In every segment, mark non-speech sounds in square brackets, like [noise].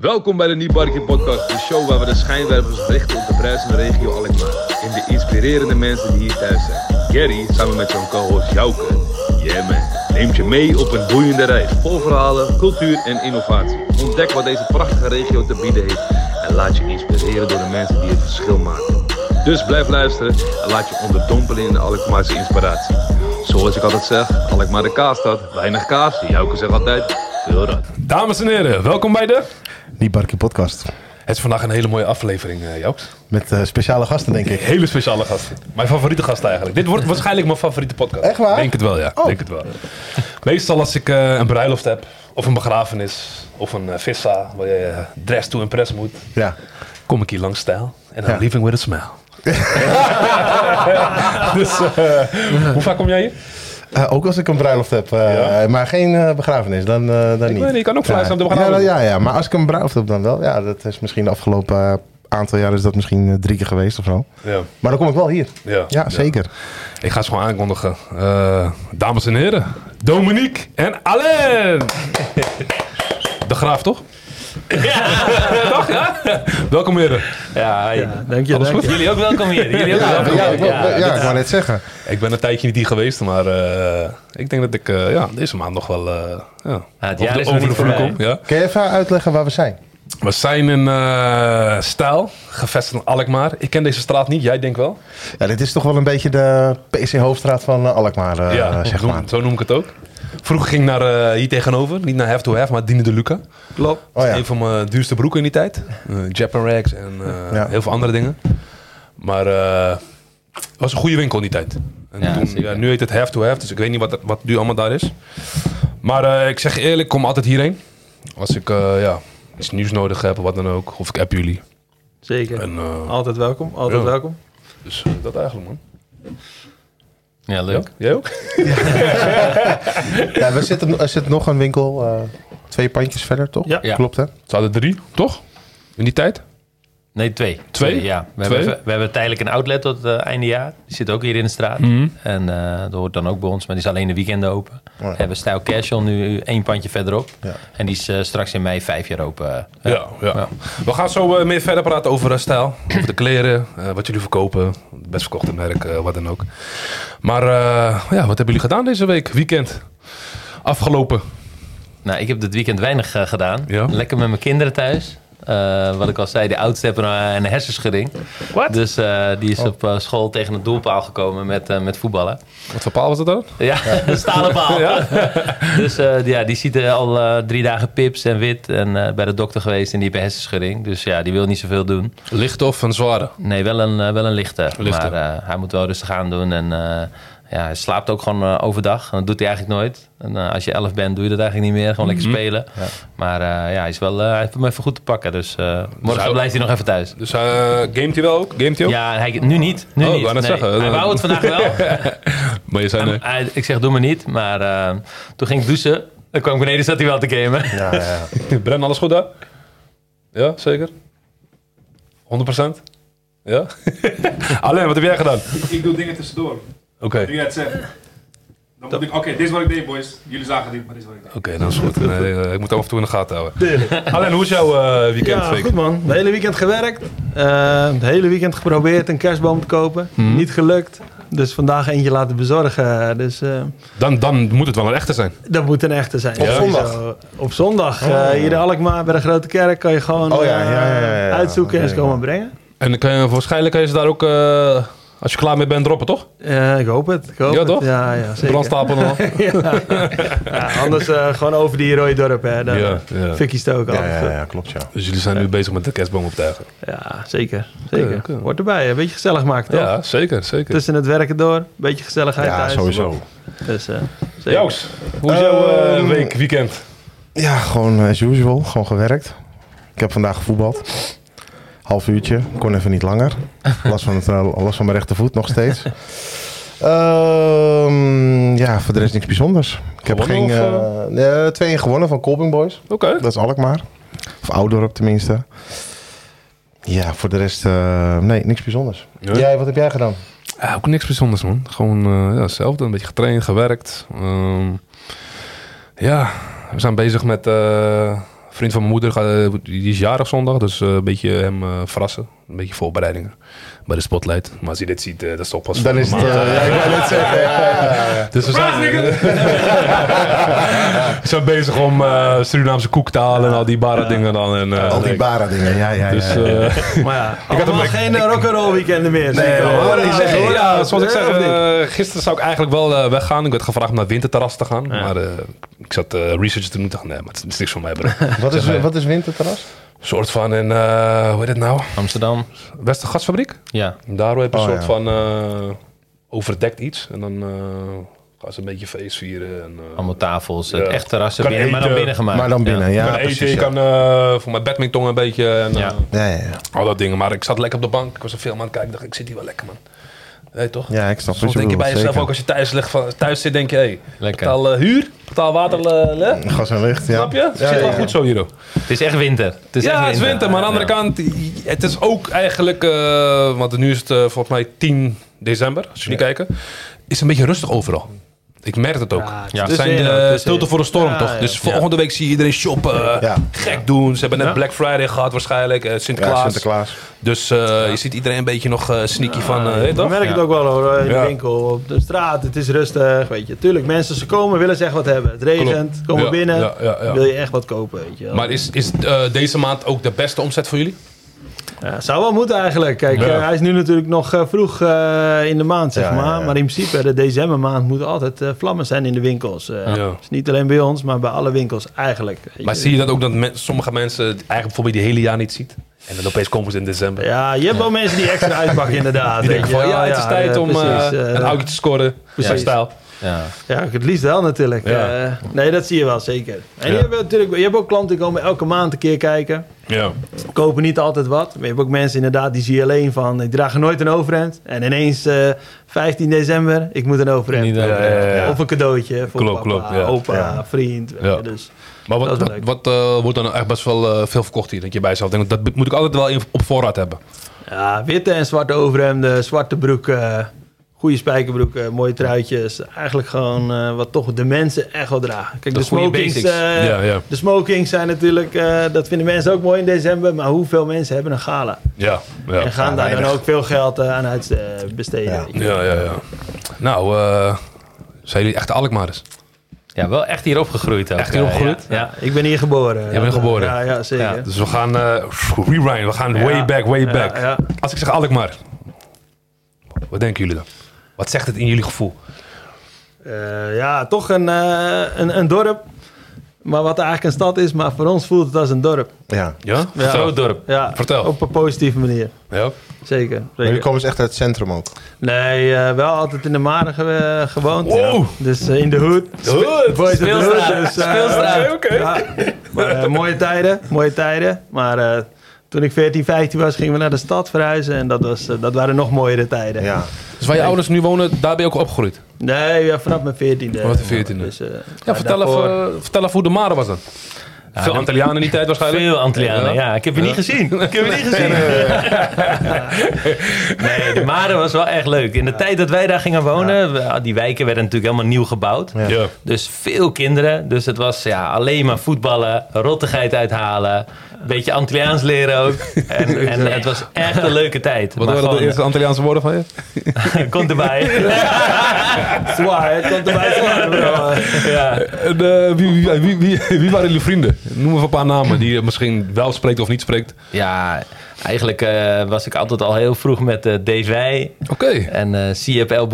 Welkom bij de Niebarkie Podcast, de show waar we de schijnwerpers richten op de bruisende regio Alkmaar. En de inspirerende mensen die hier thuis zijn. Gary, samen met zijn co-host Jouke. Yeah man, neemt je mee op een boeiende reis. Vol verhalen, cultuur en innovatie. Ontdek wat deze prachtige regio te bieden heeft. En laat je inspireren door de mensen die het verschil maken. Dus blijf luisteren en laat je onderdompelen in de Alkmaarse inspiratie. Zoals ik altijd zeg, Alkmaar de kaasstad. Weinig kaas, Jouke zegt altijd, veel rat. Dames en heren, welkom bij de... Die Barkie podcast. Het is vandaag een hele mooie aflevering, uh, Jooks. Met eh, speciale gasten, denk ik. Hele speciale gasten. Mijn favoriete gast eigenlijk. Dit wordt waarschijnlijk mijn favoriete podcast. Echt waar? Denk het wel, ja. Oh. Denk het wel. Meestal als ik eh, een bruiloft heb, of een begrafenis, of een vissa, waar je dress to impress moet, Ja. kom ik hier langs stijl. En dan Ja. leaving with a smile. [laughs] dus hoe vaak kom jij hier? Eh, ook als ik een bruiloft heb. eh, Ja? Maar geen eh, begrafenis, dan, eh, dan niet. weet je kan ook fluisteren ja. op de begrafenis. Ja, ja, ja, maar als ik een bruiloft heb dan wel. Ja, dat is misschien de afgelopen eh, aantal jaar is dat misschien eh, drie keer geweest of zo. Ja. Maar dan kom ik wel hier. Ja. Ja, zeker. Ik ga ze gewoon aankondigen. Eh, dames en heren, Dominique en Alain. [laughs] De graaf, toch? Ja. toch, ja? Welkom heren. Ja, Dank je, dank jullie ook welkom hier. Jullie ook Ja, welkom ja, hier. ik, wou- Ja, ik wou net zeggen. Ik ben een tijdje niet hier geweest, maar eh, ik denk dat ik eh, ja, deze maand nog wel eh ja, het over de, over de vloer kom. Ja. Kun je even uitleggen waar we zijn? We zijn in eh Stijl, gevestigd in Alkmaar. Ik ken deze straat niet, jij denkt wel? Ja, dit is toch wel een beetje de PC Hoofdstraat van Alkmaar, eh, ja, zeg noem- maar. zo noem ik het ook. Vroeger ging ik naar eh, hier tegenover, niet naar Have to Have, maar Dine de Luca. Klopt. Oh ja. Een van mijn duurste broeken in die tijd. Uh, Japan Rags en eh, Ja. heel veel andere dingen. Maar eh, het was een goede winkel in die tijd. En Ja, toen, zeker. ja, nu heet het Have to Have, dus ik weet niet wat, wat nu allemaal daar is. Maar eh, ik zeg je eerlijk, ik kom altijd hierheen. Als ik eh, ja, iets nieuws nodig heb of wat dan ook. Of ik app jullie. Zeker. En, eh, Altijd welkom, altijd Ja. welkom. dus eh, dat eigenlijk man. Ja, Ja? leuk. Jij ook? [laughs] Ja, we zitten, er zit nog een winkel, eh, twee pandjes verder, toch? Ja. Ja. Klopt, hè? Het hadden drie, toch? In die tijd? Nee, twee. Twee? ja. We, Twee? Hebben, we hebben tijdelijk een outlet tot het einde jaar. Die zit ook hier in de straat. Mhm. En eh dat hoort dan ook bij ons, maar die is alleen de weekenden open. ja. We hebben Style Casual nu één pandje verderop. Ja. En die is eh, straks in mei vijf jaar open. Ja, ja. Ja. We gaan zo eh, meer verder praten over eh, stijl. Over de kleren, eh, wat jullie verkopen. Best verkochte merk, eh, wat dan ook. Maar eh, ja, wat hebben jullie gedaan deze week? Weekend? Afgelopen? Nou, ik heb dit weekend weinig eh, gedaan. Ja? Lekker met mijn kinderen thuis. Eh, wat ik al zei, de oudste heeft een, eh, een hersenschudding. Wat? Dus eh, die is op eh, school tegen het doelpaal gekomen met, eh, met voetballen. Wat voor paal was dat dan? Ja, [laughs] een stalen paal. Ja? [laughs] Dus eh, ja, die ziet er al eh, drie dagen pips en wit. En eh, bij de dokter geweest en die heeft een hersenschudding. Dus ja, die wil niet zoveel doen. Licht of een zware? Nee, wel een, eh, wel een lichte. Lichte. Maar eh, hij moet wel rustig aan doen. En eh, ja, hij slaapt ook gewoon eh, overdag. En dat doet hij eigenlijk nooit. En eh, als je elf bent, doe je dat eigenlijk niet meer. Gewoon lekker spelen. Maar eh, ja, hij, is wel, hij heeft hem even goed te pakken. Dus eh, morgen hij- blijft hij nog even thuis. Dus eh gamet hij wel ook? Gamet hij ook? Ja, hij, nu niet. Nu Oh, niet. Nee, zeggen. Hij wou het vandaag wel. [laughs] Maar je zei nee. Hij- ik zeg, doe maar niet. Maar eh, toen ging ik douchen. Dan kwam ik beneden, zat hij wel te gamen. Ja, ja, ja. [laughs] Bren, alles goed daar? Ja, zeker? 100%? Ja? [laughs] Alleen, wat heb jij gedaan? Ik doe dingen tussendoor. Oké. Zegt. Dan moet ik, oké, dit is wat ik deed, boys. Jullie zagen het niet, maar dit is wat ik deed. Oké, dat is goed. Nee, eh, ik moet af en toe in de gaten houden. Alleen, hoe is jouw eh, weekend? Ja, week? goed man. Het hele weekend gewerkt. Eh, het hele weekend geprobeerd een kerstboom te kopen. Mhm. Niet gelukt. Dus vandaag eentje laten bezorgen. Dus eh, Dan, dan moet het wel een echte zijn. dat moet een echte zijn. Op Ja, zondag? zo. Op zondag. eh, hier in Alkmaar bij de Grote Kerk kan je gewoon Oh ja, ja, ja, ja, ja. uitzoeken en ze komen brengen. En dan kan je, waarschijnlijk kan je ze daar ook, eh, als je klaar mee bent, droppen, toch? Eh, ik hoop het. Ik hoop Ja, het. toch? Ja, ja, zeker. Brandstapel al. [laughs] ja. Ja, anders eh, gewoon over die rode dorp. Hè. Dan Ja, ja. fikkie stoken. Ja, klopt, ja. Dus jullie zijn nu bezig met de kerstboom optuigen. Ja, zeker. zeker. Wordt erbij. Een beetje gezellig maken, toch? Ja, zeker, zeker. Tussen het werken door. Een beetje gezelligheid Ja, thuis. sowieso. Dus, eh, zeker. Joost, hoe is jouw week, weekend? Ja, gewoon as usual. Gewoon gewerkt. Ik heb vandaag gevoetbald. Half uurtje. Kon even niet langer. Last van, het, eh, last van mijn rechtervoet nog steeds. Ehm, ja, voor de rest niks bijzonders. Ik heb geen... Gewonnen eh, nee, twee gewonnen van Colbing Boys. Oké. Dat is Alkmaar. Of Oudorp tenminste. Ja, voor de rest... eh, nee, niks bijzonders. Ja. Jij, wat heb jij gedaan? Ja, ook niks bijzonders, man. Gewoon eh, ja, hetzelfde. Een beetje getraind, gewerkt. Ehm, ja, we zijn bezig met... vriend van mijn moeder, eh, die is jarig zondag. Dus eh, een beetje hem eh, verrassen. Een beetje voorbereidingen bij de Spotlight. Maar als je dit ziet, eh, dat is toch pas Dan is het... eh, ja, ik zeggen. Ja. [laughs] Dus we zijn, [laughs] we zijn bezig om eh, Surinaamse koek te halen en al die bare dingen dan. En, eh, Al die bara dingen, ja, ja, ja. Dus, ja. eh, [laughs] Maar ja, had allemaal hem- geen rock'n'roll weekenden meer. ik Nee, hoor. Ik zeg, hoor, ja, zoals ik zeg, of niet? eh, gisteren zou ik eigenlijk wel eh, weggaan. Ik werd gevraagd om naar het winterterras te gaan. Maar eh, ik zat eh, research te doen. Ik dacht, nee, maar het is niks voor mij, bro. Wat is, Zeg, wat is winterterras? Een soort van in, eh, hoe heet het nou? Amsterdam. Westergasfabriek. Ja. Daar heb je een Oh, soort ja. van eh, overdekt iets. En dan eh, gaan ze een beetje feest vieren. En, eh, Allemaal tafels. Ja. Het echt terrassen binnen, maar dan binnen gemaakt. Maar dan binnen, ja, eten, precies. je ja. kan eh, voor mijn badminton een beetje. En, Ja. Ja, ja, ja. al dat dingen. Maar ik zat lekker op de bank. Ik was een film aan het kijken. Ik dacht, ik zit hier wel lekker, man. Weet toch? Ja, ik snap Soms denk je bij jezelf ook als je thuis, ligt, van, thuis zit, denk je, hé, hey, Lekker. betaal eh, huur, betaal water, eh, le- Gas en licht, ja. snap je? Het Ja, zit wel ja, goed zo hier. hoor. Het is echt winter. Het is ja, echt het is winter, maar aan de andere Ja. kant, het is ook eigenlijk, eh, want nu is het volgens mij 10 december, als jullie kijken, is een beetje rustig overal. Ik merk het ook. Ja, Ja. Het zijn de stilte voor de storm, Ja, toch? ja. Dus volgende week zie je iedereen shoppen, Ja. gek doen. Ze hebben net Ja. Black Friday gehad waarschijnlijk, eh, Ja, Sinterklaas. Sinterklaas. Dus eh, je ziet iedereen een beetje nog eh, sneaky van, eh, weet je Je toch? merkt het ook wel hoor, in de winkel, op de straat. Het is rustig, weet je. Tuurlijk, mensen, ze komen, willen ze echt wat hebben. Het regent, komen Ja, binnen, ja, ja, ja. wil je echt wat kopen, weet je wel. Maar is, is eh, deze maand ook de beste omzet voor jullie? Ja, zou wel moeten eigenlijk. Kijk, Ja. eh, hij is nu natuurlijk nog eh, vroeg eh, in de maand, zeg Ja, maar. Maar in principe, de decembermaand moet altijd vlammen zijn in de winkels. Dus niet alleen bij ons, maar bij alle winkels eigenlijk. Maar je. zie je dat ook dat men- sommige mensen eigenlijk bijvoorbeeld die hele jaar niet ziet? En dan opeens komen ze in december. Ja, je hebt wel mensen die extra uitpakken inderdaad. Die denken van, ja, het is tijd om een oudje te scoren. precies. Stijl. Ja. Ja, het liefst wel natuurlijk. Ja. Eh, nee, dat zie je wel zeker. En Ja. je, hebt natuurlijk, je hebt ook klanten die komen elke maand een keer kijken. Ja. Kopen niet altijd wat. Maar je hebt ook mensen inderdaad die zie je alleen van... die dragen nooit een overhemd. En ineens eh 15 december, ik moet een overhemd. Ja. Of een cadeautje voor papa, opa, vriend. Dus, Maar wat, wat, eh, wordt dan echt best wel veel verkocht hier? Dat je bij jezelf denkt, dat moet ik altijd wel op voorraad hebben. ja, witte en zwarte overhemden, zwarte broeken... Goede spijkerbroeken, mooie truitjes. Eigenlijk gewoon eh, wat toch de mensen echt wel dragen. Kijk, De de smokings, eh, Ja, ja. de smokings zijn natuurlijk... eh, dat vinden mensen ook mooi in december. Maar hoeveel mensen hebben een gala? Ja, ja. en gaan daar dan ook veel geld eh, aan uitbesteden. Ja. weet je. Ja, ja, ja. Nou, eh, zijn jullie echte Alkmaarders? ja, wel echt hier opgegroeid ook. Echt hier eh, opgegroeid? Ja. ja. Ik ben hier geboren. bent Ja, geboren? Ja, ja zeker. Ja. Dus we gaan eh rewind, we gaan Ja. way back, way Ja, back. ja. Als ik zeg Alkmaar, wat denken jullie dan? Wat zegt het in jullie gevoel? Eh, ja, toch een, eh, een, een dorp. Maar wat eigenlijk een stad is, maar voor ons voelt het als een dorp. Ja. Ja? Ja. Groot dorp. Ja, Vertel. op een positieve manier. Ja? Zeker. Maar zeker. jullie komen dus echt uit het centrum ook. Nee, eh, wel altijd in de Maren ge- gewoond. Wow. Dus in de hood. of the hood, Speelstraat. dus, Speelstraat. Oké, oké. Ja. Maar, mooie tijden, mooie tijden. Maar eh, toen ik 14, 15 was, gingen we naar de stad verhuizen. En dat, was, eh, dat waren nog mooiere tijden. Ja. Dus waar je ouders nu wonen, daar ben je ook opgegroeid? Nee, ja, vanaf mijn 14e. Vanaf de 14e. Dus, eh, Ja, vertel, daarvoor- even, vertel even hoe de Mare was dan. Veel Antillianen in die tijd waarschijnlijk? Veel Antillianen, ja. Ik heb je niet gezien. Ik heb je niet gezien. [laughs] nee, de Mare was wel echt leuk. In de tijd dat wij daar gingen wonen, we- die wijken werden natuurlijk helemaal nieuw gebouwd. Ja. Ja. Dus veel kinderen. Dus het was ja, alleen maar voetballen, rottigheid uithalen. Een beetje Antilliaans leren ook. [laughs] En, en het was echt een leuke tijd. Wat waren de eerste Antilliaanse woorden van je? [laughs] [laughs] Komt erbij. Zwaar, het komt erbij zwaar, bro. ja. En, eh, wie, wie, wie, wie, wie waren jullie vrienden? Noem even een paar namen die je misschien wel spreekt of niet spreekt. ja, eigenlijk eh, was ik altijd al heel vroeg met uh, Dave Oké. en uh, Siep El.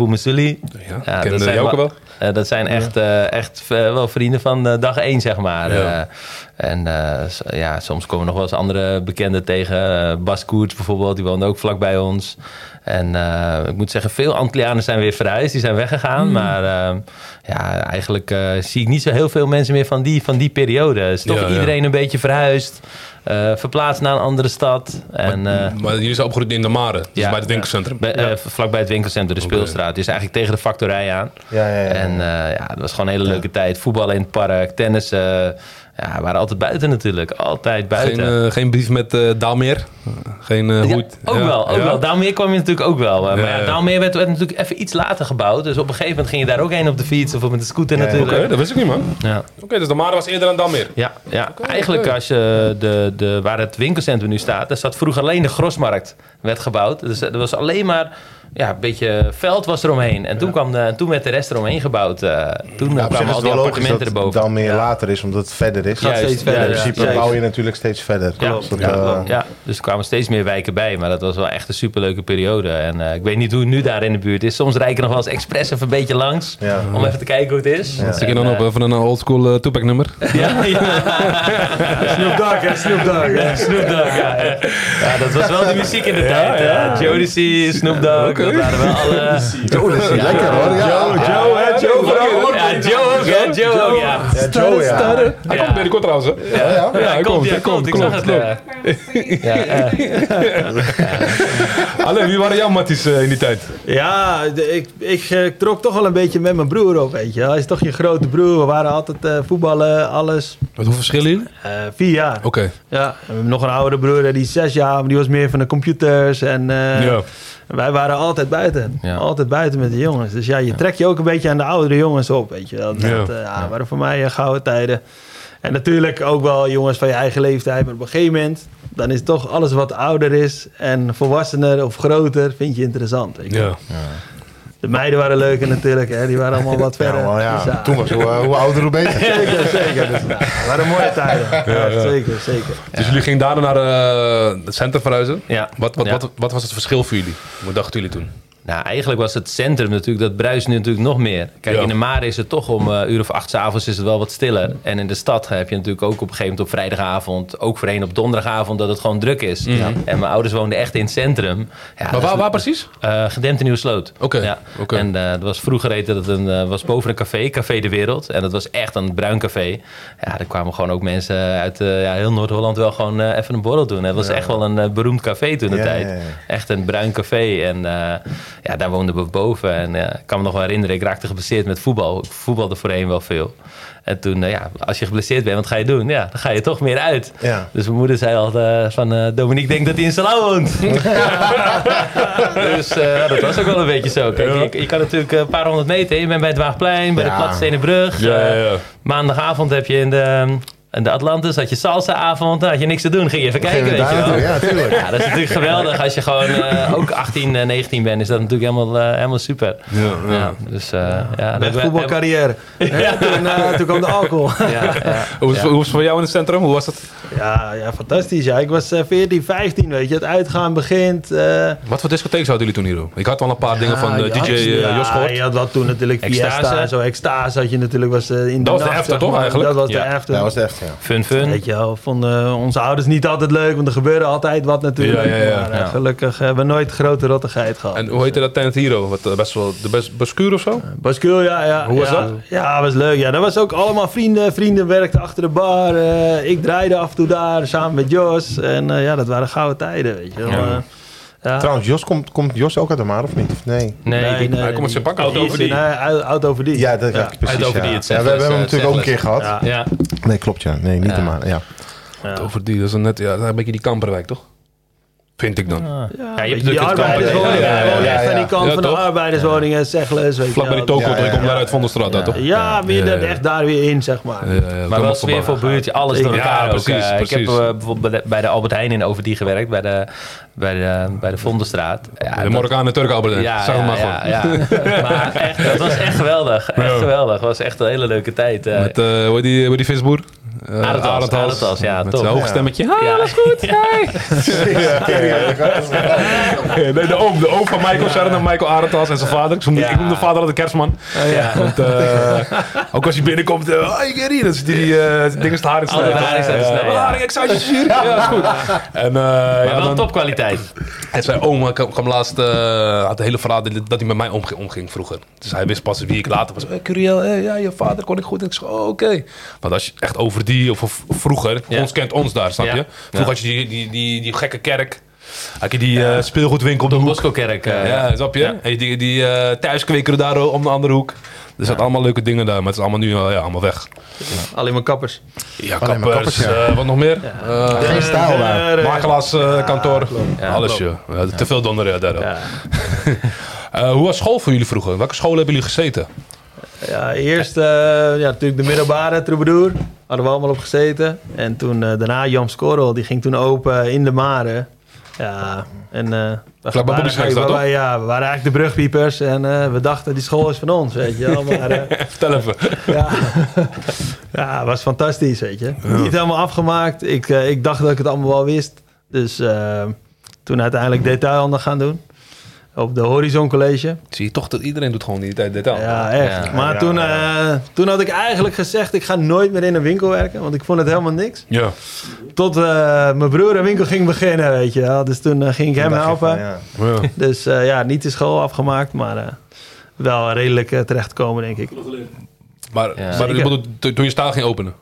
Ja, kende Jouke wel? Uh, dat zijn echt, echt wel vrienden van dag één, zeg maar. Ja. en ja, soms komen we nog wel eens andere bekenden tegen. Bas Koerts bijvoorbeeld, die woonde ook vlak bij ons. En ik moet zeggen, veel Antillianen zijn weer verhuisd. Die zijn weggegaan. Hmm. Mm. Maar ja, eigenlijk zie ik niet zo heel veel mensen meer van die, van die periode. Het is toch Ja, iedereen ja. een beetje verhuisd. Uh, verplaatst naar een andere stad. En, maar, maar jullie zijn opgegroeid in de Mare, dus ja, bij het winkelcentrum. Bij, ja. vlak bij het winkelcentrum, de Okay. speelstraat. Dus eigenlijk tegen de factorij aan. Ja, ja, ja. En ja, dat was gewoon een hele leuke tijd. Voetballen in het park, tennissen. Ja, we waren altijd buiten natuurlijk. Altijd buiten. Geen, eh, geen brief met eh Daalmeer? Geen eh, Ja, hoe het- ook ja, wel, ook ja. wel. Daalmeer kwam je natuurlijk ook wel. Maar ja. Daalmeer werd, werd natuurlijk even iets later gebouwd. Dus op een gegeven moment ging je daar ook heen op de fiets of met de scooter natuurlijk. Oké, dat wist ik niet, man. Ja. Oké, dus de Mare was eerder dan Daalmeer. Ja, ja. Eigenlijk als je de, de, waar het winkelcentrum nu staat, daar zat vroeger alleen de grosmarkt werd gebouwd. Dus er was alleen maar ja, een beetje veld was eromheen. En toen, kwam de, toen werd de rest eromheen gebouwd. Eh, toen eh, zich kwamen al het die appartementen dat erboven. dan meer Ja. later is, omdat het verder is. Juist, steeds verder, in principe ja. bouw je natuurlijk steeds verder. Ja, Dus dat, ja, eh, ja, dus er kwamen steeds meer wijken bij. Maar dat was wel echt een superleuke periode. En eh, ik weet niet hoe het nu daar in de buurt is. Soms rijd ik nog wel eens expres even een beetje langs. Ja. Om even te kijken hoe het is. Ja. Zit je dan op eh, even een oldschool uh, Tupac nummer? [laughs] Ja, [laughs] ja. Snoop Dogg, hè? Snoop Dogg. Ja, Snoop Dogg, ja, dat was wel de muziek in de tijd. Jodeci, Snoop Dogg. Dat waren wel alle... Joe, lekker hoor. Ja, Joe. Joe? Joe Joe ook, hè? Joe ook, ja. Ja, Joe, ja. Hij komt binnenkort trouwens, hè? Ja, ja. Hij komt, hij komt, ik zag het. eh. Ja, [laughs] [laughs] eh. Wie waren jouw matties eh, in die tijd? Ja, de- ik, ik, eh, trok toch wel een beetje met mijn broer op, weet je. Hij is toch je grote broer. We waren altijd eh, voetballen, alles. Wat hoe verschillen jullie? Eh, vier jaar. Oké. Ja, en we hebben nog een oudere broer, eh, die is zes jaar, maar die was meer van de computers. En eh, Ja. wij waren altijd buiten. Ja. Altijd buiten met de jongens. Dus ja, je trekt je ook een beetje aan de oudere jongens op, weet je wel. Dat Ja. eh, ja, waren voor mij eh, gouden tijden. En natuurlijk ook wel jongens van je eigen leeftijd. Maar op een gegeven moment, dan is toch alles wat ouder is en volwassener of groter, vind je interessant. Weet je. Ja. De meiden waren leuker natuurlijk, hè. die waren allemaal [laughs] wat verder. ja, Dus ja, toen was hoe, eh, hoe ouder hoe beter. [laughs] Zeker, zeker. Dus, nou, het waren mooie tijden. Ja, Zeker, zeker. Dus jullie gingen daarna naar het centrum verhuizen? Ja. Wat, wat, Ja. wat, wat was het verschil voor jullie? Wat dachten jullie toen? Nou, eigenlijk was het centrum natuurlijk, dat bruist nu natuurlijk nog meer. Kijk, Ja. in de Mare is het toch om een uur of acht 's avonds is het wel wat stiller. En in de stad heb je natuurlijk ook op een gegeven moment op vrijdagavond, ook voorheen op donderdagavond, dat het gewoon druk is. En mijn ouders woonden echt in het centrum. Ja, maar waar, waar precies? eh gedempte Nieuwe Sloot. Oké, Ja. En dat was vroeger heette dat een, was boven een café, Café de Wereld. En dat was echt een bruin café. Ja, daar kwamen gewoon ook mensen uit ja, heel Noord-Holland wel gewoon even een borrel doen. Het was echt wel een beroemd café toen de Ja, tijd. ja, ja. Echt een bruin café. En ja, daar woonden we boven. En eh, ik kan me nog wel herinneren, ik raakte geblesseerd met voetbal. Ik voetbalde voorheen wel veel. En toen, eh, ja, als je geblesseerd bent, wat ga je doen? Ja, dan ga je toch meer uit. Ja. Dus mijn moeder zei altijd van, eh, Dominique denkt dat hij in Salau woont. [laughs] dus eh, dat was ook wel een beetje zo. Kijk, je, je kan natuurlijk een paar honderd meter. Je bent bij het Waagplein, bij de Platstenen Brug. Ja, ja, Eh, ja. maandagavond heb je in de, in de Atlantis, had je salsa-avond. Dan had je niks te doen, ging je even kijken, weet je wel. Ja, tuurlijk. Ja, dat is natuurlijk geweldig. Als je gewoon eh, [laughs] ook 18, eh, 19 bent, is dat natuurlijk helemaal, eh, helemaal super. Ja, ja. Ja, dus eh ja, Met dat- voetbalcarrière. [laughs] Ja, toen, eh, toen kwam de alcohol. [laughs] Ja, ja. Hoe, hoe was het voor jou in het centrum? Hoe was het? Ja, ja, fantastisch. Ja. Ik was eh, 14, 15, weet je. Het uitgaan begint. eh, Wat voor discotheek zouden jullie toen hier? Ik had al een paar dingen van eh, DJ eh, Jos gehoord. Je had wat toen natuurlijk Extase. Fiesta, zo Extase had je natuurlijk. Was, eh, in de Dat was de after toch eigenlijk? Dat was Ja. de after. Dat was ja. Fun, fun. Weet je wel, vonden onze ouders niet altijd leuk, want er gebeurde altijd wat natuurlijk. Ja, ja, ja. Maar eh, Ja. gelukkig hebben we nooit grote rottigheid gehad. En hoe heette dat tent Hero? Wat, eh, best wel de best Bascuur of zo? Bascule, ja, ja. Hoe was ja. dat? Ja, was leuk. Ja, dat was ook allemaal vrienden. Vrienden werkten achter de bar. eh, ik draaide af en toe daar samen met Jos. En eh, ja, dat waren gouden tijden, weet je wel. Ja. Trouwens, Jos, komt, komt Jos ook uit de Maar of niet? Of nee? Nee, Hij komt met zijn pak Auto auto over die. Nee, uit- auto over die. Ja, dat ja. precies. Uit over ja. die, het ja, we, hebben hem eh, natuurlijk ook een keer gehad. Ja. ja. Nee, klopt ja. Nee, niet Ja. de Maar. Ja. Ja. Over die, dat is een net, ja, dat is een beetje die kamperwijk, toch? Vind ik dan. Ja, je hebt die arbeiderswoningen. Ja, ja, ja, die kant Ja, van de arbeiderswoningen, Zegles, Vlak bij die toko, Ja, ja, ik kom ja. daar uit Vondelstraat, uit, toch? Ja, meer Ja, dan ja. echt daar weer in, zeg maar. Ja, ja, Maar wel sfeer voor buurtje, alles door Ja, elkaar ook. precies, Ik heb eh, bijvoorbeeld bij de, de Albert Heijn in Overdie gewerkt, bij de, bij de, bij de Vondelstraat. Ja, De dat- Marokkaan en Turk Albert. Ja, Zeg maar ja, gewoon. ja. [laughs] maar echt, het was echt geweldig. Echt geweldig. Het was echt een hele leuke tijd. eh. Met, eh hoe die visboer? Uh, Arendtals, Arendtals, ja, Met hoog Ja. stemmetje. ja, Ah, is goed. nee, de oom, de oom van Michael, shout naar Michael Arendtals en zijn vader. Ik noem, Ja. ik noem de vader altijd kerstman. Ja. [laughs] Want, eh, ook als hij binnenkomt, uh, hey Gary, dan zit die uh, ding is het haar in snijden, ja. Ja, ik zou je zuur. Ja, dat is goed. En, uh, Maar ja, wel dan, topkwaliteit. en zijn oom kwam, kwam laatst, uh, had de hele verhaal dat, dat hij met mij omging, omging vroeger. Dus hij wist pas wie ik later was. Hey, Curiel, hey, ja, je vader kon ik goed. En ik zei, oh, oké. Want als je echt over die, of, of vroeger, Ja. ons kent ons daar, snap Ja. je? Vroeger Ja. had je die, die, die, die gekke kerk. Had je die eh, speelgoedwinkel op de Don hoek. Bosco Kerk. eh, Ja, snap je? ja. En die, die uh, thuiskweker daar om de andere hoek. Er zaten allemaal leuke dingen daar, maar het is allemaal nu ja, allemaal weg. Alleen maar kappers. Ja, Alleen maar kappers, eh, wat nog meer? Eh, Geen stijl daar. Makelaars eh, kantoor, Ja, alles te veel donder ja, daar. Ja. [laughs] Eh, hoe was school voor jullie vroeger? Welke scholen hebben jullie gezeten? Ja, eerst eh, ja, natuurlijk de middelbare Troubadour. Hadden we allemaal op gezeten. En toen eh, daarna Jan Skorrel, die ging toen open in de Maren. Ja, en eh, we, waren, waren- ja, we waren eigenlijk de brugpiepers. En we dachten, die school is van ons, weet je wel. Maar [laughs] Vertel even. ja, [laughs] ja, was fantastisch, weet je. Niet helemaal afgemaakt. Ik, ik dacht dat ik het allemaal wel wist. Dus toen uiteindelijk detailhandel gaan doen. Op de Horizon College. Zie je toch dat iedereen doet gewoon die tijd detail. Ja, echt. Ja. maar Ja, toen, ja. eh, toen had ik eigenlijk gezegd, ik ga nooit meer in een winkel werken. Want ik vond het helemaal niks. Ja. Tot eh, mijn broer een winkel ging beginnen, weet je wel. Dus toen eh, ging ik hem helpen. van, ja. ja. Dus eh, ja, niet de school afgemaakt, maar eh, wel redelijk terechtgekomen, denk ik. Maar, Ja. maar toen je staal ging openen?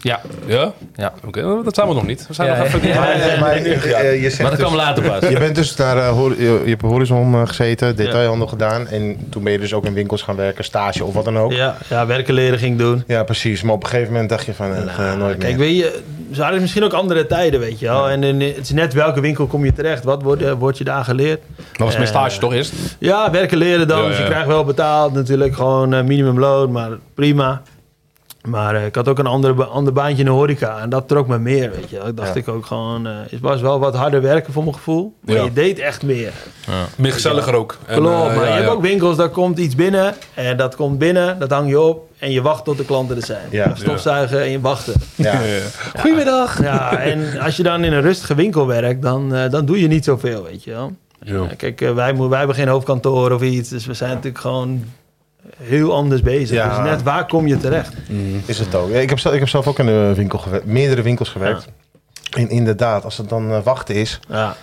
Ja, Ja? ja. Oké, nou, dat zijn we nog niet. We zijn Ja, nog even... ja. Maar, eh, maar, eh, je zegt Maar dat dus- kwam later pas. Je bent dus naar, eh, hor- je, je hebt op Horizon eh, gezeten, detailhandel gedaan. En toen ben je dus ook in winkels gaan werken, stage of wat dan ook. Ja, Ja, ja werken leren ging ik doen. precies. Maar op een gegeven moment dacht je van, eh, Nou, nooit Kijk, meer. weet je, ze hadden misschien ook andere tijden, weet je wel. En in- het is net welke winkel kom je terecht. Wat wordt, eh, wordt je daar geleerd? Dat was mijn stage toch eerst? Ja, werken leren dan. Ja, Dus je ja. krijgt wel betaald. Natuurlijk gewoon eh, minimumloon, maar prima. Maar eh, ik had ook een ander, ba- ander baantje in de horeca. En dat trok me meer, weet je. Ik dacht Ja. ik ook gewoon... eh, het was wel wat harder werken voor mijn gevoel. Maar Ja. je deed echt meer. Meer gezelliger ook. En, Klopt, eh, maar ja, je hebt ja. ook winkels, daar komt iets binnen. En dat komt binnen, dat hang je op. En je wacht tot de klanten er zijn. Ja. Stofzuigen en je wachten. Ja. Ja, ja. Goedemiddag. Ja, en als je dan in een rustige winkel werkt, dan, eh, dan doe je niet zoveel, weet je wel. Ja. Ja, kijk, wij, wij hebben geen hoofdkantoor of iets. Dus we zijn natuurlijk gewoon heel anders bezig. Ja. Dus net waar kom je terecht? Is het ook. Ja, ik, heb zelf, ik heb zelf ook in een winkel gewerkt, meerdere winkels gewerkt. En inderdaad, als het dan eh, wachten is, Ja,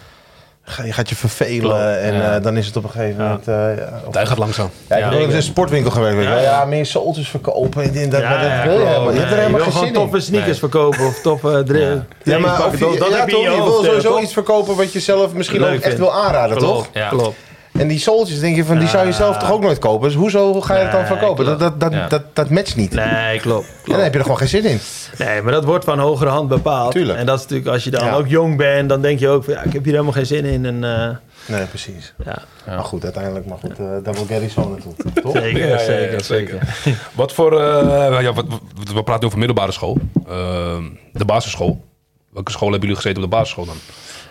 ga, je gaat je vervelen. Klopt. En Ja. eh, dan is het op een gegeven moment... eh, ja, of- Hij gaat langzaam. ja, ik Ja, heb ook in een sportwinkel gewerkt. weet je wel. Ja, Ja, meer soltjes verkopen. En dat, ja, maar dat ja, wil je helemaal. Je hebt er helemaal geen zin in. toffe sneakers Nee. verkopen of toffe Ja. Ja, maar of je, dat, dat je toch, in je je wil sowieso iets verkopen wat je zelf misschien Leuk ook echt wil aanraden, Klopt, toch? Ja. klopt. En die soltjes denk je van, die zou je zelf toch ook nooit kopen? Dus hoezo ga je het dan verkopen? Dat, dat, dat, Ja. dat, dat matcht niet. Nee, klopt. En dan heb je er gewoon geen zin in. Nee, maar dat wordt van hogere hand bepaald. Tuurlijk. En dat is natuurlijk, als je dan Ja. ook jong bent, dan denk je ook van, ja, ik heb hier helemaal geen zin in. En, eh, Nee, precies. ja, Maar goed, uiteindelijk, maar goed, eh daar wil Gary zo naartoe. Toch? zeker, Ja, ja, ja, zeker, zeker. zeker. Wat voor... eh, ja, wat, wat- we praten over middelbare school. Ehm, de basisschool. Welke school hebben jullie gezeten op de basisschool dan?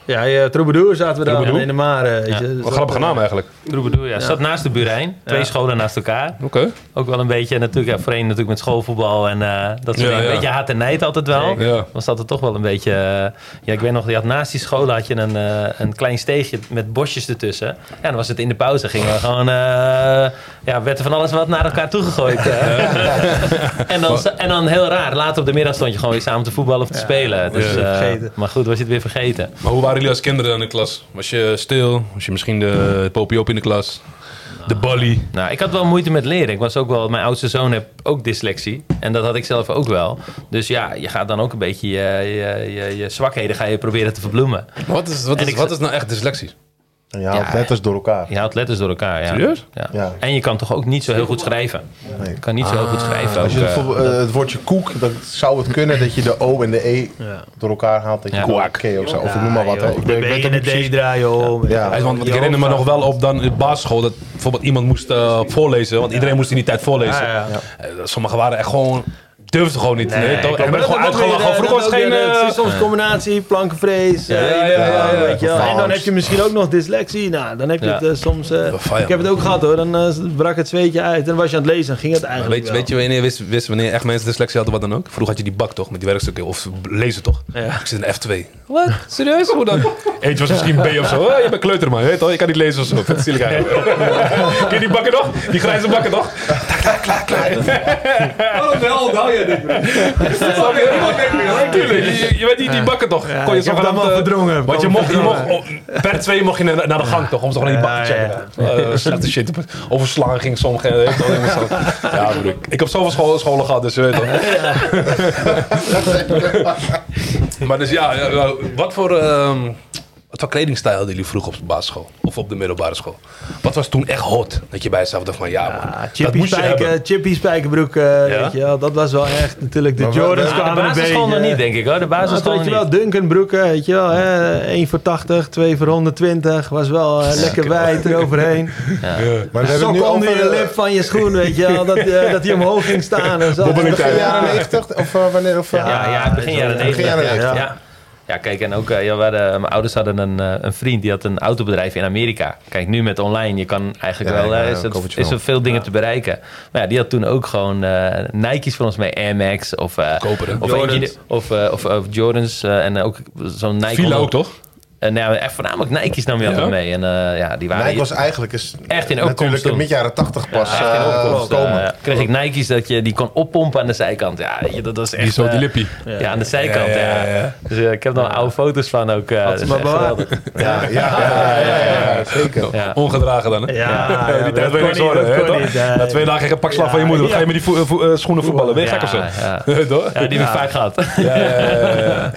Ja, ja, Troubadour zaten we daar Troubadour? in de Mare. Ja. je. Dus Wat dat, grappige eh, naam eigenlijk. Troubadour, ja. Zat naast de Burijn. Twee Ja. scholen naast elkaar. Oké. Ook wel een beetje natuurlijk, ja, voorheen natuurlijk met schoolvoetbal en eh, dat soort Ja, dingen. ja. Een beetje haat en nijd altijd wel. Ja. Was dat er toch wel een beetje... eh, ja, ik weet nog, je had naast die school had je een, eh, een klein steegje met bosjes ertussen. Ja, dan was het in de pauze. Gingen we gewoon... eh, ja, werd er van alles wat naar elkaar toegegooid. eh. [laughs] en, dan, en dan heel raar. Later op de middag stond je gewoon weer samen te voetballen of te spelen. Dus, Ja. eh, Vergeten. maar goed, was je het weer vergeten. Maar hoe waren jullie als kinderen in de klas? Was je stil? Was je misschien de popiop in de klas? De bolly? Nou, ik had wel moeite met leren. Ik was ook wel, mijn oudste zoon heeft ook dyslexie. En dat had ik zelf ook wel. Dus ja, je gaat dan ook een beetje je, je, je, je zwakheden ga je proberen te verbloemen. Wat is, wat is, ik- wat is nou echt dyslexie? En je haalt Ja. letters door elkaar. Je houdt letters door elkaar. Ja. Serieus? Ja. Ja. En je kan toch ook niet zo heel goed schrijven. Nee. Je kan niet zo heel goed schrijven. Als je ook, eh, eh, het woordje koek, dan zou het kunnen dat je de O en de E Ja. door elkaar haalt. Dat je koek of zo. Of ik noem maar wat. hè. joh, Ik de weet- B ik de precies- D draaien om. Ja. Want, ik herinner me nog wel op dan in de basisschool dat bijvoorbeeld iemand moest eh, voorlezen. Want iedereen moest in die tijd voorlezen. Ja, ja. Sommigen waren echt gewoon, durfden gewoon niet. Nee, toch? klopt. En werden gewoon uitgelachen. eh, Vroeger was geen... eh, Het is soms combinatie, plankenvrees. eh, ja, wel. En dan heb je misschien ook nog dyslexie. Nou, dan heb je Ja. het eh, soms... eh, ik heb het ook gehad hoor. Dan eh, brak het zweetje uit. En dan was je aan het lezen en ging het eigenlijk Weet, je- weet je wanneer wist, wist wanneer echt mensen dyslexie hadden, wat dan ook? Vroeger had je die bak toch, met die werkstukken, of lezen toch? Ja. Ik zit in F2. Wat? Serieus? Hoe dan? Eentje was misschien B of zo. Oh, je bent kleuter man, weet toch? Je kan niet lezen of zo. Zielig eigenlijk. [laughs] Ken je die bakken nog? Die grijze bakken toch? Klaar, klaar, klaar, [laughs] klaar. Oh, wel, onthoud jij dit? Snap [laughs] je? Tuurlijk, je, je weet die, die bakken toch? Ja, Kon je ik heb zo het allemaal eh, verdrongen. Want je mocht, je mocht per twee mocht je naar, naar de gang toch? Om zo gewoon in die bakken te checken. Eh, slechte shit. Over slangen ging sommige. weet je wel, helemaal zo. Ja, broer. Ik heb zoveel scholen, scholen gehad, dus je weet toch. [laughs] maar dus ja, wat voor... ehm, Wat voor kledingstijl hadden jullie vroeg op de basisschool? Of op de middelbare school? Wat was toen echt hot? Dat je bij jezelf dacht van, ja man, Ja, dat chippy, moest je hebben. chippy spijkerbroek, eh, weet je wel. Dat was wel echt natuurlijk de Maar Jordans Ja, Ja, kwamen de basisschool nog niet, denk ik hoor. De Nou, basisschool weet je nog wel, niet. Duncan broeken, weet je wel. Hè? 1 voor 80, 2 voor 120. Was wel eh, lekker wijd eroverheen. Maar we hebben het Sok nu onder je lip van je schoen, weet je wel. Dat, eh, dat die omhoog ging staan en zo. begin jaren 90 of wanneer? Of, Ja, ja, begin jaren Begin 90. Ja. 90. Ja. Ja, kijk, en ook, eh, ja, hadden, mijn ouders hadden een, eh, een vriend die had een autobedrijf in Amerika. Kijk, nu met online, je kan eigenlijk Ja, wel, ja, eh, is, het, is er veel dingen te bereiken. Maar ja, die had toen ook gewoon eh Nike's volgens mij, Air Max of, eh, hè? of, Jordans. of, eh, of, of Jordans eh, en ook zo'n Nike. Fila ook toch? En nou, echt voornamelijk Nike's nam je Ja? altijd mee. En eh, ja, die waren Nike was eigenlijk is Echt in opkomst natuurlijk toen. mid jaren 80 pas echt in eh, eh, kreeg ik Nike's dat je die kon oppompen aan de zijkant. Ja, weet dat was echt... Die zo, die eh, lippie. ja, aan de zijkant, ja. Ja, ja, ja. Dus eh, ik heb nog oude foto's van ook. eh, dat is maar bewaard. geweldig. Ja, ja, ja, ja, ja, ja, zeker. Ja. Ongedragen dan, hè? Ja, ja, die dat tijd kon niks niet, horen, dat hè, kon toch? niet, nee. Na twee dagen je een pak slag Ja, van je moeder. Dan ja. ga je met die eh, schoenen voetballen. Ben je gek of zo? Ja? Ja, die [laughs] heb ik vaak gehad. Ja, ja, ja, ja.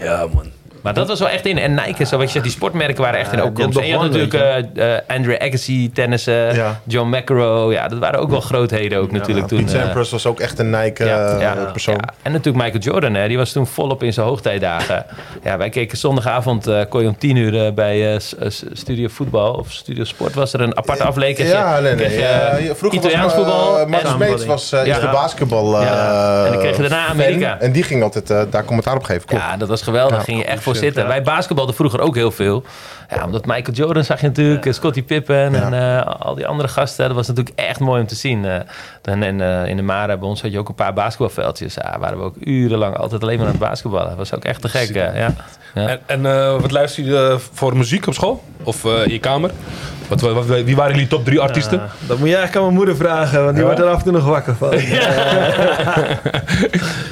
Ja, man. Maar dat was wel echt in. En Nike, zo wat je zegt, die sportmerken waren echt in opkomst. die En je had natuurlijk eh eh, Andre Agassi, tennissen, Ja. John McEnroe. Ja, dat waren ook wel grootheden ook natuurlijk toen. Pete eh, Sampras was ook echt een Nike Ja, ja, persoon. ja. En natuurlijk Michael Jordan, hè, die was toen volop in zijn hoogtijdagen. Ja, wij keken zondagavond, eh kon je om tien uur bij Studio Voetbal of Studio Sport was er een aparte aflevering. Ja, nee, nee. Kreeg je, vroeger Italiaans was voetbal. uh, Max Smeets was eh is de basketbal eh, Ja. En dan kreeg je daarna. Amerika. En die ging altijd daar commentaar op geven. Klopt. Ja, dat was geweldig. Ging je echt voor zitten. Wij basketbalden vroeger ook heel veel. Ja, omdat Michael Jordan zag je natuurlijk, eh, Scottie Pippen en eh, al die andere gasten. Dat was natuurlijk echt mooi om te zien. Eh, en en eh, in de Mare bij ons had je ook een paar basketbalveldjes. Ja, waren we ook urenlang altijd alleen maar aan het basketballen. Dat was ook echt te gek. ja. Ja. En, en eh, wat luister je voor muziek op school? Of eh, in je kamer? Wat, wat, wie waren jullie top drie artiesten? Dat moet je eigenlijk aan mijn moeder vragen, want die Ja? wordt er af en toe nog wakker van. [laughs]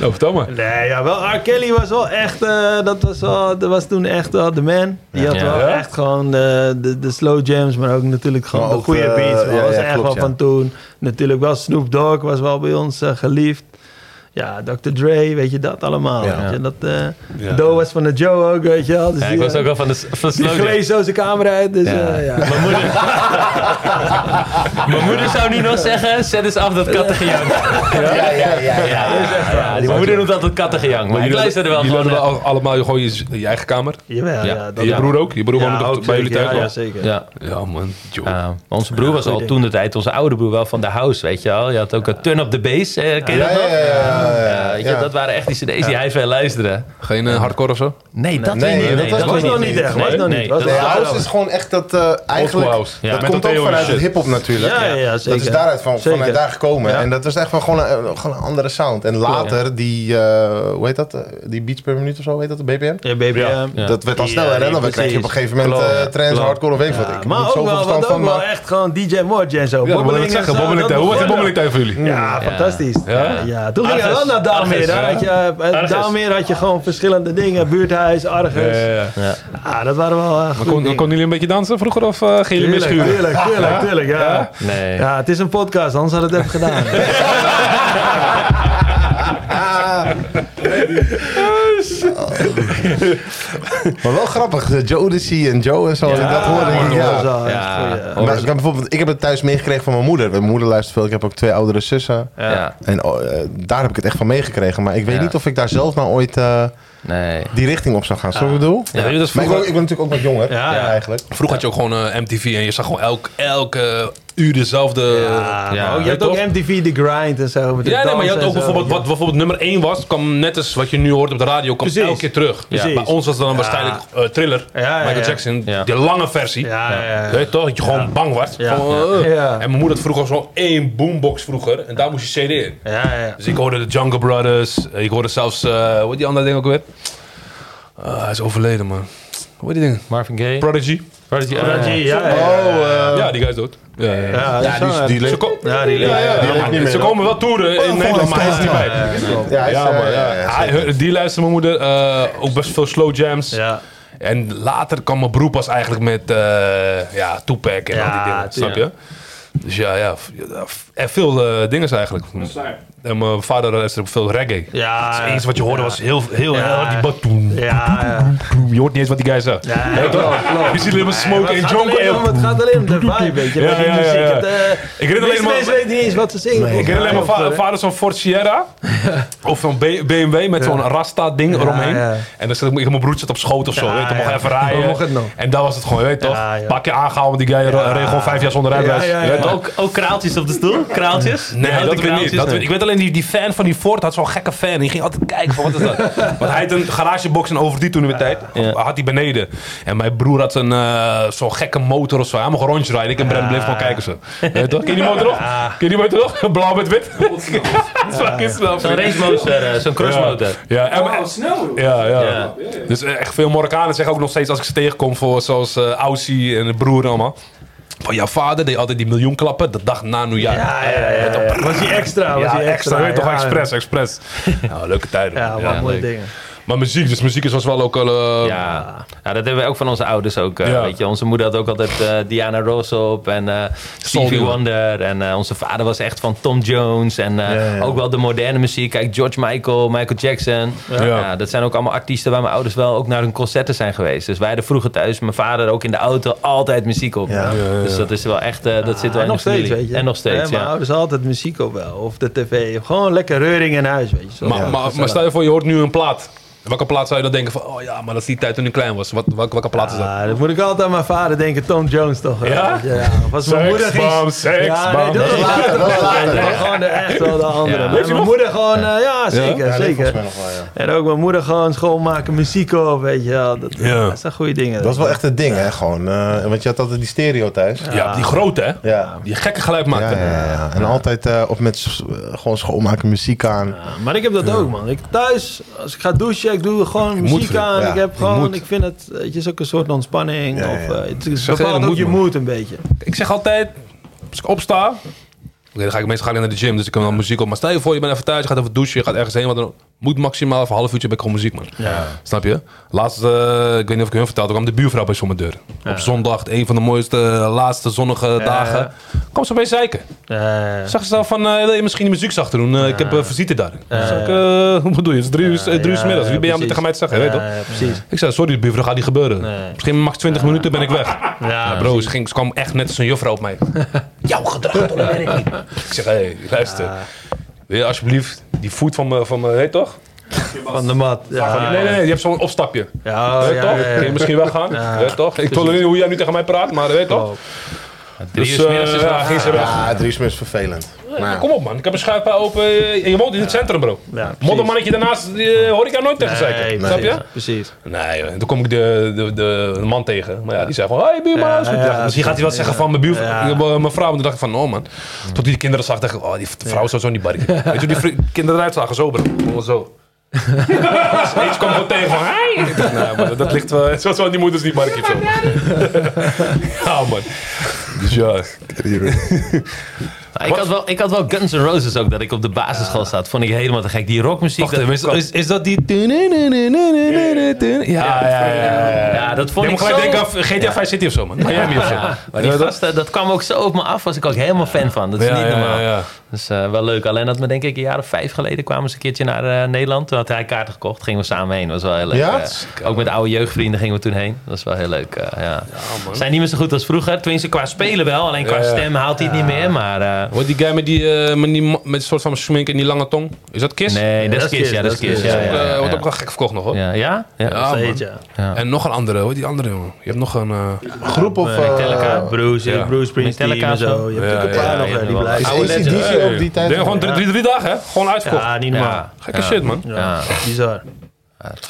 Nou, vertel maar. Nee, ja, wel, R. Kelly was wel echt, eh, dat, was wel, dat was toen echt wel de man. Die had Ja. wel Ja? Echt gewoon de, de, de slow jams, maar ook natuurlijk gewoon Maar de ook, goede eh, beats. Dat was echt wel van toen. Natuurlijk wel Snoop Dogg was wel bij ons eh, geliefd. Ja, Dr. Dre, weet je dat allemaal. Ja. Weet je, dat, eh Ja. Doe was van de Joe ook, weet je wel. Dus Ja, die, ik was eh, ook wel van de, van de die gleed zo zijn kamer uit. Dus, Ja. eh, ja. Mijn moeder... [laughs] Mijn moeder zou nu nog zeggen, zet eens af dat kattengejank. Ja, ja, ja. ja, ja, die Mijn moeder noemt altijd kattengejank. Maar ik luisterde wel Jullie gewoon... hadden eh, wel al- allemaal gewoon je, je eigen kamer? Jawel, ja. Ja. dat je ja. broer ook? Je broer Ja, woonde ook bij jullie thuis? Ja, zeker. Ja. Ja, man. Joe. Ja, maar onze broer was al toen de tijd, onze oude broer wel van de house, weet je wel. Je had ook een Turn Up The Bass, eh, ken je Ja, dat ja, nog? Ja, weet je. Dat waren echt die cd's die hij veel luisterde. Geen eh, hardcore of zo? Nee, dat Nee, niet. dat Nee, was was nog niet echt, was nog niet. Was Nee, house is gewoon echt dat eh, eigenlijk. house. Ja. Dat Met komt dat ook Theo vanuit shit. het hip-hop natuurlijk. Ja, ja, ja, zeker. Dat is daaruit van, Zeker. vanuit daar gekomen. Ja. En dat is echt wel gewoon een, gewoon een andere sound. En later, die, eh, hoe heet dat? Eh, Die beats per minuut of zo, heet dat? De BPM? Ja, BBM. Ja. Dat werd al Ja, sneller. en dan krijg je op een gegeven moment Klopt. eh trends, Klopt. hardcore of weet ik wat. Ik maar ook zoveel wel, verstand wat ook van. wel Maar echt gewoon DJ Morge en zo. Ja, dat wil Bobbeling ik zeggen. en zo, Bobbeling dat tijd. Hoe was bobbeling tijd voor jullie? Ja, fantastisch. Ja? Toen ging. Wel naar Daalmeer. Daar had je, eh, Argus. Daalmeer had je gewoon verschillende dingen. Buurthuis, Argus. Ja, ja, ja. Ja. Ah, dat waren wel uh, Maar kon, konden jullie een beetje dansen vroeger of eh gingen jullie meer Tuurlijk, schuren? tuurlijk, tuurlijk, tuurlijk, ja. Nee. Ja, het is een podcast, anders had het even gedaan. [laughs] [laughs] [laughs] [laughs] Maar wel grappig. eh, Joe Odyssey en Joe en zo. dat hoorde, denk ik, ja. Ja. goeie. Maar ik, heb bijvoorbeeld, ik heb het thuis meegekregen van mijn moeder. Mijn moeder luistert veel. Ik heb ook twee oudere zussen. Ja. En oh, eh, daar heb ik het echt van meegekregen. Maar ik weet Ja. niet of ik daar zelf nou ooit eh, Nee. die richting op zou gaan. Zo bedoel? Ja, ik, vroeger, ben, ik ben natuurlijk ook wat jonger. Ja, ja. eigenlijk. vroeger had je ook gewoon eh, MTV en je zag gewoon elk, elke uur dezelfde... Ja, Ja, je hebt ook? MTV The Grind en zo. met de Ja, nee, maar je had ook bijvoorbeeld wat bijvoorbeeld nummer 1 was, kwam net als wat je nu hoort op de radio, kwam Precies. elke keer terug. Precies. Bij ons was het dan waarschijnlijk eh, Thriller, Ja, ja, Michael ja. Jackson, Ja. de lange versie. Ja, ja, ja. Weet je toch? Dat je gewoon bang was. Ja. Gewoon, eh. Ja. En mijn moeder had vroeger zo één boombox vroeger en daar moest je CD in. Ja, ja. Dus ik hoorde de Jungle Brothers, eh, ik hoorde zelfs, eh heet die andere ding ook weer? Ah, hij is overleden man. Hoe heet die dingen? Marvin Gaye. Prodigy. Prodigy. ah, Prodigy, ja. ja, ja. Oh, eh, ja, die guy is dood. Ja, ja, ja. Ja, ja, die, die Ze, ko- Ja, die Die Ze komen wel toeren in Oh, Nederland, maar hij is er niet bij. Ja, hij is, Ja, eh, man, ja. ja, Hij- zeker. die luisterde mijn moeder eh, ook best veel slow jams. Ja. En later kwam mijn broer pas eigenlijk met eh ja, Tupac en al die dingen, snap je? Dus ja, ja, er veel eh dingen eigenlijk. En mijn vader luisterde veel reggae. Ja, het enige wat je hoorde ja. was heel, heel, Ja. heel die batoen. Ja, ja. Je hoort niet eens wat die guy zegt. Ja, Weet je ziet alleen maar smoken Maar en het gaat jonken. alleen om- Het gaat alleen om de vibe, weet je. Ja, ja, ja, eh, Ik herinner alleen maar- mensen weten niet eens wat ze zingen. Nee, Ik herinner alleen va- vader zo'n Ford Sierra. Of zo'n BMW met zo'n Rasta-ding eromheen. En dan zat ik, mijn broertje zat op schoot of zo. Weet je, mocht even rijden. Dan. En dat was het gewoon, je weet toch? Pak je aangehouden, want die guy gewoon vijf jaar zonder rijbewijs. Weet? Ook, ook kraaltjes op de stoel? Kraaltjes? Nee, dat weet ik niet. Dat Nee. weet, ik weet alleen, die, die fan van die Ford had zo'n gekke fan. Die ging altijd kijken van, wat is dat? [laughs] Want hij had een garagebox in Overdie toen in de tijd. Ja. Had hij beneden. En mijn broer had een, eh, zo'n gekke motor of zo. Hij mocht een rondje rijden. Ik en Brent bleef gewoon kijken zo. Weet je toch? Ken je die motor nog? Ken je die motor nog? [laughs] Blauw met wit. Dat is snel. Zo'n racemotor, eh, zo'n crossmotor. Ja, en, snel. ja, ja. Ja. Dus eh, echt veel Marokkanen zeggen ook nog steeds als ik ze tegenkom, voor, zoals eh Aussie en de broer allemaal. Van jouw vader deed altijd die miljoen klappen de dag na nieuwjaar. Ja, ja, ja, ja. Was hij extra? Was Ja, hij extra, je toch, ja, expres, expres. Ja, leuke tijden. Ja, wat mooie leuk. dingen. Maar muziek, dus muziek is was wel ook al... eh, Ja. ja, dat hebben we ook van onze ouders ook. eh, Ja. weet je. Onze moeder had ook altijd eh, Diana Ross op en eh, Stevie Soul Wonder. En eh, onze vader was echt van Tom Jones. En eh, Ja, ja. ook wel de moderne muziek. Kijk, George Michael, Michael Jackson. Ja. Ja. dat zijn ook allemaal artiesten waar mijn ouders wel ook naar hun concerten zijn geweest. Dus wij hadden vroeger thuis, mijn vader ook in de auto, altijd muziek op. Ja. Ja, ja, Dus dat is wel echt, eh, dat zit wel en in nog steeds, weet je. En nog steeds, Mijn ja. ouders hadden altijd muziek op wel. Of de tv. Of gewoon lekker reuring in huis, weet je. Zo. Maar, Ja, maar, maar stel je voor, je hoort nu een plaat. Welke plaat zou je dan denken van, oh ja, maar dat is die tijd toen ik klein was. Wat, welke, welke plaat is dat? Ah, dat moet ik altijd aan mijn vader denken. Tom Jones toch? Ja? Ja. Als mijn moeder ging... Ja, nee, dat is later. Dat is later, Nee, hè? gewoon de, echt wel de andere. Ja. Nee, Weet je mijn moeder gewoon... eh, ja, zeker, Ja, zeker. wel, ja. En ook mijn moeder gewoon schoonmaken, muziek op, weet je wel. Dat, Ja. dat zijn goede dingen. Dat was wel echt het ding, hè? Gewoon, eh, want je had altijd die stereo thuis. Ja, die grote hè? Ja. Die gekke geluid Ja, maakte. ja, ja. En altijd eh, of met gewoon schoonmaken, muziek aan. Ja, maar ik heb dat ook, man. Ik thuis, als ik ga douchen, ik doe gewoon muziek aan. Ja, ik heb gewoon, moet. ik vind het, weet je, is ook een soort ontspanning. Ja, Of, eh, het, het Zeg, bepaalt dat ook moet, je moed een beetje. Ik zeg altijd, als ik opsta, oké, dan ga ik meestal ga ik naar de gym, dus ik kan wel muziek op. Maar stel je voor, je bent even thuis, je gaat even douchen, je gaat ergens heen, want dan moet maximaal even een half uurtje ik gewoon muziek, man. Snap je? Laatst, eh, ik weet niet of ik hun vertelde, kwam de buurvrouw bij zo'n deur. Op zondag, een van de mooiste, eh, laatste zonnige dagen. Kwam ze bij zeiken. Ja, Zag ze zelf van, eh, wil je misschien die muziek zachter doen? Eh, Ik heb visite daar. Zeg ik, [laughs] hoe bedoel je? Het is drie uur, drie uur 's middags. Wie ben jij om dit tegen mij te zeggen? weet je toch? Ja, precies. Ik zei, sorry buurvrouw, gaat niet gebeuren. Nee. Misschien max 20 minuten ben ik weg. Ja, Ja, bro, ze, ging, ze kwam echt net als een juffrouw op mij. [laughs] Jouw gedrag, dat werkt niet. Ik zeg, hé, hey, luister. Wil je alsjeblieft die voet van me, van me, weet je toch? Van de mat. Ja, nee, nee, nee, je hebt zo'n opstapje. Ja, weet ja, toch? ja, ja. Kun je misschien weggaan? Ja. Weet toch? Ik tolereer niet hoe jij nu tegen mij praat, maar weet toch? Drie Dus uur 's middags eh, is ja, wel- ging ze weg. Ja, drie is vervelend. Ja, kom op man, ik heb een schuifpui open en je woont in het centrum bro. Ja. Moddermannetje daarnaast eh, hoor ik jou nooit tegen. Nee, Snap je? precies. Nee, toen kom ik de, de, de, man tegen. Maar ja, die zei van, hey buurman, Ja, Misschien gaat hij wat zeggen van mijn Ja. eh, mijn vrouw. En toen dacht ik van, oh man. Tot die kinderen zag, dacht ik, oh die vrouw zou zo niet barren. Weet je die [laughs] kinderen eruit zagen? Zo bro, gewoon zo. [laughs] Eentje kwam gewoon tegen van, hey. Ik dacht, nou, maar dat ligt wel, zo zo die moeders niet zo. [laughs] ja man. Dus ja. Maar Ik had, wel, ik had wel Guns N' Roses ook, dat ik op de basisschool zat. Vond ik helemaal te gek. Die rockmuziek. Wacht is, dat, is, is dat die... Ja, ja, ja. ja. ja, dat vond ik moet gelijk zo... denken aan GTA 5 City of zo man. Miami of zo. Maar die dat- gasten, dat kwam ook zo op me af. Was ik ook helemaal fan van. Dat is niet normaal. Dus eh, wel leuk. Alleen dat me denk ik een jaar of vijf geleden kwamen ze een keertje naar eh, Nederland. Toen had hij kaarten gekocht. Gingen we samen heen. Dat was wel heel leuk. Ja? Eh, ook met oude jeugdvrienden gingen we toen heen. Dat was wel heel leuk. ja. Zijn niet meer zo goed als vroeger. Tenminste qua spelen wel. Alleen qua stem haalt hij het niet meer. Maar eh, Wat die guy met die, eh, met die met een soort van smink en die lange tong? Is dat Kiss? nee, dat is Kiss. Ja, dat is Kiss. Ja, Eh, wordt ook wel gek verkocht nog hoor. Ja, ja? Ja. Ja. En nog een andere, hoe heet die andere jongen? Je hebt nog een... eh, Groep of... eh, Metallica. Bruce, Ja. Bruce Springsteen en zo. Je hebt Ja, ook een paar ja, nog, die blijven. Is ACDC legends. op die tijd? Gewoon drie, drie, drie dagen hè? Gewoon uitverkocht. Ja, niet normaal. Gekke shit man. Ja. Bizar.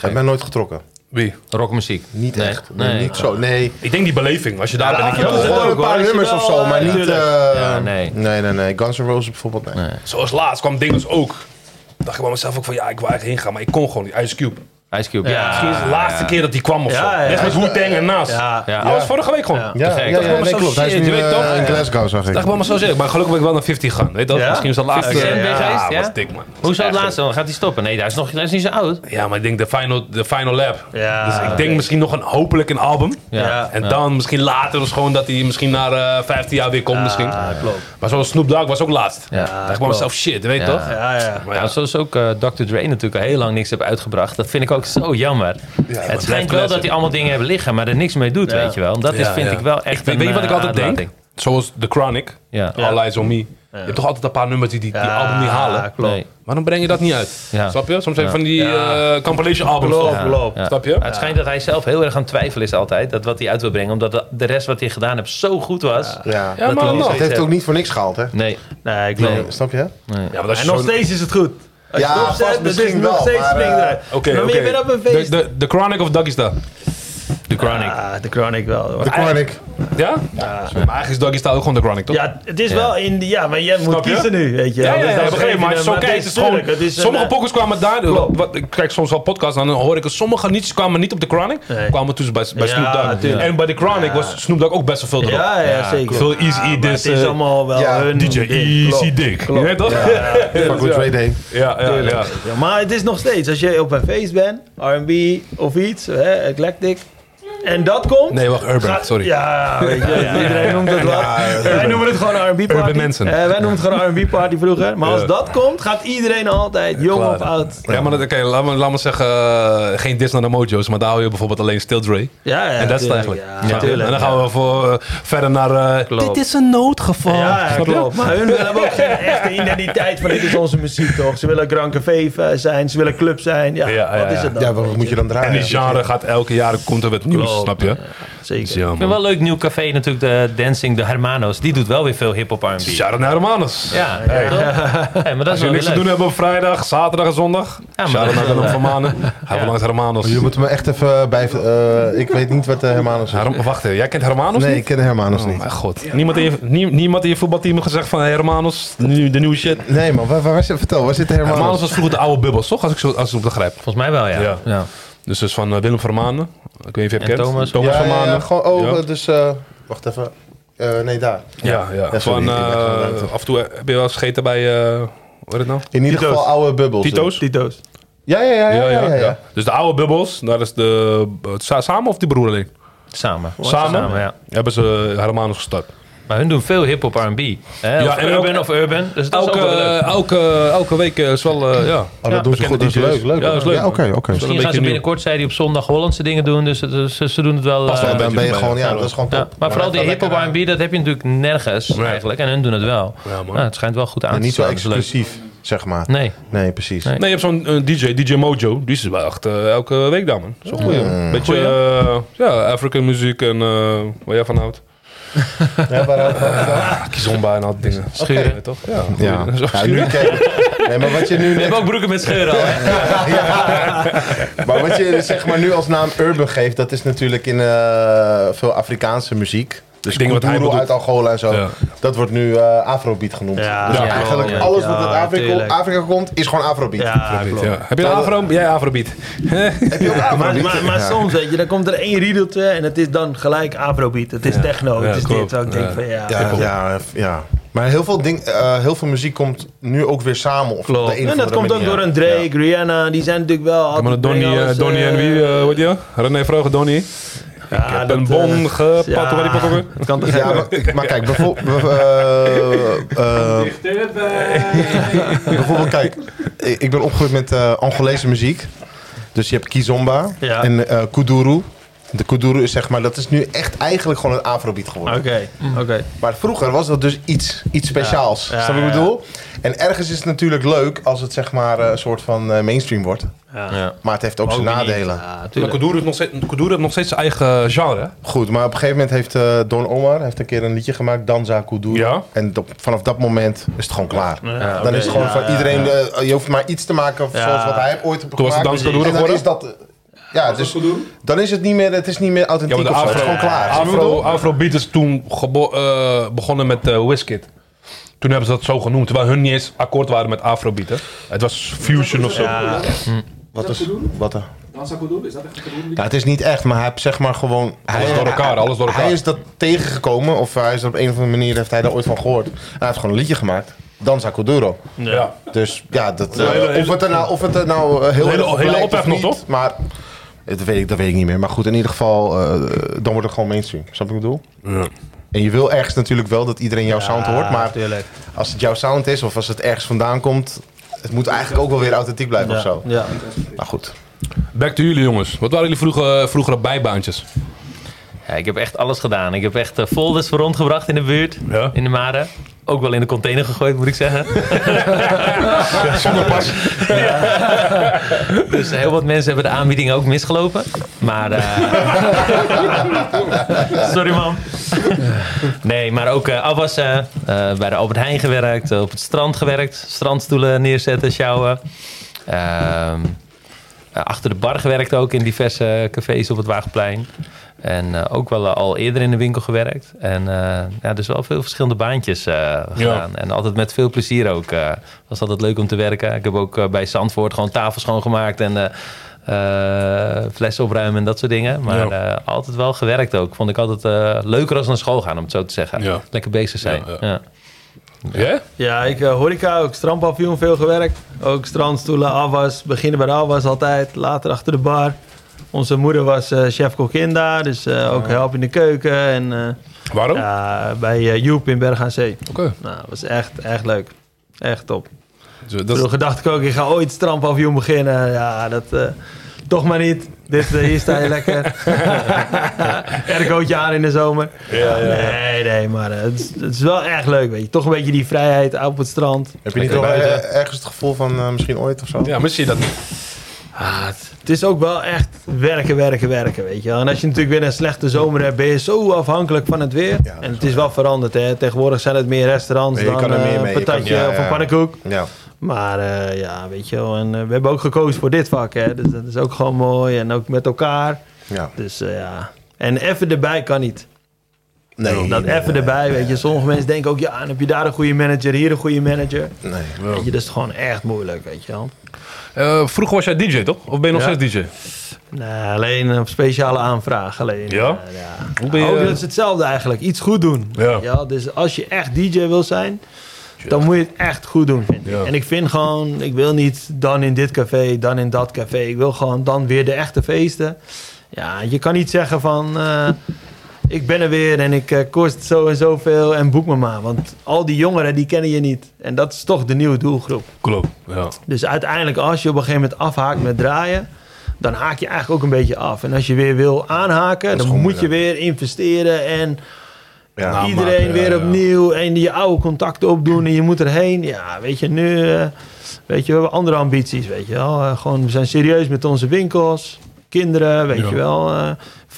Ik ben nooit getrokken. Wie? Rockmuziek. Niet Nee. echt. Nee, Nee. niet zo. Nee. Ik denk die beleving. Als je daar bent, denk je... Ja, gewoon een paar nummers of zo, maar niet... eh, Ja, nee. Nee, nee, nee. Guns N' Roses bijvoorbeeld, nee. Nee. Zoals laatst kwam Dinges ook. dacht ik bij mezelf ook van ja, ik wil eigenlijk heen gaan, maar ik kon gewoon niet. Ice Cube. Ice Cube, ja. Misschien is het de laatste keer dat hij kwam of zo. Ja, ja, Net met. Wu-Tang en Nas. Ja. Was vorige week gewoon. Ja. Ja, ja, Dat ja, nee, zo klopt. Hij is nu eh, toch? in Glasgow, zag ik. Dat ik wel maar zo zeggen. Maar gelukkig ben ik wel naar 50 gegaan. Weet dat? Ja? Misschien is dat laatste. 50 Cent ben je ja, ja? was dik man. Hoezo het Echt. laatste? Dan gaat hij stoppen? Nee, hij is nog hij is niet zo oud. Ja, maar ik denk de final, de final lap. Ja. Dus ik denk misschien nog een, hopelijk een album. Ja. En dan misschien later dus gewoon dat hij misschien na eh 15 jaar weer komt misschien. Ja, klopt. Maar zoals Snoop Dogg was ook laatst. Ja. dacht ik bij mezelf, shit, weet toch? Ja, ja. Maar zoals ook eh, Dr. Dre natuurlijk al heel lang niks heeft uitgebracht. Dat vind ik ook zo jammer. het schijnt wel dat hij allemaal dingen hebben liggen, maar er niks mee doet, Ja. weet je wel. En dat is, vind ja. ik wel echt Ik weet je wat ik eh, altijd denk? Zoals The Chronic, Ja. All Eyes On Me. Je hebt toch altijd een paar nummers die die, die Ja, album niet halen. klopt. Nee. Waarom breng je dat niet uit? Ja. Snap je? Soms Ja. van die Ja. eh, compilation albums. Klopt. Snap je? Maar het schijnt dat hij zelf heel erg aan het twijfelen is altijd. Dat wat hij uit wil brengen. Omdat de- rest wat hij gedaan heeft zo goed was. Ja. Ja, Dat maar hij. Het heeft ook niet voor niks gehaald, hè? Nee. Nee, klopt. Nee, snap je? Ja, maar dat is En nog steeds is het goed. Als je Ja, het opzet, vast misschien nog steeds maar, springt eruit. Oké, maar oké. je bent op een De, feest. de, de Chronic of Doggy The Chronic. Ja, de Chronic wel. De Chronic. Ja? Maar eigenlijk is Doggy Style ook gewoon de Chronic, toch? Ja, het is Ja. wel in de... Ja, maar jij moet je? kiezen nu, weet je. Ja, ja, Dus ja, maar zo kijk het is gewoon. het is een, sommige pokkers kwamen daar. Wat, ik kijk soms wel podcasts en dan hoor ik er sommige liedjes kwamen niet op de Chronic. Nee. Kwamen toen bij, bij Ja, Snoop Dogg. En bij de Chronic was Snoop Dogg ook best wel veel erop. Ja, ja, zeker. Veel Easy Ja, dus, Het is eh, allemaal wel ja, hun DJ. Easy. Dick. Je weet toch? [laughs] Fuck with Ray Day. Ja, ja, ja. Ja, maar het is nog steeds, als je op een feest bent, R&B of iets, hè, eclectic, en dat komt... Nee, wacht, Urban, gaat- sorry. Ja, weet je, [laughs] iedereen noemt het wat. wij noemen het gewoon R&B party. Urban mensen. Eh, wij noemen het gewoon R&B party vroeger. Maar als dat komt, gaat iedereen altijd, jong Klaar. of oud. Ja, maar oké, laat, me, laat me zeggen, eh, geen dis naar de mojo's, maar daar hou je bijvoorbeeld alleen Still Dre. Ja, ja, en dat is het eigenlijk. Tuurlijk, en dan gaan we voor, eh, verder naar... eh, Klopt. dit is een noodgeval. Ja, klopt. Maar hun hebben ook geen echte identiteit van dit is onze muziek toch. Ze willen Grand Café zijn, ze willen club zijn. Ja, Ja, ja, wat is het dan? Ja, wat moet je dan En draaien? die genre gaat elke jaar komt er wat nieuws, Snap je? Zeker. Dus ja, Ik vind wel een leuk nieuw café natuurlijk, de Dancing, de Hermanos. Die doet wel weer veel hip-hop R&B. Shout out naar Hermanus. Ja? [laughs] Hey, maar dat Als is je wel niks te doen hebben op vrijdag, zaterdag en zondag. maar Shout out naar Willem van Manen. Hij Ja. langs Hermanus. Je moet me echt even bij... eh, ik weet niet wat de Hermanus is. Wacht even, jij kent Hermanus Nee, ik ken de Hermanus Oh niet. mijn god. Niemand in je, nie- niemand in je voetbalteam heeft gezegd van hey, Hermanus, de, nieuwe- de nieuwe shit. Nee, man. Waar, waar, waar zit, vertel, waar zit de Hermanus Hermanus? was vroeger de oude bubbels, toch? Als ik, zo, als ik het begrijp. Volgens mij wel, ja. Ja. Dus dus van eh, Willem van Manen. Ik weet niet of je hem En kent. Thomas. Thomas ja, gewoon, oh, Ja. dus... eh, wacht even. Eh, nee, daar. Ja, ja. Sorry, van, eh, af en toe heb je wel eens gegeten bij, eh hoe heet het nou? In ieder Tito's. geval oude bubbels. Tito's? Tito's. Ja, ja, ja. ja, ja, ja, ja. Dus de oude bubbels, daar is de, samen of die broer alleen? Samen. Samen? ja. Hebben ze Hermanus gestart. Maar hun doen veel hip-hop R&B. Ja, en urban ook- of urban. Dus dat is ook Elke, wel leuk. elke, elke week eh, is wel, eh, ja. Oh, dat Ja, doen ze goed. Dat is leuk. leuk. Ja, dat is leuk. Ja, oké, oké. Misschien gaan ze nieuw. binnenkort, zei hij, op zondag Hollandse dingen doen. Dus het- ze, ze doen het wel... Eh, Dan beetje ben je gewoon... Ja, dat is gewoon ja, top. maar vooral die hip-hop R&B, dat heb je natuurlijk nergens Nee. eigenlijk. En hun doen het wel. Ja, man. Nou, het schijnt wel goed aan eh, te Niet zo leuk. exclusief, zeg maar. Nee. Nee, precies. Nee. Nee, je hebt zo'n eh, DJ, DJ Mojo. Die is wel echt eh, elke week daar, man. Zo'n goeie. Mm. Beetje, Goeie? eh, ja, African muziek en eh waar jij van houdt. Ja, waaruit gaat het dan? Kizomba en al die dingen. Schuren. Oké, toch? Ja. Ja. Zo ja nu, kijk, nee, maar wat je nu We net hebben ook broeken met scheuren al? [laughs] Maar wat je zeg maar nu als naam urban geeft, dat is natuurlijk in eh, veel Afrikaanse muziek. Dus Ik denk wat hij bedoelt. uit Angola en zo. Ja. Dat wordt nu eh, Afrobeat genoemd. Ja, dus ja, eigenlijk ja, alles wat uit Afrika. Afrika komt, is gewoon Afrobeat. Ja. Heb je een afro? Jij afrobeat. [laughs] Heb je ook Maar, Afrobeat? maar, maar Ja. soms, weet je, dan komt er één riedeltje en het is dan gelijk afrobeat. Het is techno, Ja, het is klopt. dit. Ik denk Ja. van ja, Ja, ja, ja. Maar heel veel, ding, eh, heel veel muziek komt nu ook weer samen. Of klopt. En dat komt ook door een Drake, Rihanna, die zijn natuurlijk wel Ja, maar. Donnie, eh, Donnie en wie, eh wat je? René Vroger, Donnie. Ja, Ik heb een eh, bon gepakt, ja, kan toch Ja, maar, maar kijk, bijvoorbeeld, [laughs] bijvoorbeeld kijk, ik ik ben opgegroeid met eh Angolese muziek. Dus je hebt Kizomba Ja. en eh Kuduro. De Kuduro is zeg maar, dat is nu echt eigenlijk gewoon een afrobeat geworden. Oké, oké. Maar vroeger was dat dus iets, iets speciaals. Ja, Snap je wat ik ja. bedoel? En ergens is het natuurlijk leuk als het zeg maar eh, een soort van eh, mainstream wordt. Ja. Ja. Maar het heeft ook zijn Ook nadelen. Ja, Maar. Kuduro heeft nog steeds, Kuduro heeft nog steeds zijn eigen genre. Goed, maar op een gegeven moment heeft eh, Don Omar heeft een keer een liedje gemaakt, Danza Kuduro. Ja. En op- vanaf dat moment is het gewoon klaar. Ja, Dan is het gewoon Ja, van ja, iedereen, ja. je hoeft maar iets te maken Ja. zoals wat hij ooit heeft Toen was het gemaakt. Dans Kuduro En dan geworden? Eh, ja, dus dan is het niet meer, het is niet meer Ja, authentiek maar de of zo. Het is afro, gewoon klaar. Afro, afrobeat is toen eh, begonnen met eh Wizkid. Toen hebben ze dat zo genoemd, terwijl hun niet eens akkoord waren met afrobeat. hè. Het was fusion of zo. Ja, Wat is, wat, eh, Dan zou ik doen, is dat echt een Ja, het is niet echt, maar hij heeft zeg maar gewoon... Alles hij, door elkaar, alles door elkaar. Hij is dat tegengekomen, of hij is er op een of andere manier, heeft hij daar ooit van gehoord. Hij heeft gewoon een liedje gemaakt. Danza Kuduro. Ja. Dus ja, dat, Ja, hele- eh, of, het er nou, of het er nou eh, heel Hele- hele ophef nog, niet, toch? Maar dat weet, ik, dat weet ik niet meer. Maar goed, in ieder geval, eh, dan wordt het gewoon mainstream. Snap je wat ik bedoel? Ja. En je wil ergens natuurlijk wel dat iedereen jouw sound hoort. Maar Tuurlijk. als het jouw sound is, of als het ergens vandaan komt... Het moet eigenlijk ook wel weer authentiek blijven of zo. Ja. Nou goed. Back to jullie jongens. Wat waren jullie vroeger, vroegere bijbaantjes? Ja, ik heb echt alles gedaan. Ik heb echt eh, folders voor rondgebracht in de buurt, Ja. in de Mare. Ook wel in de container gegooid, moet ik zeggen. [laughs] Zonder pas. [laughs] Dus heel wat mensen hebben de aanbieding ook misgelopen. Maar. eh, [laughs] Sorry, man. nee, maar ook eh, afwassen. bij de Albert Heijn gewerkt. op het strand gewerkt. Strandstoelen neerzetten, sjouwen. Ehm, eh, achter de bar gewerkt ook in diverse cafés op het Wagenplein. En eh, ook wel eh, al eerder in de winkel gewerkt. En eh, ja, dus wel veel verschillende baantjes eh, gedaan. En altijd met veel plezier ook. eh was altijd leuk om te werken. Ik heb ook bij Zandvoort gewoon tafels schoongemaakt en eh, eh, flessen opruimen en dat soort dingen. Maar Ja. eh, altijd wel gewerkt ook. Vond ik altijd eh, leuker als naar school gaan, om het zo te zeggen. Ja. Lekker bezig zijn. Ja, Ja, ja. Ja? Ja, ik uh, horeca, ook strandpavillon veel gewerkt. Ook strandstoelen, afwas. Beginnen bij de afwas altijd. Later achter de bar. Onze moeder was eh chef-kokkin daar. Dus eh, ook helpen in de keuken. En eh, Waarom? ja, bij eh, Joep in Berg aan Zee. Oké. Nou, dat was echt, echt leuk. Echt top. Dus dat Vroeger dacht ik ook, ik ga ooit strandpavillon beginnen. Ja, dat... eh, toch maar niet. Dit, hier sta je [laughs] lekker. [laughs] Aircootje aan in de zomer. Nee, nee, maar het, is, het is wel echt leuk, weet je. Toch een beetje die vrijheid op het strand. Heb je niet ergens het gevoel van eh, misschien ooit of zo? Ja, mis je dat niet? Ah, het, is ook wel echt werken, werken, werken, weet je wel. En als je natuurlijk weer een slechte zomer hebt, ben je zo afhankelijk van het weer. en het is wel veranderd, hè. Tegenwoordig zijn het meer restaurants dan kan er meer eh, mee. Patatje kan- ja, of een pannenkoek. Ja. Maar eh, ja, weet je wel. En eh, we hebben ook gekozen voor dit vak, hè. Dus dat is ook gewoon mooi. En ook met elkaar. ja. Dus ja. En even erbij kan niet. Nee. Dat nee, even nee, erbij, weet je. Sommige mensen denken ook, ja, dan heb je daar een goede manager, hier een goede manager. Nee. Weet je, dat is gewoon echt moeilijk, weet je wel. Eh, vroeger was jij DJ, toch? Of ben je nog Ja. steeds DJ? Nee, alleen op speciale aanvraag. Alleen, Ja? eh, ja. Hoe ben je- Ook dat is hetzelfde eigenlijk. Iets goed doen. Ja. dus als je echt DJ wil zijn, dan moet je het echt goed doen, vind ik. Ja. En ik vind gewoon, ik wil niet dan in dit café, dan in dat café. Ik wil gewoon dan weer de echte feesten. Ja, je kan niet zeggen van, eh, ik ben er weer en ik eh, kost zo en zoveel en boek me maar. Want al die jongeren, die kennen je niet. En dat is toch de nieuwe doelgroep. Klopt. Ja. Dus uiteindelijk, als je op een gegeven moment afhaakt met draaien, dan haak je eigenlijk ook een beetje af. En als je weer wil aanhaken, dan moet je weer investeren en Ja. Iedereen weer ja, opnieuw en je oude contacten opdoen en je moet erheen. Ja, weet je, nu, eh, weet je, we hebben andere ambities, weet je wel. Eh, gewoon, we zijn serieus met onze winkels, kinderen, weet je wel,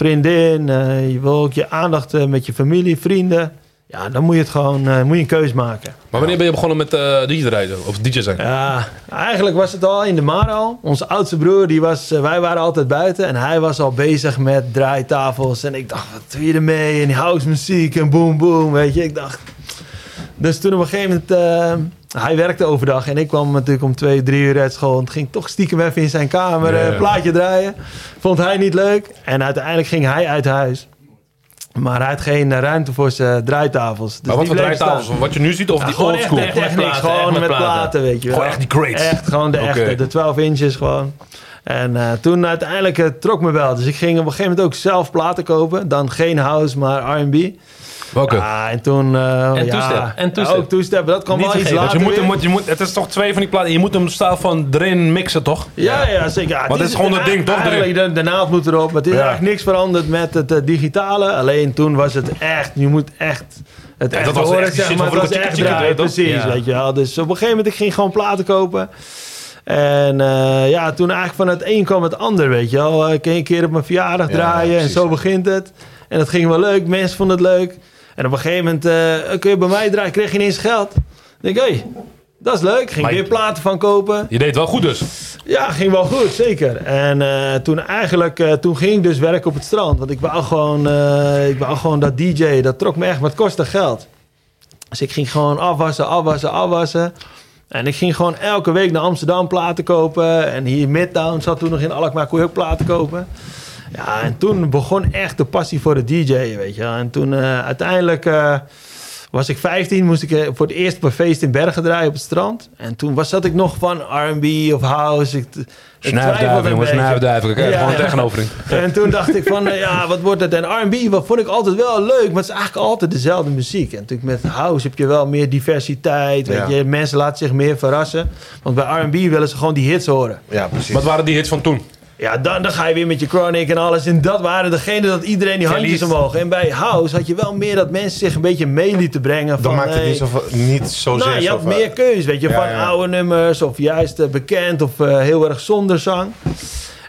vriendin. eh, je wil ook je aandacht eh, met je familie, vrienden. Ja, dan moet je het gewoon, eh, moet je een keus maken. Maar wanneer ben je begonnen met eh DJ rijden? Of DJ zijn? Ja, eigenlijk was het al in de Mar al. Onze oudste broer, die was, wij waren altijd buiten. En hij was al bezig met draaitafels. En ik dacht, wat doe je ermee? En die house muziek en boom boom, weet je. Ik dacht... Dus toen op een gegeven moment... eh, hij werkte overdag en ik kwam natuurlijk om twee, drie uur uit school. En het ging toch stiekem even in zijn kamer een plaatje draaien. Vond hij niet leuk. En uiteindelijk ging hij uit huis. Maar hij had geen eh, ruimte voor zijn draaitafels. Dus maar wat die voor draaitafels? staan. Wat je nu ziet of Ja, die gewoon old echt, niks. platen, Gewoon echt met met platen. weet je wel. Gewoon echt die crates? Echt gewoon de echte, de 12 inches gewoon. En eh, toen uiteindelijk eh, trok me wel. Dus ik ging op een gegeven moment ook zelf platen kopen. Dan geen house, maar R&B. Welke? Ja, en toen... eh, En ja. En toestep. Ja, ook toestep. Dat kwam Niet wel iets Want later je moet, hem- weer. moet, je moet, het is toch twee van die platen. Je moet hem staal van erin mixen, toch? Ja, ja, zeker. Ja, Want het is gewoon het ding, toch, Eigenlijk, de, de naald moet erop. Maar het is Ja. eigenlijk niks veranderd met het digitale. Alleen toen was het echt... Je moet echt... Het echt dat was horen, echt zeg maar. van Het was echt? Precies, Ja. weet je wel. Dus op een gegeven moment, ik ging gewoon platen kopen. En eh, ja, toen eigenlijk van het een kwam het ander, weet je wel. Ik ging een keer op mijn verjaardag Ja, draaien en zo begint het. En dat ging wel leuk, mensen vonden het leuk. En op een gegeven moment, eh kun je bij mij draaien, kreeg je ineens geld. Dan denk ik, hé, hey, dat is leuk. Ging Maar- weer platen van kopen. Je deed wel goed dus. Ja, ging wel goed, zeker. En eh, toen eigenlijk, eh, toen ging ik dus werken op het strand. Want ik wou gewoon, eh, ik wou gewoon dat DJ, dat trok me echt, maar het kostte geld. Dus ik ging gewoon afwassen, afwassen, afwassen. En ik ging gewoon elke week naar Amsterdam platen kopen. En hier Midtown zat toen nog in Alkmaar, kon ook platen kopen. Ja, en toen begon echt de passie voor het DJ'en, weet je. En toen eh, uiteindelijk eh, was ik 15, moest ik eh, voor het eerst op een feest in Bergen draaien op het strand. En toen was, zat ik nog van R&B of house. Ik, ik Snuifduiven, een jongens, snuifduiven. Kijk, Ja. gewoon tegenover. [laughs] En toen dacht ik van, eh, ja, wat wordt het? En R&B, wat vond ik altijd wel leuk, maar het is eigenlijk altijd dezelfde muziek. En natuurlijk met house heb je wel meer diversiteit, weet Ja. je. Mensen laten zich meer verrassen. Want bij R&B willen ze gewoon die hits horen. Ja, precies. Wat waren die hits van toen? Ja, dan, dan ga je weer met je Chronic en alles. En dat waren degene dat iedereen die handjes omhoog. En bij House had je wel meer dat mensen zich een beetje mee lieten brengen. Van, Dan maakt het hey, niet, zo, niet zozeer nou, je zo had van- meer keus, weet je, Ja, van ja. oude nummers of juist eh, bekend of eh, heel erg zonder zang.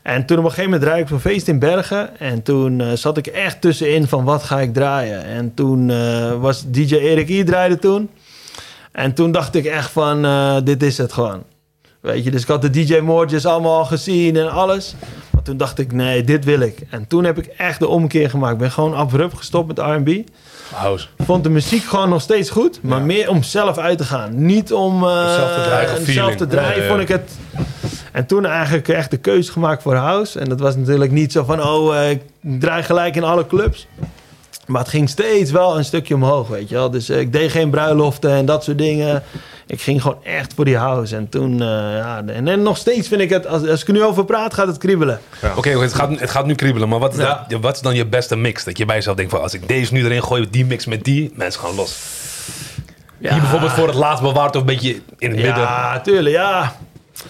En toen op een gegeven moment draaide ik op een feest in Bergen. En toen eh, zat ik echt tussenin van wat ga ik draaien. En toen eh, was DJ Erik I draaide toen. En toen dacht ik echt van, eh, dit is het gewoon. Weet je, dus ik had de DJ Moortjes allemaal al gezien en alles. Maar toen dacht ik, nee, dit wil ik. En toen heb ik echt de omkeer gemaakt. Ik ben gewoon abrupt gestopt met R&B. House. Vond de muziek gewoon nog steeds goed. Maar meer om zelf uit te gaan. Niet om eh, zelf te draaien, zelf te draaien, vond ik het... En toen eigenlijk echt de keuze gemaakt voor house. En dat was natuurlijk niet zo van, oh, eh, ik draai gelijk in alle clubs. Maar het ging steeds wel een stukje omhoog, weet je wel. Dus eh, ik deed geen bruiloften en dat soort dingen. Ik ging gewoon echt voor die house. En toen, eh, ja, en, en nog steeds vind ik het, als, als ik er nu over praat, gaat het kriebelen. Oké, het, gaat, het gaat nu kriebelen, maar wat is, Ja. dat- wat is dan je beste mix? Dat je bij jezelf denkt van, als ik deze nu erin gooi, die mix met die, mensen gaan los. Ja, Die bijvoorbeeld voor het laatst bewaard of een beetje in het midden. Ja, tuurlijk, ja.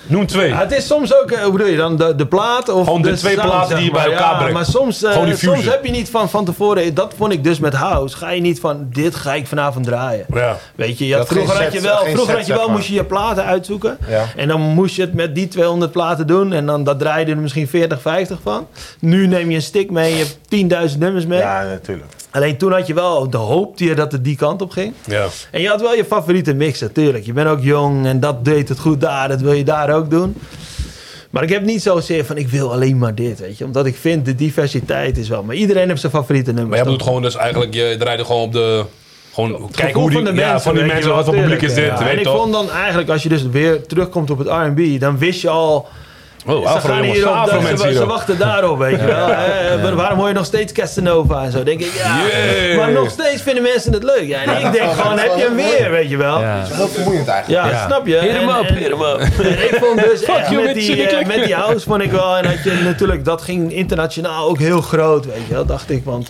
Noem twee. Ja, het is soms ook, eh, hoe bedoel je dan, de, de plaat? Of Gewoon de twee sound, platen zeg die je bij elkaar ja, brengt. Maar soms, eh, soms heb je niet van, van tevoren, dat vond ik dus met house, ga je niet van, dit ga ik vanavond draaien. Ja. Weet je, je had, vroeger, had je wel, vroeger set, had je wel, moest je je platen uitzoeken. Ja. En dan moest je het met die 200 platen doen. En dan dat draaide er misschien 40, 50 van. Nu neem je een stick mee, je hebt 10.000 nummers mee. Ja, natuurlijk. Alleen toen had je wel de hoop die dat het die kant op ging. Ja. En je had wel je favoriete mix natuurlijk. Je bent ook jong en dat deed het goed daar. Dat wil je daar ook doen. Maar ik heb niet zozeer van ik wil alleen maar dit, weet je. Omdat ik vind de diversiteit is wel. Maar iedereen heeft zijn favoriete nummers. Maar toch? bedoelt gewoon dus eigenlijk, je draaide gewoon op de... Gewoon, kijk Gevoel hoe die, van de ja, mensen, van die je mensen, wat voor publiek is dit, ja. weet En je ik toch? vond dan eigenlijk, als je dus weer terugkomt op het R&B, dan wist je al... Oh, ze gaan hierop, afro ze, ze hier. wachten daarop, weet je wel. hè. Waarom hoor je nog steeds Casanova en zo? Denk ik, ja. Yeah. Maar nog steeds vinden mensen het leuk. Ja, en ik denk gewoon, heb je hem weer, weet je wel. Ja. Heel vermoeiend eigenlijk. Ja, Ja. snap je? Hit hem En- up, en- hit hem up. [laughs] en ik vond dus [laughs] echt you, met die, eh, met die house vond ik wel... En had je natuurlijk, dat ging internationaal ook heel groot, weet je wel, dacht ik. Want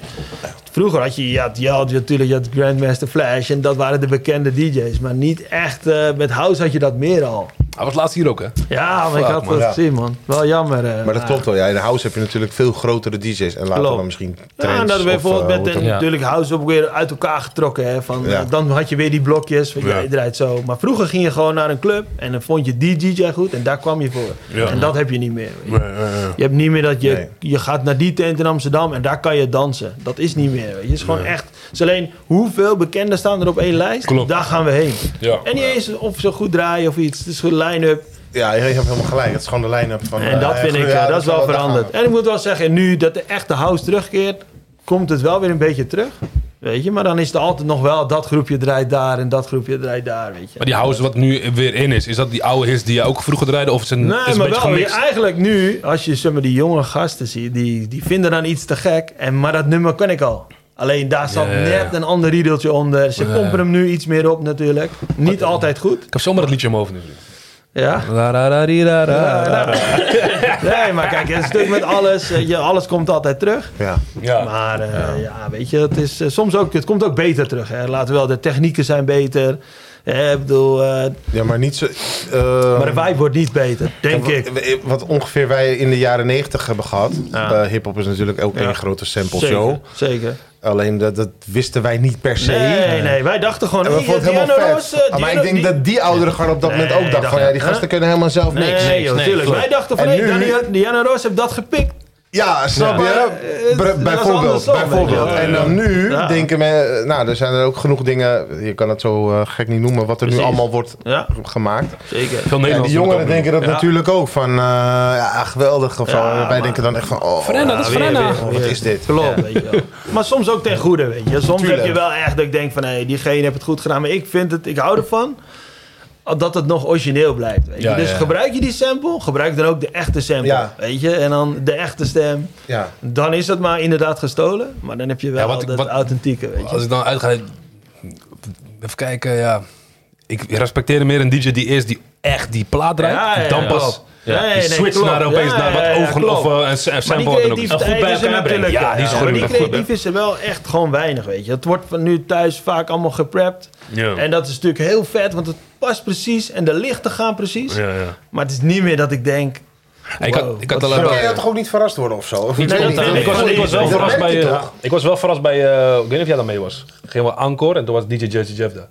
vroeger had je, je had, je had natuurlijk je had Grandmaster Flash en dat waren de bekende DJ's. Maar niet echt, eh, met house had je dat meer al. Hij was laatst hier ook, hè? Ja, maar ik had dat gezien, man. Wel jammer. eh, Maar dat klopt wel. Ja, in de house heb je natuurlijk veel grotere DJ's. En later Klopt. dan misschien Ja, trends. en dat of, werd bijvoorbeeld eh, met hoe een, natuurlijk house ook weer uit elkaar getrokken. Hè, van, Ja. eh, dan had je weer die blokjes, van, Ja. jij draait zo. Maar vroeger ging je gewoon naar een club en dan vond je die DJ goed en daar kwam je voor. Ja. En dat heb je niet meer. weet je. Nee, nee, nee. Je hebt niet meer dat je, Nee. je gaat naar die tent in Amsterdam en daar kan je dansen. Dat is niet meer. Weet je. Het is gewoon echt. Het is alleen hoeveel bekenden staan er op één lijst. Klopt. Daar gaan we heen. Ja. En niet eens of ze goed draaien of iets. Het is line-up. Ja, je hebt helemaal gelijk. Het is gewoon de line-up van... En dat eh, vind ik, ja, eh, dat is wel veranderd. En ik moet wel zeggen, nu dat de echte house terugkeert, komt het wel weer een beetje terug. Weet je, maar dan is er altijd nog wel dat groepje draait daar en dat groepje draait daar, weet je. Maar die house wat nu weer in is, is dat die oude hits die je ook vroeger draaide? Of is het een, Nee, is maar een beetje wel, eigenlijk nu, als je zeg maar, die jonge gasten ziet, die, die vinden dan iets te gek. En, maar dat nummer ken ik al. Alleen daar zat net een ander riedeltje onder. Ze pompen hem nu iets meer op natuurlijk. Niet altijd goed. Ik heb zomaar dat liedje omhoog nu. Ja. [laughs] Nee, maar kijk, het is natuurlijk met alles. weet Je, alles komt altijd terug. Ja. Ja. Maar eh, ja. weet je, het is eh, soms ook, het komt ook beter terug. Hè. Laten we wel, de technieken zijn beter. Eh, ik bedoel, eh, ja, maar niet zo... eh, maar de vibe wordt niet beter, denk ik. Wat ongeveer wij in de jaren negentig hebben gehad. Ja. Eh, Hip-hop is natuurlijk ook Ja. één grote sample show. Zeker, zeker. Alleen dat, dat wisten wij niet per se. Nee, nee, wij dachten gewoon, En we vonden het helemaal vet. Eh, maar ik denk dat die ouderen gewoon op dat Nee, moment ook dachten dacht van... Ja, die gasten kunnen helemaal zelf Nee, niks. nee, tuurlijk. klopt. Wij dachten van, nu- Diana, Ross heeft dat gepikt. Ja, snap je? eh, bijvoorbeeld. En dan nu Ja. denken we... Nou, er zijn er ook genoeg dingen... Je kan het zo eh, gek niet noemen... wat er nu allemaal wordt Ja, gemaakt. zeker. Veel Nederlanders die jongeren denken dat Ja. natuurlijk ook van... eh, ja, geweldig. Ja, Wij maar- denken dan echt van... Oh, Frenna, dat is Ja, weer, wat is dit? Klopt, weet je wel. Maar soms ook ten goede, weet je. Soms Tuurlijk. heb je wel echt dat ik denk van... hé, diegene heeft het goed gedaan. Maar ik vind het... Ik hou ervan dat het nog origineel blijft. Weet je? Ja, dus ja. gebruik je die sample, gebruik dan ook de echte sample. Ja. Weet je? En dan de echte stem. Ja. Dan is het maar inderdaad gestolen. Maar dan heb je wel Ja, wat dat wat- authentieke. Weet je? Als ik dan uitga... Even kijken, ja. Ik respecteer meer een DJ die eerst die echt die plaat draait. Ja, ja, dan pas ja, Ja, nee, die nee, switch klopt. naar opeens Ja, naar wat ja, ogen of uh, een Maar sample. die ook is. creativiteit Goed bij is er elkaar brengen. Ja, die is maar goed. die creatief is er wel echt gewoon weinig, weet je. Het wordt van nu thuis vaak allemaal geprept. Ja. En dat is natuurlijk heel vet, want het past precies en de lichten gaan precies. Ja, ja. Maar het is niet meer dat ik denk... Ik had, Wow, ik had dat toch ook niet verrast worden of zo? Of Nee, ik, was, ik was wel verrast bij... eh, toch? ik was wel verrast bij... eh, ik weet niet of jij daarmee was. Gingen we encore en toen was DJ Jersey Jeff daar.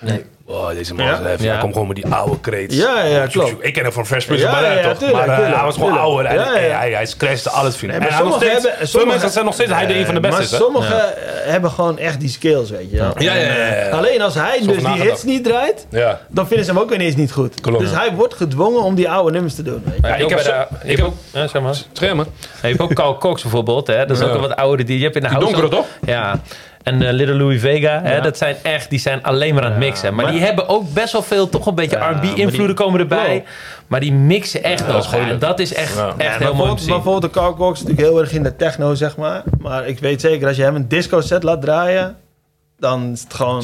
Nee. Wow, deze man Ja? is heftig. Ja. Hij komt gewoon met die oude kreets. Ja, ja, klopt. Ik ken hem van Fresh Prince Ja, of Bel-Air, ja, ja, toch? tuurlijk, maar eh, tuurlijk, hij was gewoon tuurlijk. ouder. Hij, Ja, ja. hij, hij, hij crashte alles, vriend. Nee, en steeds, hebben- veel sommigen- mensen zijn nog steeds hij de een van de beste. maar sommigen eh, hebben gewoon echt die skills, weet je. wel. Ja, ja, ja, ja. Alleen als hij dus die hits niet draait, Ja. dan vinden ze hem ook ineens niet goed. Klopt. Dus hij wordt gedwongen om die oude nummers te doen. Weet je. Ja, ik heb ja, zeg maar. Schermen. Je hebt ook Carl Cox bijvoorbeeld, hè? dat is ook een wat ouder die je hebt in de Die house. donkere, toch? Ja. En eh, Little Louis Vega, hè, Ja. dat zijn echt, die zijn alleen maar aan het mixen. Maar, maar- die hebben ook best wel veel, toch een beetje Ja, R&B-invloeden die- komen erbij. Maar die mixen echt dat. Ja, goed. en dat is echt, Ja. echt Ja, heel mooi bijvoorbeeld, de Carl Cox is natuurlijk heel erg in de techno, zeg maar. Maar ik weet zeker, als je hem een disco set laat draaien, dan is het gewoon...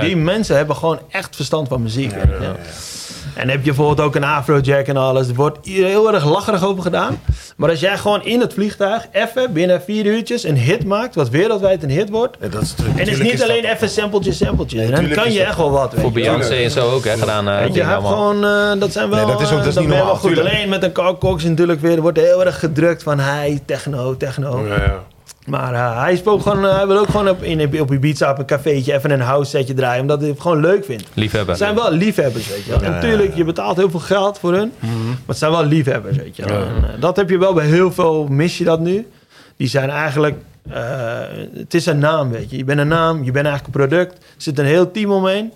Die, mensen hebben gewoon echt verstand van muziek. je. En dan heb je bijvoorbeeld ook een afrojack en alles. Er wordt heel erg lacherig over gedaan. Maar als jij gewoon in het vliegtuig even binnen vier uurtjes een hit maakt, wat wereldwijd een hit wordt. Ja, dat is En het is niet alleen even sampletje, sampletje. dan tuurlijk kan je echt wel wat. Voor. Beyoncé en zo ook hè, gedaan. eh, Weet je, hebt gewoon, eh, dat zijn wel, Nee, dat is ook- dat is eh, niet normaal, goed. tuurlijk. Alleen met een Carl Cox natuurlijk weer, er wordt heel erg gedrukt van hij, techno, techno. Ja, ja. Maar eh, hij, is ook gewoon, eh, hij wil ook gewoon op, in, op Ibiza op een cafeetje even een house setje draaien, omdat hij het gewoon leuk vindt. Liefhebber. Het zijn wel liefhebbers, weet je wel. Natuurlijk, je betaalt heel veel geld voor hun, maar het zijn wel liefhebbers, weet je wel. En, eh, dat heb je wel bij heel veel, mis je dat nu. Die zijn eigenlijk, eh, het is een naam, weet je. Je bent een naam, je bent eigenlijk een product, er zit een heel team omheen.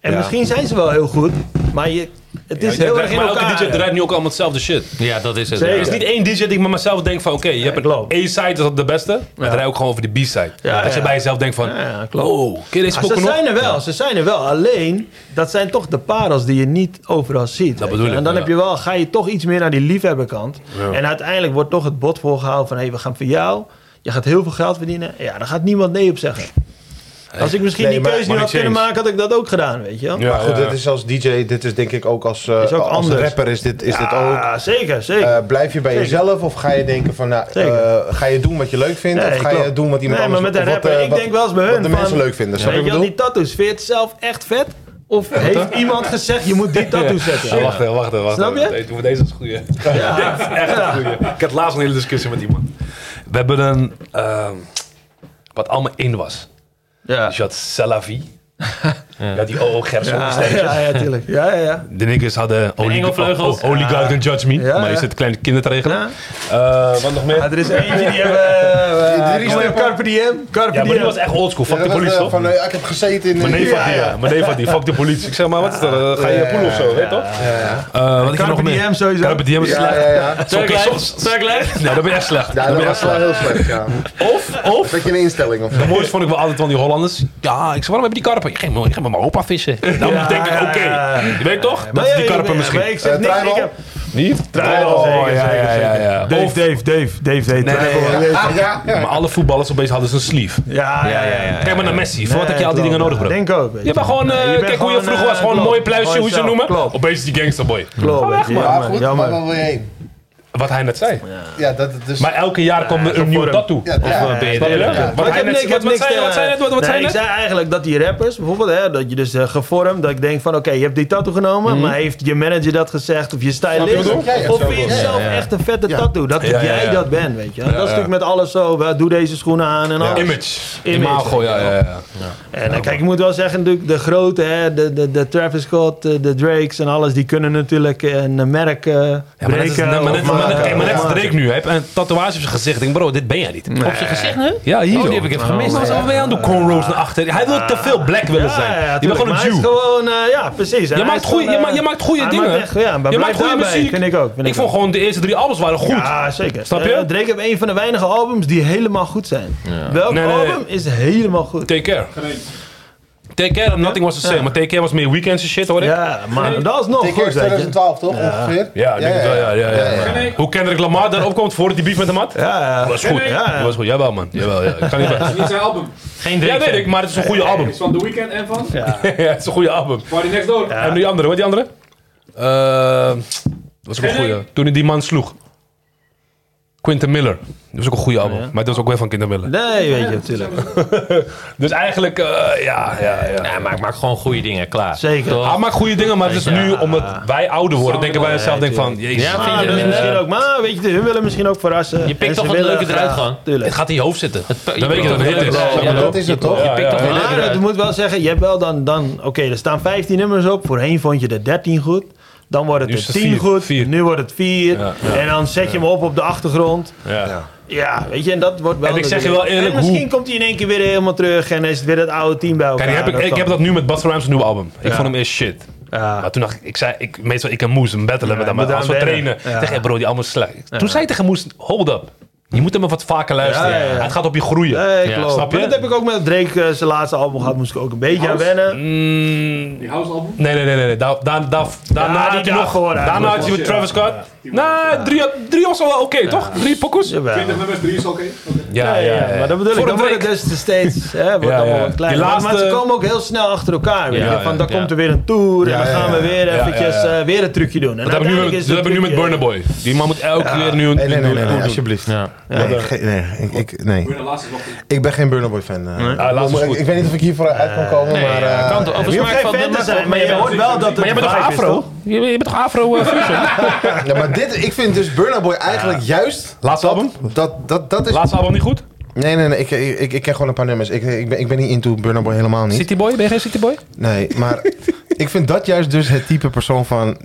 En Ja. misschien zijn ze wel heel goed, maar je, het is heel erg in maar elkaar. elke DJ draait nu ook allemaal hetzelfde shit. Ja, dat is het. Zeker. Er is niet één DJ die ik met mezelf denk van... Oké, je hebt een klopt. A-side, dat is de beste. Maar Ja. draai ook gewoon over de B-side. Ja, Als je ja. bij jezelf denkt van... Ja, ja, klopt. Oh, ken deze Ah, ze zijn er wel, ze zijn er wel. Alleen, dat zijn toch de parels die je niet overal ziet. weet bedoel ik, En dan ja. heb je wel, ga je toch iets meer naar die liefhebberkant. Ja. En uiteindelijk wordt toch het bod voorgehouden van... hé, hey, we gaan voor jou. Je gaat heel veel geld verdienen. Ja, daar gaat niemand nee op zeggen. Als ik misschien Nee, die maar- keuze niet had kunnen maken, had ik dat ook gedaan, weet je wel. Ja, maar goed, ja. dit is als DJ, dit is denk ik ook als, eh, Is ook als anders. rapper is dit, is dit ook. Ja, zeker, zeker. Eh, blijf je bij Zeker. jezelf of ga je denken van, nou, eh, ga je doen wat je leuk vindt Nee, of ga je doen wat iemand nee, maar anders met een of wat, rapper, ik wat- denk wel eens bij hun wat de van, mensen leuk vinden. Snap je Weet wat je ik wel, bedoel? die tattoos, vind je het zelf echt vet? Of heeft iemand gezegd, je moet die tattoo zetten? Ja, wacht even, wacht even. Wacht Snap je? Deze- Deze is een goeie. Ja. [laughs] Echt een goeie. Ik had laatst een hele discussie met iemand. We hebben een... ehm, wat allemaal in was. Ja. Dus je had Salavi. [laughs] Ja, die O.O. Gerson. Ja, ja, ja, tuurlijk. Ja, ja, ja. De niggers hadden Oli- engelvleugels. O- Oligarch and Judge Me. Ja, maar je ja. zit kleine kinderen te regelen. Ja. Eh, wat nog meer? Ja, er is eentje die hebben... uh, drie stippen. Carpe diem. Carpe Ja, maar diem. die was echt oldschool. Fuck Ja, de politie, eh, toch? van, eh, ik heb gezeten in... Mijn neef eh, had die, ja. Die. Fuck de politie. Ik zeg maar, wat is dat? Eh, Ga je Ja, poelen of zo, ja, weet je toch? Eh, wat heb je Carpe nog meer? diem sowieso. Carpe diem is Ja, slecht. ja, ja. Soms- Nee, dat ben je echt slecht. Ja, Dat ben je was echt wel slecht. heel slecht, ja. Of, of, Dat je een instelling of. Het mooiste vond ik wel altijd van die Hollanders. Ja, ik zei, waarom heb je die karpen? Ging met mijn opa vissen. Dan Ja, denk ik, ja, oké. ja. Je weet toch? Dat is ja, die maar misschien. Ik zeg Eh, niks. Ik heb... Niet? Tribal, zeker, Oh, ja, zeker, ja, ja, ja. Dave, Of- Dave, Dave, Dave, Dave. Nee, nee, nee. Ja, ja. Maar alle voetballers opeens hadden ze een sleeve. Ja, ja, ja. Kijk maar naar Messi. Voor wat heb je Nee, al die dingen nodig, bro? Denk ook, Je bent gewoon, Nee, eh, je kijk hoe je vroeger was, eh, gewoon een mooie pluisje, hoe ze noemen. Opeens is die gangsterboy. Klopt, Jammer, goed, jammer. maar waar wil je heen? Wat hij net zei. Ja, dat dus... Maar elke jaar komt er een nieuwe gevormd. tattoo. Ja, Of ja. eh, ben je je? er? Wat zei je- te- wat zei je net? Wat- zei je ik zei eigenlijk dat die rappers, bijvoorbeeld, hè, dat je dus eh, gevormd, dat ik denk van, oké, je hebt die tattoo genomen, maar heeft je manager dat gezegd, of je Snap je stylist? Ja, ja, of vind je ik. zelf Ja, ja. echt een vette Ja. tattoo, dat Ja, ja, jij ja. dat bent, weet je. Ja, dat is ja. natuurlijk met alles zo, doe deze schoenen aan en alles. Image. Image, Imago, ja, je ja, ja. En eh, kijk, ik moet wel zeggen, natuurlijk, de grote, hè, de, de, de Travis Scott, de, Drakes en alles, die kunnen natuurlijk een merk eh Ja, breken. Maar maar net, maken. Drake nu. Hij heeft een tatoeage op zijn gezicht. Ik denk, bro, dit ben jij niet. Op zijn gezicht nu? Ja, hier. Oh, die heb ik even gemist. Maar wat ben je aan doen? Cornrows naar achter. Hij wil te veel black willen zijn. ja, je bent gewoon een Jew. gewoon, eh, ja, precies. Je maakt je eh, je maakt goede dingen. Je blijf maakt goede daarbij, muziek. Vind ik ook. Ik vond gewoon de eerste drie albums waren goed. Ja, zeker. Snap je? Eh, Drake heeft een van de weinige albums die helemaal goed zijn. Welk album is helemaal goed? Take care. Take Care, Nothing Was The Same. Maar Take Care was meer weekends en shit, hoor ik. Ja, maar dat is nog Take goed, Care is weet je. 2012 toch ongeveer? Ja, ik denk het wel, ja, ja, ja. Hoe Kendrick Lamar daarop komt voordat hij beef met hem had? Ja, ja. Dat was goed. Ja, ja. Dat was goed. Jawel, man. Jawel, ja. Ik kan niet [laughs] Dat is niet zijn album. Geen Ja, Drake. weet ik, maar het is een goede album. Het is van The Weeknd en van Ja. [laughs] ja, het is een goede album. Party Next Door. En die andere, wat die andere? Eh, dat was ook een goede. Toen hij die man sloeg. Quinton Miller. Dat was ook een goede album. Maar dat was ook weer van Quinton Miller. Nee, weet je, natuurlijk. [laughs] Dus eigenlijk, eh, ja, ja, ja. Ja, maar ik maak gewoon goede dingen, klaar. Zeker. Toch? Hij maakt goede dingen, maar het is nu, omdat wij ouder worden, denken wij onszelf denk van, jezus. Ja, vind Maar je dat is minder? misschien ook, maar weet je, hun willen misschien ook verrassen. Je pikt toch het willen leuke eruit? Tuurlijk. Het gaat in je hoofd zitten. Het- Dan weet je dat het een hit is. Ja, dat is het toch? Je pikt toch Maar ik moet wel zeggen, je hebt wel dan, dan oké, er staan 15 nummers op. Voorheen vond je er 13 goed. Dan wordt het is er het 10 vier. goed. Vier. Nu wordt het 4. Ja. En dan zet je hem op op de achtergrond. Ja. Ja, weet je, en dat wordt wel... En ik zeg je wel eerlijk, En misschien hoe- komt hij in één keer weer helemaal terug en is het weer het oude team bij elkaar. Kijk, heb ik, Dat ik kan. heb dat nu met Busta Rhymes nieuwe album. Ik Ja. vond hem eerst shit. Ja. Maar toen dacht ik, ik zei, ik, meestal ik en Moes een battelen met Ja, hem. moet Maar als we trainen. Ja. zeg bro, die album is slecht. Toen zei ik tegen Moes, hold up. Je moet hem wat vaker luisteren. Ja, ja, ja. Het gaat op je groeien. Nee, klopt. snap je? Maar dat heb ik ook met Drake eh, zijn laatste album gehad. Moest ik ook een beetje aan wennen. Mm, Die house album. nee, nee, nee. nee. Da, da, da, daarna had je nog, daarna had je met Travis Scott. Nee, drie, drie was wel oké, toch? Drie pokoes? Ja, Jawel. 20 nummers, 3 is oké. Oké. ja, ja. ja. Maar dat bedoel ik, Voor dan wordt het dus steeds hè, wordt Ja, allemaal ja. wat kleiner. Die Maar- laatste- ze komen ook heel snel achter elkaar. Weet Ja, je? Van, dan ja. komt er weer een tour en dan gaan we weer Ja, eventjes ja, ja. eh, weer een trucje doen. En Dat heb ik nu met, uiteindelijk dat heb ik nu met Burner Boy. Die man moet elke keer nu een... Nee, nee, nee, alsjeblieft. Ja. Nee, ik, nee, ik. Burner laatste ben geen Burna Boy fan. eh. Ah, laatste ik, weet niet of ik hier voor uit kan komen, maar... eh, kan toch. Zijn, maar maar je hoort wel dat het Maar jij bent toch afro? Je, je bent toch afro uh, [laughs] fusion? Ja, maar dit, ik vind dus Burna Boy eigenlijk juist... Laatste album? Dat, dat, dat is... Laatste album niet goed? Nee, nee, nee, ik, ik, ik, ik ken gewoon een paar nummers. Ik, ik, ben, ik ben niet into Burna Boy helemaal niet. City Boy? Ben je geen City Boy? Nee, maar [laughs] ik vind dat juist dus het type persoon van...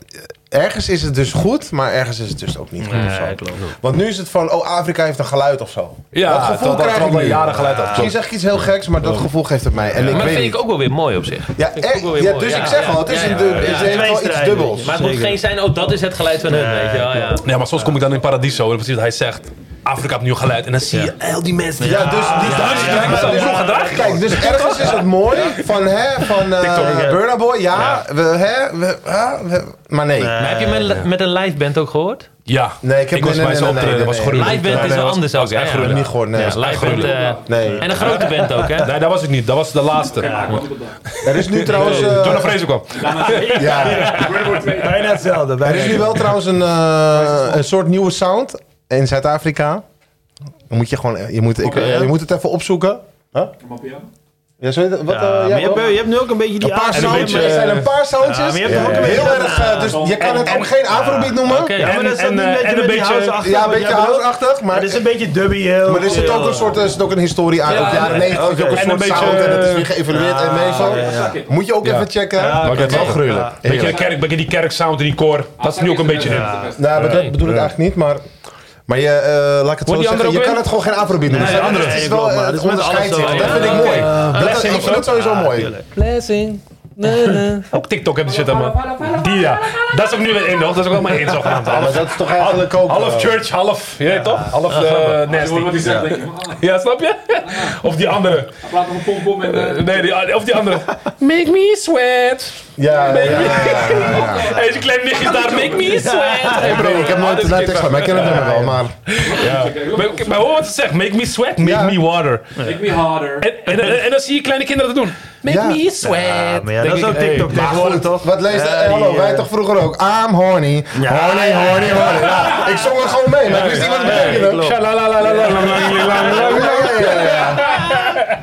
Ergens is het dus goed, maar ergens is het dus ook niet goed of zo. Want nu is het van, oh, Afrika heeft een geluid of zo. Ja, dat gevoel terwijl dat krijg ik al nu. jaren geluid had. Misschien zeg ik iets heel geks, maar dat gevoel geeft het mij. En ik Maar dat weet vind niet. ik ook wel weer mooi op zich. Ja, vind ik ook echt, wel weer ja, mooi. dus Ja, ik zeg ja, al, het is ja, een ja, du- ja. het Ja, heeft wel iets tweestrijd, dubbels. Maar het moet geen zijn, oh, dat is het geluid van hun, weet je wel. Ja. Nee, maar soms kom ik dan in Paradiso en precies wat hij zegt. Afrika heeft nieuw geluid. En dan zie je al die mensen. die- Ja, dus die ja, ja, dus- ja, gedragen. Kijk, dus ergens is het mooi van, hè, van eh TikTok. Burna Boy, ja, we, hè, we, we- maar nee. Maar heb je met, met een live band ook gehoord? Ja, Nee, ik heb- ik was nee, bij nee, optreden. Dat was gruwelijk. Live band is wel anders ook, Ja. heb gruwelijk. niet gehoord, nee. Live band. eh, Nee. En een grote band ook, hè? Nee, dat was ik niet. Dat was de laatste. Er is nu trouwens... eh, Jonah Fraser kwam. ja, [laughs] Bijna hetzelfde. er is nu wel trouwens een, eh, een soort nieuwe sound in Zuid-Afrika. Dan moet je gewoon, je moet, ik, je moet het even opzoeken. Huh? Ja, het- wat, Ja, eh, maar ja, je, hebt, je hebt nu ook een beetje die Een paar soundjes. Er zijn een paar soundjes. Ja, maar je hebt toch ook een heel erg. eh, dus je kan het ook geen afrobeat noemen. Oké. Ja, maar dat is En- en, een eh, beetje en beetje- house-achtig Ja, een beetje house-achtig. Maar het is een beetje dubby heel. maar er zit ook een soort, er zit ook een historie aan. Op jaren 90 had je ook een En een soort beetje, sound. En het is eh, weer geëvalueerd en meestal. Moet je ook Ja. even checken. Ja, Maar oké, het is wel gruwelijk. Beetje, de Heerlijk. kerk, beetje die kerksound en die koor. Dat is nu ook een beetje in. Nou, maar dat bedoel ik eigenlijk niet, maar... Maar je, eh, laat ik het zo zeggen, je kan het gewoon geen afrobeat noemen. Nee, Het is andere. het is wel eh, het onderscheidt alles zich. Dat vind ik mooi. Dat- Ik vind het zo? sowieso mooi. Blessing. [laughs] Ook TikTok heb die shit man. Die ja. Dat is ook nu weer in nog. Dat is ook wel maar één zogenaamd. [laughs] Maar Half, dat is toch eigenlijk ook... half eh, church, half, je weet toch? Half eh, Wat nasty. Ja, snap je? Of die andere. praat nog een pompom en... eh, Nee, die, of die andere. Make me sweat. Ja, ja, ja. Hey, zijn kleine nichtjes daar. Make me sweat. Hey bro, Ik heb nooit naar tekst gehad, maar ik ken het nummer wel. Maar Ja. Maar, hoor wat ze zegt. Make me sweat, make me water. Make me harder. En, en, en, en dan zie je kleine kinderen dat doen. Make Ja. me sweat. Ja, maar ja, Denk dat is ook hey, TikTok tegenwoordig toch? wat leest... Ja, eh, hallo, wij eh, toch vroeger ook? I'm horny. horny, ja, horny, horny. Ja, ik zong het gewoon mee, maar ik wist niet wat het betekende.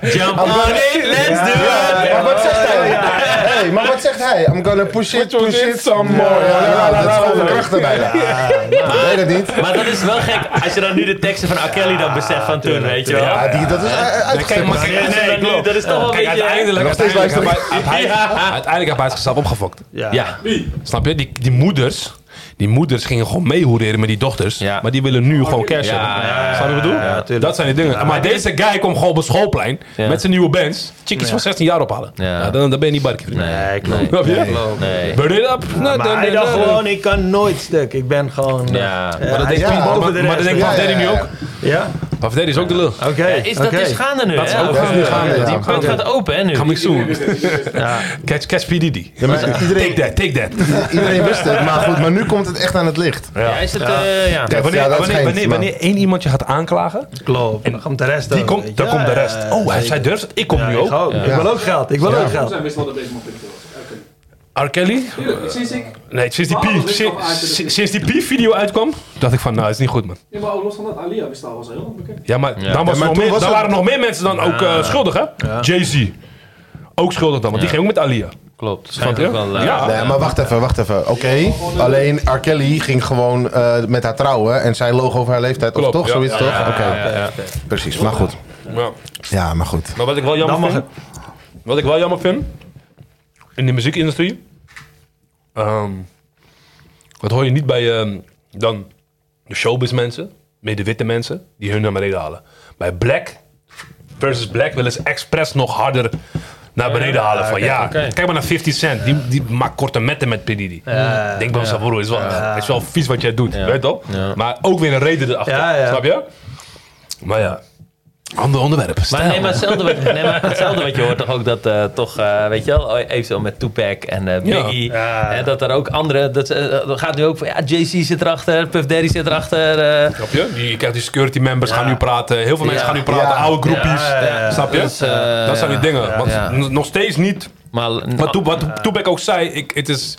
Jump on it, let's do it. Maar wat zegt hij? Hey, maar wat zegt hij? I'm gonna push it, push it some more. Ja, ja, dat is gewoon de krachten bijna. Ik weet het niet. Maar dat is wel gek als je dan nu de teksten van R. Kelly dan beseft van toen, weet je wel. Ja, die, dat is maar kijk, Nee, nee, nee, dat is toch wel een beetje... uiteindelijk, heeft hij, hij zichzelf opgefokt. Ja. Ja. Snap je? Die, die moeders, die moeders gingen gewoon meehoereren met die dochters. Ja. Maar die willen nu gewoon cashen. Ja, ja, ja, Snap je wat ik bedoel? dat zijn die dingen. maar deze guy komt gewoon op het schoolplein Ja. met zijn nieuwe bands. Chickies van 16 jaar ophalen. Ja. Ja. dan, dan ben je niet barkie. Nee, klopt. Nee. Snap je? Nee. Burn it up. Nou, Maar hij dacht gewoon, ik kan nooit stuk. Ik ben gewoon... Ja. eh, Maar dat denkt de ja, nu ook. Ja? Maar Verdedi is ook de lul. Oké, Ja, is dat oké. is gaande nu, Dat is hè? ook Of, gaande, eh, gaande, ja. Die punt gaat open, hè, nu. Coming soon. [laughs] Ja. Catch, catch P. Diddy. Ja, maar Take iedereen, that, take that. iedereen wist het, maar goed, maar nu komt het echt aan het licht. Ja, is het, eh, ja. Kijk, wanneer, Ja, dat wanneer, schijnt, wanneer, maar- wanneer één iemand je gaat aanklagen, Klopt. En dan komt de rest die ook, komt, weet dan je. komt de rest. ja, Oh, hij, zeker. zij durft het. Ik kom Ja, nu ik ook. ook. Ik wil ook geld. Ik wil ook geld. zijn best wel de bezig met Prince R. Kelly? Tuurlijk, sinds ik... Nee, sinds die, P, sinds, die P-video uitkwam, dacht ik van, nou, is niet goed, man. Ja, maar ook los van dat, Alia wist al was heel bekend. Ja, maar Ja. dan, was Ja, maar er nog toen meer, was dan het- waren nog meer mensen dan ook eh, schuldig, hè? Jay-Z. Ook schuldig dan, want die ging ook met Alia. Klopt. Snap Schijnt je? ook wel, eh, Ja. Nee, maar wacht even, wacht even. Oké, alleen R. Kelly ging gewoon eh, met haar trouwen en zij loog over haar leeftijd. Klopt, of toch? ja. Zoiets Ja, toch? ja, Oké, ja, ja. precies. Maar goed. Ja. Ja, maar goed. Maar wat ik wel jammer Dan mag vind, wat ik wel jammer vind, in de muziekindustrie, ehm, dat hoor je niet bij ehm, dan de showbiz mensen, meer de witte mensen, die hun naar beneden halen. Bij Black versus Black willen ze expres nog harder naar beneden halen. Van ja, kijk maar naar 50 Cent, die, die maakt korte metten met P. Diddy. Ja, Denk bij mezelf, broer, is wel, is wel vies wat jij doet, weet je toch? Ja. Maar ook weer een reden erachter, Ja, ja. snap je? Maar ja, ander onderwerp. Maar, nee, maar, hetzelfde wat, nee, maar hetzelfde wat je hoort toch ook dat eh, toch, eh, weet je wel, eventueel met Tupac en eh, Biggie, Ja. hè, dat er ook andere, dat, dat gaat nu ook van, ja, Jay-Z zit erachter, Puff Daddy zit erachter. eh, Snap je? Die, je krijgt die security members gaan nu praten. Heel veel mensen gaan nu praten. Ja. Oude groepjes. Ja, ja, ja. Snap je? Dus, eh, dat zijn die dingen. Want nog steeds niet. maar, Wat, wat Toebek ook zei. Ik, het, is,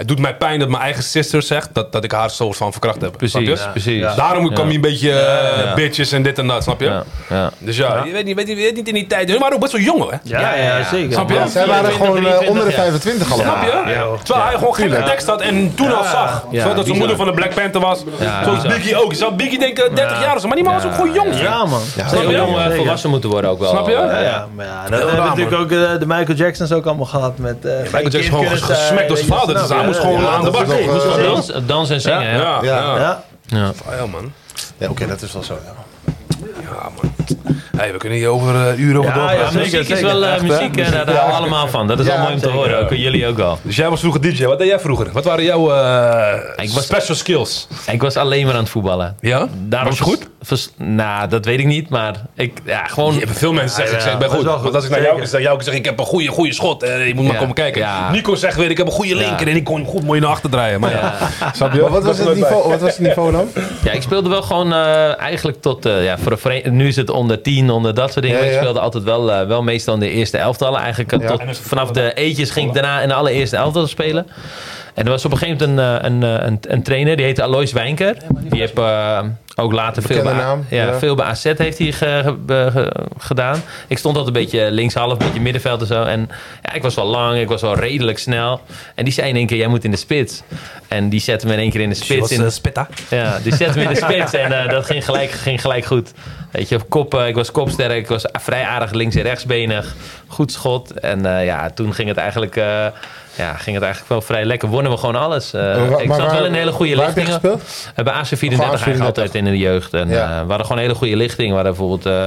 het doet mij pijn dat mijn eigen sister zegt dat, dat ik haar soort van verkracht heb. Precies, precies. Ja. Daarom Ja. kwam je een beetje eh, Ja. bitches en dit en dat. Snap je? ja, ja. Dus ja, Je, weet niet, weet, niet, weet niet in die tijd. Hun waren ook best wel jong hoor. Ja, Ja, ja, ja, ja. zeker. Snap je? Ja, zij waren 24, gewoon eh, 23, onder de ja. 25 allemaal. Snap je? Ja. Terwijl hij gewoon geen tekst had en toen al zag. Ja, Zodat zijn bizar. moeder van de Black Panther was. Ja, Zoals. Biggie ook. Je zou Biggie denken 30 jaar of zo. Maar die man was ook gewoon jong. Ja, man. Ze Snap je? jong eh, volwassen moeten worden ook wel. Snap je? Ja, maar ja, dat hebben natuurlijk ook de Michael Jacksons ook allemaal gehad met... eh Michael Jackson gewoon gesmekt door zijn vader. Dus hij moest gewoon aan de bak. Dans, dansen. dans en zingen, ja. Ja, ja. Ja. ja. Ja, Ja, man. Ja, oké, dat is wel zo. Ja. Ja, man. Hey, we kunnen hier over eh, uren over Ja, doorpraten. ja, zeker. Muziek is wel eh, muziek, eh, daar houden we allemaal van. Dat is Ja, wel mooi om te horen, ook jullie ook al. Dus jij was vroeger DJ. Wat deed jij vroeger? Wat waren jouw eh, Ik was- special skills? Ik was alleen maar aan het voetballen. Ja? Daarom was je goed? vers- nou, dat weet ik niet, maar ik, ja, gewoon... Veel mensen zeggen, ik zeg, ik ben goed. Want als ik naar jou zeg, jou zeg, ik heb een goede, goede schot. eh, je moet maar komen kijken. ja. Nico zegt weer, ik heb een goede linker en ik kon goed mooi naar achter draaien. Maar ja, [laughs] snap je? Maar wat was, het niveau, wat was het niveau dan? Ja, ik speelde wel gewoon eh, eigenlijk tot... eh, ja, voor nu is het onder 10, onder dat soort dingen. Ja, Ik ja. speelde altijd wel, eh, wel meestal in de eerste elftallen. Eigenlijk Ja. tot, vanaf de eetjes ging ik daarna in de allereerste elftal spelen. En er was op een gegeven moment een, eh, een, eh, een, een trainer, die heette Alois Wijnker. Die heeft eh, ook later veel bij, naam, ja, ja. veel bij AZ heeft hij ge- ge- be- ge- gedaan. Ik stond altijd een beetje linkshalf, een beetje middenveld en zo. En ja, ik was wel lang, ik was wel redelijk snel. En die zei in één keer, jij moet in de spits. En die zette me in één keer in de spits. in, spitta. ja, die zette me in de [laughs] spits en dat ging gelijk, ging gelijk goed. Weet je, kop, ik was kopsterk, ik was vrij aardig links- en rechtsbenig. Goed schot. En eh, ja, toen ging het eigenlijk... eh, ja, ging het eigenlijk wel vrij lekker. Wonnen we gewoon alles. Eh, Maar ik waar- zat wel in een hele goede waar heb je lichting. gespeeld? Eh, Bij AC 34 Gewoon eigenlijk AC34. altijd in de jeugd. En Ja. eh, we hadden gewoon een hele goede lichting. We hadden bijvoorbeeld eh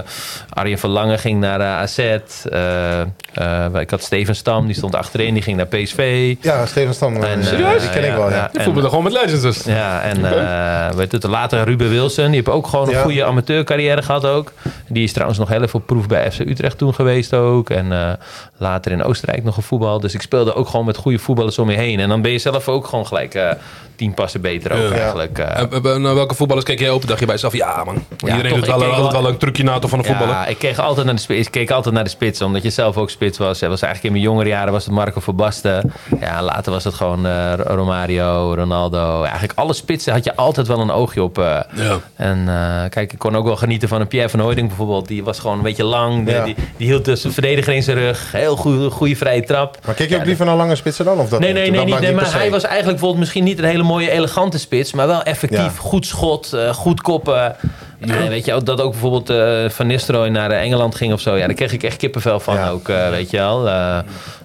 Arjen Verlangen ging naar eh, AZ. Eh, eh, ik had Steven Stam, die stond achterin. Die ging naar PSV. Ja, Steven Stam. eh, En, die eh, ken ik wel, ja. gewoon met legends dus. Ja, en eh weet het, later Ruben Wilson. Die heeft ook gewoon een Ja. goede amateurcarrière gehad ook. Die is trouwens nog heel even op proef bij FC Utrecht toen geweest ook. En eh, later in Oostenrijk nog gevoetbald. Dus ik speelde ook gewoon met goede voetballers om je heen. En dan ben je zelf ook gewoon gelijk eh, tien passen beter ook Ja. eigenlijk. eh. En, en, naar welke voetballers keek jij op? Dacht je bij jezelf, ja man. Iedereen toch, doet ik wel, altijd wel- wel een trucje na toch van een voetballer. Ja, ik keek altijd naar de spits. Ik keek altijd naar de spits, omdat je zelf ook spits was. Het was eigenlijk in mijn jongere jaren was het Marco van Basten. Ja, later was het gewoon eh, Romario, Ronaldo. Eigenlijk alle spitsen had je altijd wel een oogje op. eh. Ja. En eh, kijk, ik kon ook wel genieten van een Pierre van Hooydonk bijvoorbeeld. Die was gewoon een beetje lang. Die, Ja. die, die hield dus de verdediger in zijn rug. Heel goede, goede vrije trap. Maar keek je ook liever naar lange spitsen dan? Of dat Nee, nee, Dat nee, niet, nee maar hij was eigenlijk bijvoorbeeld misschien niet een hele mooie, elegante spits. Maar wel effectief, Ja. goed schot, eh, goed koppen. En weet je, ook dat ook bijvoorbeeld eh, Van Nistelrooy naar eh, Engeland ging of zo. Ja, daar kreeg ik echt kippenvel van Ja. ook, eh, weet je wel. Eh,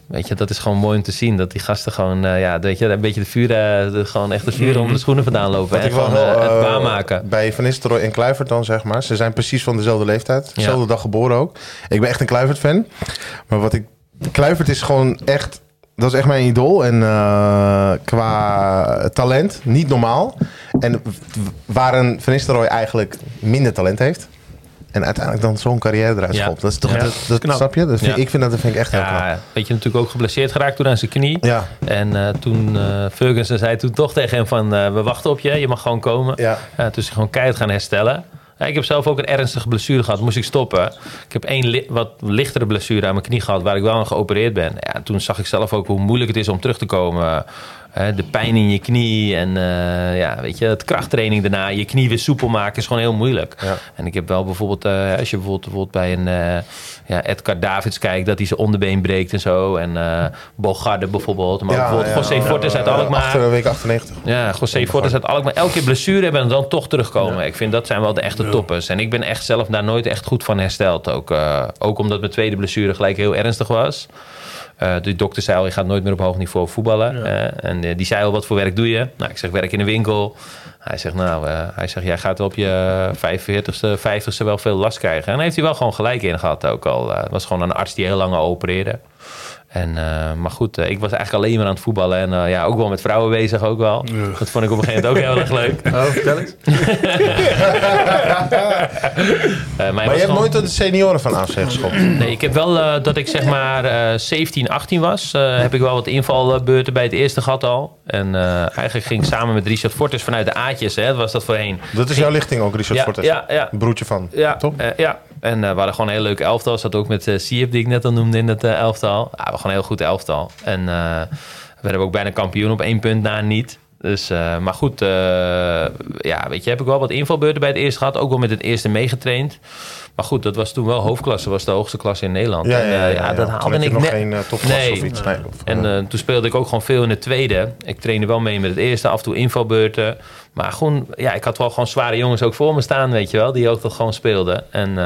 weet je, dat is gewoon mooi om te zien. Dat die gasten gewoon, eh, ja, weet je, een beetje de vuur, eh, de, gewoon echt de vuur onder de schoenen vandaan lopen. Wat en ik wel gewoon eh, heel, het eh, waarmaken. Bij Van Nistelrooy en Kluivert dan, zeg maar. Ze zijn precies van dezelfde leeftijd. Dezelfde dag geboren ook. Ik ben echt een Kluivert-fan. Maar wat ik... Kluivert is gewoon echt... Dat is echt mijn idool. En eh, qua talent, niet normaal. En waar een Van Nistelrooy eigenlijk minder talent heeft... En uiteindelijk dan zo'n carrière eruit Ja. schopt. Dat is toch, Ja. dat, dat, Knap. snap je? Dat vind, Ja. Ik vind dat, dat vind ik echt heel knap. Ja, weet je, natuurlijk ook geblesseerd geraakt toen aan zijn knie. Ja, En eh, toen uh, Ferguson zei toen toch tegen hem van... eh, we wachten op je, je mag gewoon komen. ja. Ja, toen is hij gewoon keihard gaan herstellen. Ik heb zelf ook een ernstige blessure gehad. Moest ik stoppen. Ik heb één wat lichtere blessure aan mijn knie gehad... waar ik wel aan geopereerd ben. Ja, toen zag ik zelf ook hoe moeilijk het is om terug te komen. De pijn in je knie en eh, ja, weet je, het krachttraining daarna. Je knie weer soepel maken is gewoon heel moeilijk. Ja. En ik heb wel bijvoorbeeld... eh, als je bijvoorbeeld, bijvoorbeeld bij een eh, ja, Edgar Davids kijkt... dat hij zijn onderbeen breekt en zo. En eh Bogarde bijvoorbeeld. Maar Ja, bijvoorbeeld ja. José Fortes uit Alkmaar. Achter week 98. Ja, José Fortes uit Alkmaar. Elke keer blessure hebben en dan toch terugkomen. Ik vind dat zijn wel de echte toppers. En ik ben echt zelf daar nooit echt goed van hersteld. Ook, eh, ook omdat mijn tweede blessure gelijk heel ernstig was. Eh de dokter zei al, je gaat nooit meer op hoog niveau voetballen. En eh, die zei al, wat voor werk doe je? Nou, ik zeg, werk in de winkel. Hij zegt, nou, eh, hij zegt, jij gaat op je 45ste, 50ste wel veel last krijgen. En daar heeft hij wel gewoon gelijk in gehad ook al. Het was gewoon een arts die heel lang opereerde. En, eh, maar goed, eh, ik was eigenlijk alleen maar aan het voetballen. En eh, ja, ook wel met vrouwen bezig ook wel. Dat vond ik op een gegeven moment ook heel erg leuk. [laughs] Oh, vertel eens. [laughs] Eh, Maar je hebt nooit tot de senioren van AFC geschopt. Nee, ik heb wel dat ik zeg maar eh 17, 18 was. heb ik wel wat invalbeurten bij het eerste gehad al. En eigenlijk ging ik samen met Richard Fortes vanuit de Aatjes. Hè, dat was dat voorheen. Dat is jouw lichting ook, Richard Ja, Fortes. ja, ja. Een broertje van. Ja, Toch? ja. En eh, we hadden gewoon een heel leuk elftal. Zat ook met uh, Siep, die ik net al noemde in het eh, elftal. Ja, we gewoon een heel goed elftal. En eh, we werden ook bijna kampioen op één punt na niet. Dus, maar goed, ja, weet je, heb ik wel wat invalbeurten bij het eerste gehad. Ook wel met het eerste meegetraind. Maar goed, dat was toen wel hoofdklasse. was de hoogste klasse in Nederland. Ja, En, ja, ja, ja. dat haalde ik nog net. geen uh, topklasse Nee. of iets. Nee, of, En uh, uh, toen speelde ik ook gewoon veel in het tweede. Ik trainde wel mee met het eerste, af en toe invalbeurten. Maar gewoon, ja, ik had wel gewoon zware jongens ook voor me staan, weet je wel. Die ook toch gewoon speelden. En, uh,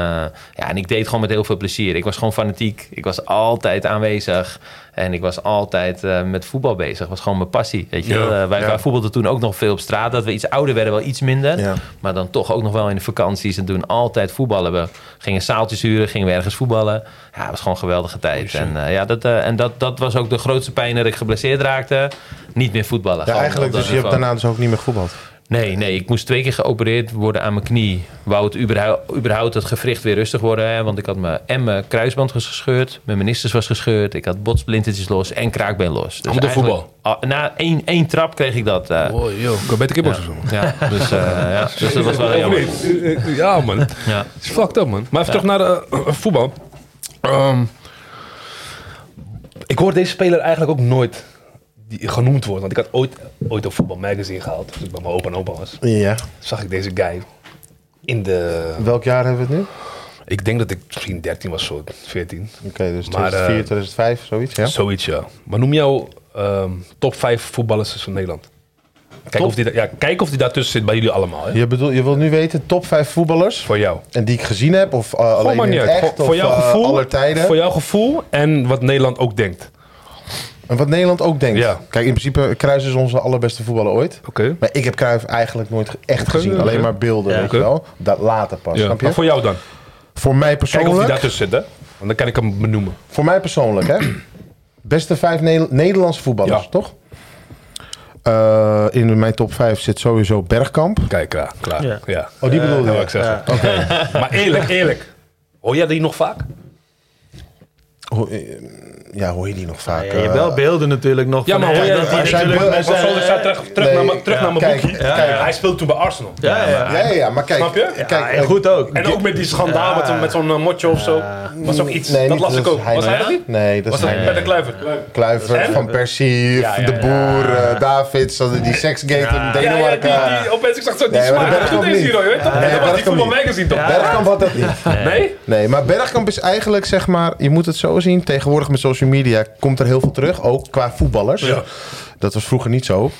ja, en ik deed gewoon met heel veel plezier. Ik was gewoon fanatiek. Ik was altijd aanwezig. En ik was altijd uh, met voetbal bezig. Het was gewoon mijn passie, weet je ja, wij, ja. wij voetbalden toen ook nog veel op straat. Dat we iets ouder werden, wel iets minder. Ja. Maar dan toch ook nog wel in de vakanties. En toen altijd voetballen. We gingen zaaltjes huren, gingen we ergens voetballen. Ja, het was gewoon een geweldige tijd. En, uh, ja, dat, en dat, dat was ook de grootste pijn dat ik geblesseerd raakte. Niet meer voetballen. Ja, eigenlijk, dus je hebt daarna dus ook niet meer gevoetbald? Nee, nee, ik moest twee keer geopereerd worden aan mijn knie. Wou het überhaupt, überhaupt het gewricht weer rustig worden. Hè? Want ik had mijn, en mijn kruisband was gescheurd. Mijn ministers was gescheurd. Ik had botsplintertjes los en kraakbeen los. Dus Allemaal voetbal? Na één, één trap kreeg ik dat. Uh, oh, joh, ik kan beter kibbels ja, ja, dus, uh, ja, [laughs] dus dat was wel heel jammer. Ja, man. Ja. Het is fucked up, man. Maar even terug naar de, uh, voetbal. Um, ik hoor deze speler eigenlijk ook nooit die genoemd worden. Want ik had ooit, ooit een voetbal magazine gehaald. Toen ik bij mijn opa en opa was. Ja. Zag ik deze guy in de... Welk jaar hebben we het nu? Ik denk dat ik misschien 13 was, zo 14. Oké, okay, dus 2004, uh, 2005, zoiets, ja? Zoiets, ja. Maar noem jouw um, top 5 voetballers van Nederland. Kijk of, die, ja, kijk of die daartussen zit bij jullie allemaal. Hè? Je, bedoel, je wilt nu weten top 5 voetballers? Voor jou. En die ik gezien heb? Of uh, alleen maar in het echt? voor of jouw gevoel, aller tijden? Voor jouw gevoel en wat Nederland ook denkt. En wat Nederland ook denkt. Ja. Kijk, in principe Kruis is onze allerbeste voetballer ooit. Oké. Okay. Maar ik heb Kruis eigenlijk nooit echt okay, gezien. Alleen maar beelden, ja, weet okay. je wel. Dat later pas, ja. snap je? Maar voor jou dan? Voor mij persoonlijk... Kijk of die daartussen zit, hè? Want dan kan ik hem benoemen. Voor mij persoonlijk, hè? [clears throat] Beste vijf ne Nederlandse voetballers, ja. toch? Uh, in mijn top 5 zit sowieso Bergkamp. Kijk, klaar. klaar. Ja. ja. Oh, die bedoel je? Uh, ik zeggen. Ja. Okay. [laughs] maar eerlijk, eerlijk. Hoor jij die nog vaak? Ho ja, hoor je die nog vaak? Ja, je hebt wel beelden natuurlijk nog. Ja, maar hoor je dat hij natuurlijk... Zijn, ik sta terug, terug nee, naar mijn, terug ja, naar mijn kijk, boekje. kijk. Ja, hij speelt toen bij Arsenal. Ja, ja, ja, ja, maar kijk. Snap je? Kijk, en goed ook. En ook met die schandaal met, met zo'n uh, motje of zo. Was ook iets. Nee, dat las ik ook. Was hij dat niet? Nee, dat Was is dat hij met de. Kluivert? Kluivert, Van Persie, De. Boer, Davids, die seksgate in ja, Denemarken. die, opeens, ik zag zo die smaak. Bergkamp Deze je? Nee, Dat was die voetbal niet. magazine toch? Bergkamp had dat niet. Nee? Nee, maar Bergkamp is eigenlijk, zeg maar, je moet het zo zien. Tegenwoordig met social media komt er heel veel terug, ook qua voetballers. Ja. Dat was vroeger niet zo.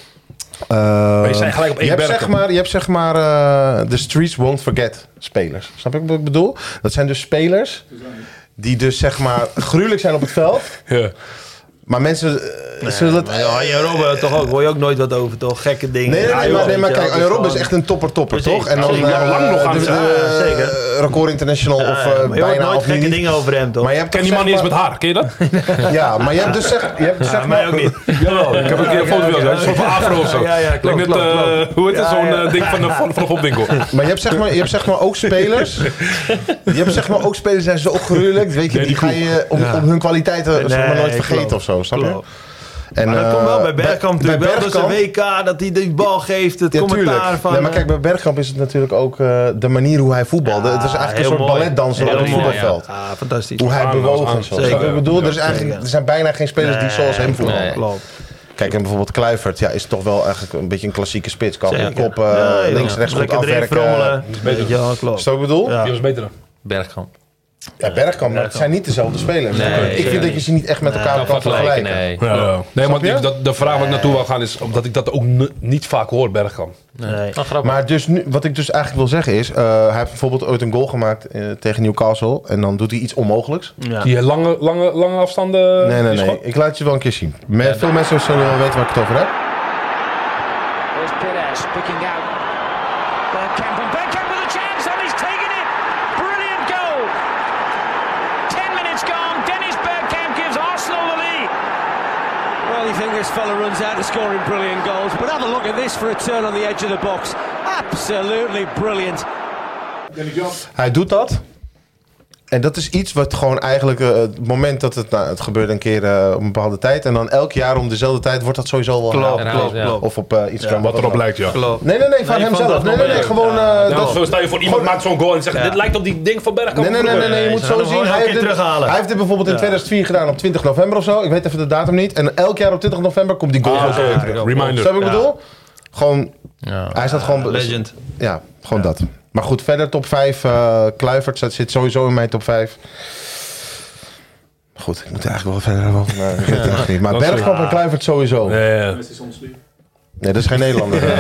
Uh, Maar je zei gelijk op één je hebt, zeg maar, je hebt zeg maar uh, de streets won't forget spelers. Snap je wat ik bedoel? Dat zijn dus spelers die dus zeg maar gruwelijk zijn op het veld. Ja. Maar mensen eh, zullen ja, Arjen Robben toch ook, hoor je ook nooit wat over, toch? Gekke dingen. Nee, nee, Ja, nee, joh, maar, nee, maar weet je kijk, Arjen Robben is echt een topper topper, Precies. toch? En dan eh, lang nog aan de, het- de, Ja, zeker. eh, record international Ja, of eh, maar je hoort bijna nooit gekke niet. dingen over hem, toch? Maar je hebt Ken toch die man zeg niet eens met haar, ken je dat? [laughs] Ja, maar je hebt dus zeg, je hebt zeg Ja, maar... mij ook niet. [laughs] Jawel, ik heb een keer een foto van jou, een soort van afro of zo. Ja, ja, klopt, eh, hoe heet het, Ja, zo'n eh, ding van de, van, van de popwinkel. [laughs] Maar je hebt zeg maar, je hebt zeg maar ook spelers. Je hebt zeg maar ook spelers die zijn zo gruwelijk. Weet je, die ga je om, om hun kwaliteiten zeg nooit vergeten of zo. Snap je? En, Maar dat eh, komt wel bij Bergkamp bij natuurlijk wel. Een Bergkamp- WK, dat hij die bal geeft, het Ja, commentaar tuurlijk. van... nee, maar eh, kijk, bij Bergkamp is het natuurlijk ook eh, de manier hoe hij voetbalde. Ja, het is eigenlijk een soort mooi. balletdanser op Heel het mooi, voetbalveld. Ah, fantastisch. Hoe hij bewoog en zo. ik bedoel? Ja, er, is eigenlijk, er zijn bijna geen spelers die zoals hem voetballen. Nee. Klopt. Kijk, en bijvoorbeeld Kluivert ja, is toch wel eigenlijk een beetje een klassieke spits. Kan Zeker. kop Ja, joh. links, rechts goed Lekker erin afwerken. frommelen. Weet je wel, klopt. Is dat wat ik bedoel? Ja. Die was beter dan. Bergkamp. Ja, Bergkamp, maar het zijn niet dezelfde spelers. Nee, ik vind dat je ze niet echt met elkaar Kan kan vergelijken, nee. Ja, Nee, maar dat, de vraag waar ik naartoe wil gaan is omdat ik dat ook niet vaak hoor, Bergkamp. Nee. Oh. Maar dus nu, wat ik dus eigenlijk wil zeggen is, eh, hij heeft bijvoorbeeld ooit een goal gemaakt eh, tegen Newcastle en dan doet hij iets onmogelijks. Ja. Die lange, lange, lange afstanden. Nee, nee, nee. Ik laat het je wel een keer zien. Veel mensen zullen wel weten waar ik het over heb. Perez picking out Bergkamp, and Bergkamp with a chance, and he's taken it. Brilliant goal. Ten minutes gone. Dennis Bergkamp gives Arsenal the lead. Well, you think this fella runs out of scoring brilliant goals, but have a look at this for a turn on the edge of the box. Absolutely brilliant. Hij doet dat. En dat is iets wat gewoon eigenlijk eh, het moment dat het, nou, het gebeurt een keer eh, op een bepaalde tijd. En dan elk jaar om dezelfde tijd wordt dat sowieso wel Klopt, ja. Of op eh, Instagram. Wat erop lijkt, ja. Klopt. Nee, nee, nee, van Nee, hem van zelf. dat Nee, nee, nee, gewoon... Ja. eh, dat- zo stel je voor iemand gewoon- maakt zo'n goal en zegt: Ja. Dit lijkt op die ding van Bergkamp. Nee, nee, nee, nee, nee, je moet zo zien. Hij heeft, keer dit, terughalen. hij heeft dit bijvoorbeeld in Ja. 2004 gedaan op 20 november of zo. Ik weet even de datum niet. En elk jaar op 20 november komt die goal Ah, terug. oké. Reminder. Snap ik bedoel? Gewoon, Ja. hij staat gewoon... Legend. Ja, gewoon dat. Maar goed, verder top 5. eh Kluivert zit, zit sowieso in mijn top 5. Goed, ik moet eigenlijk wel verder over. Maar, [laughs] ik weet het niet. maar Bergkamp en Kluivert sowieso. Nee, Nee, ja. Sliep. dat is geen Nederlander. [laughs]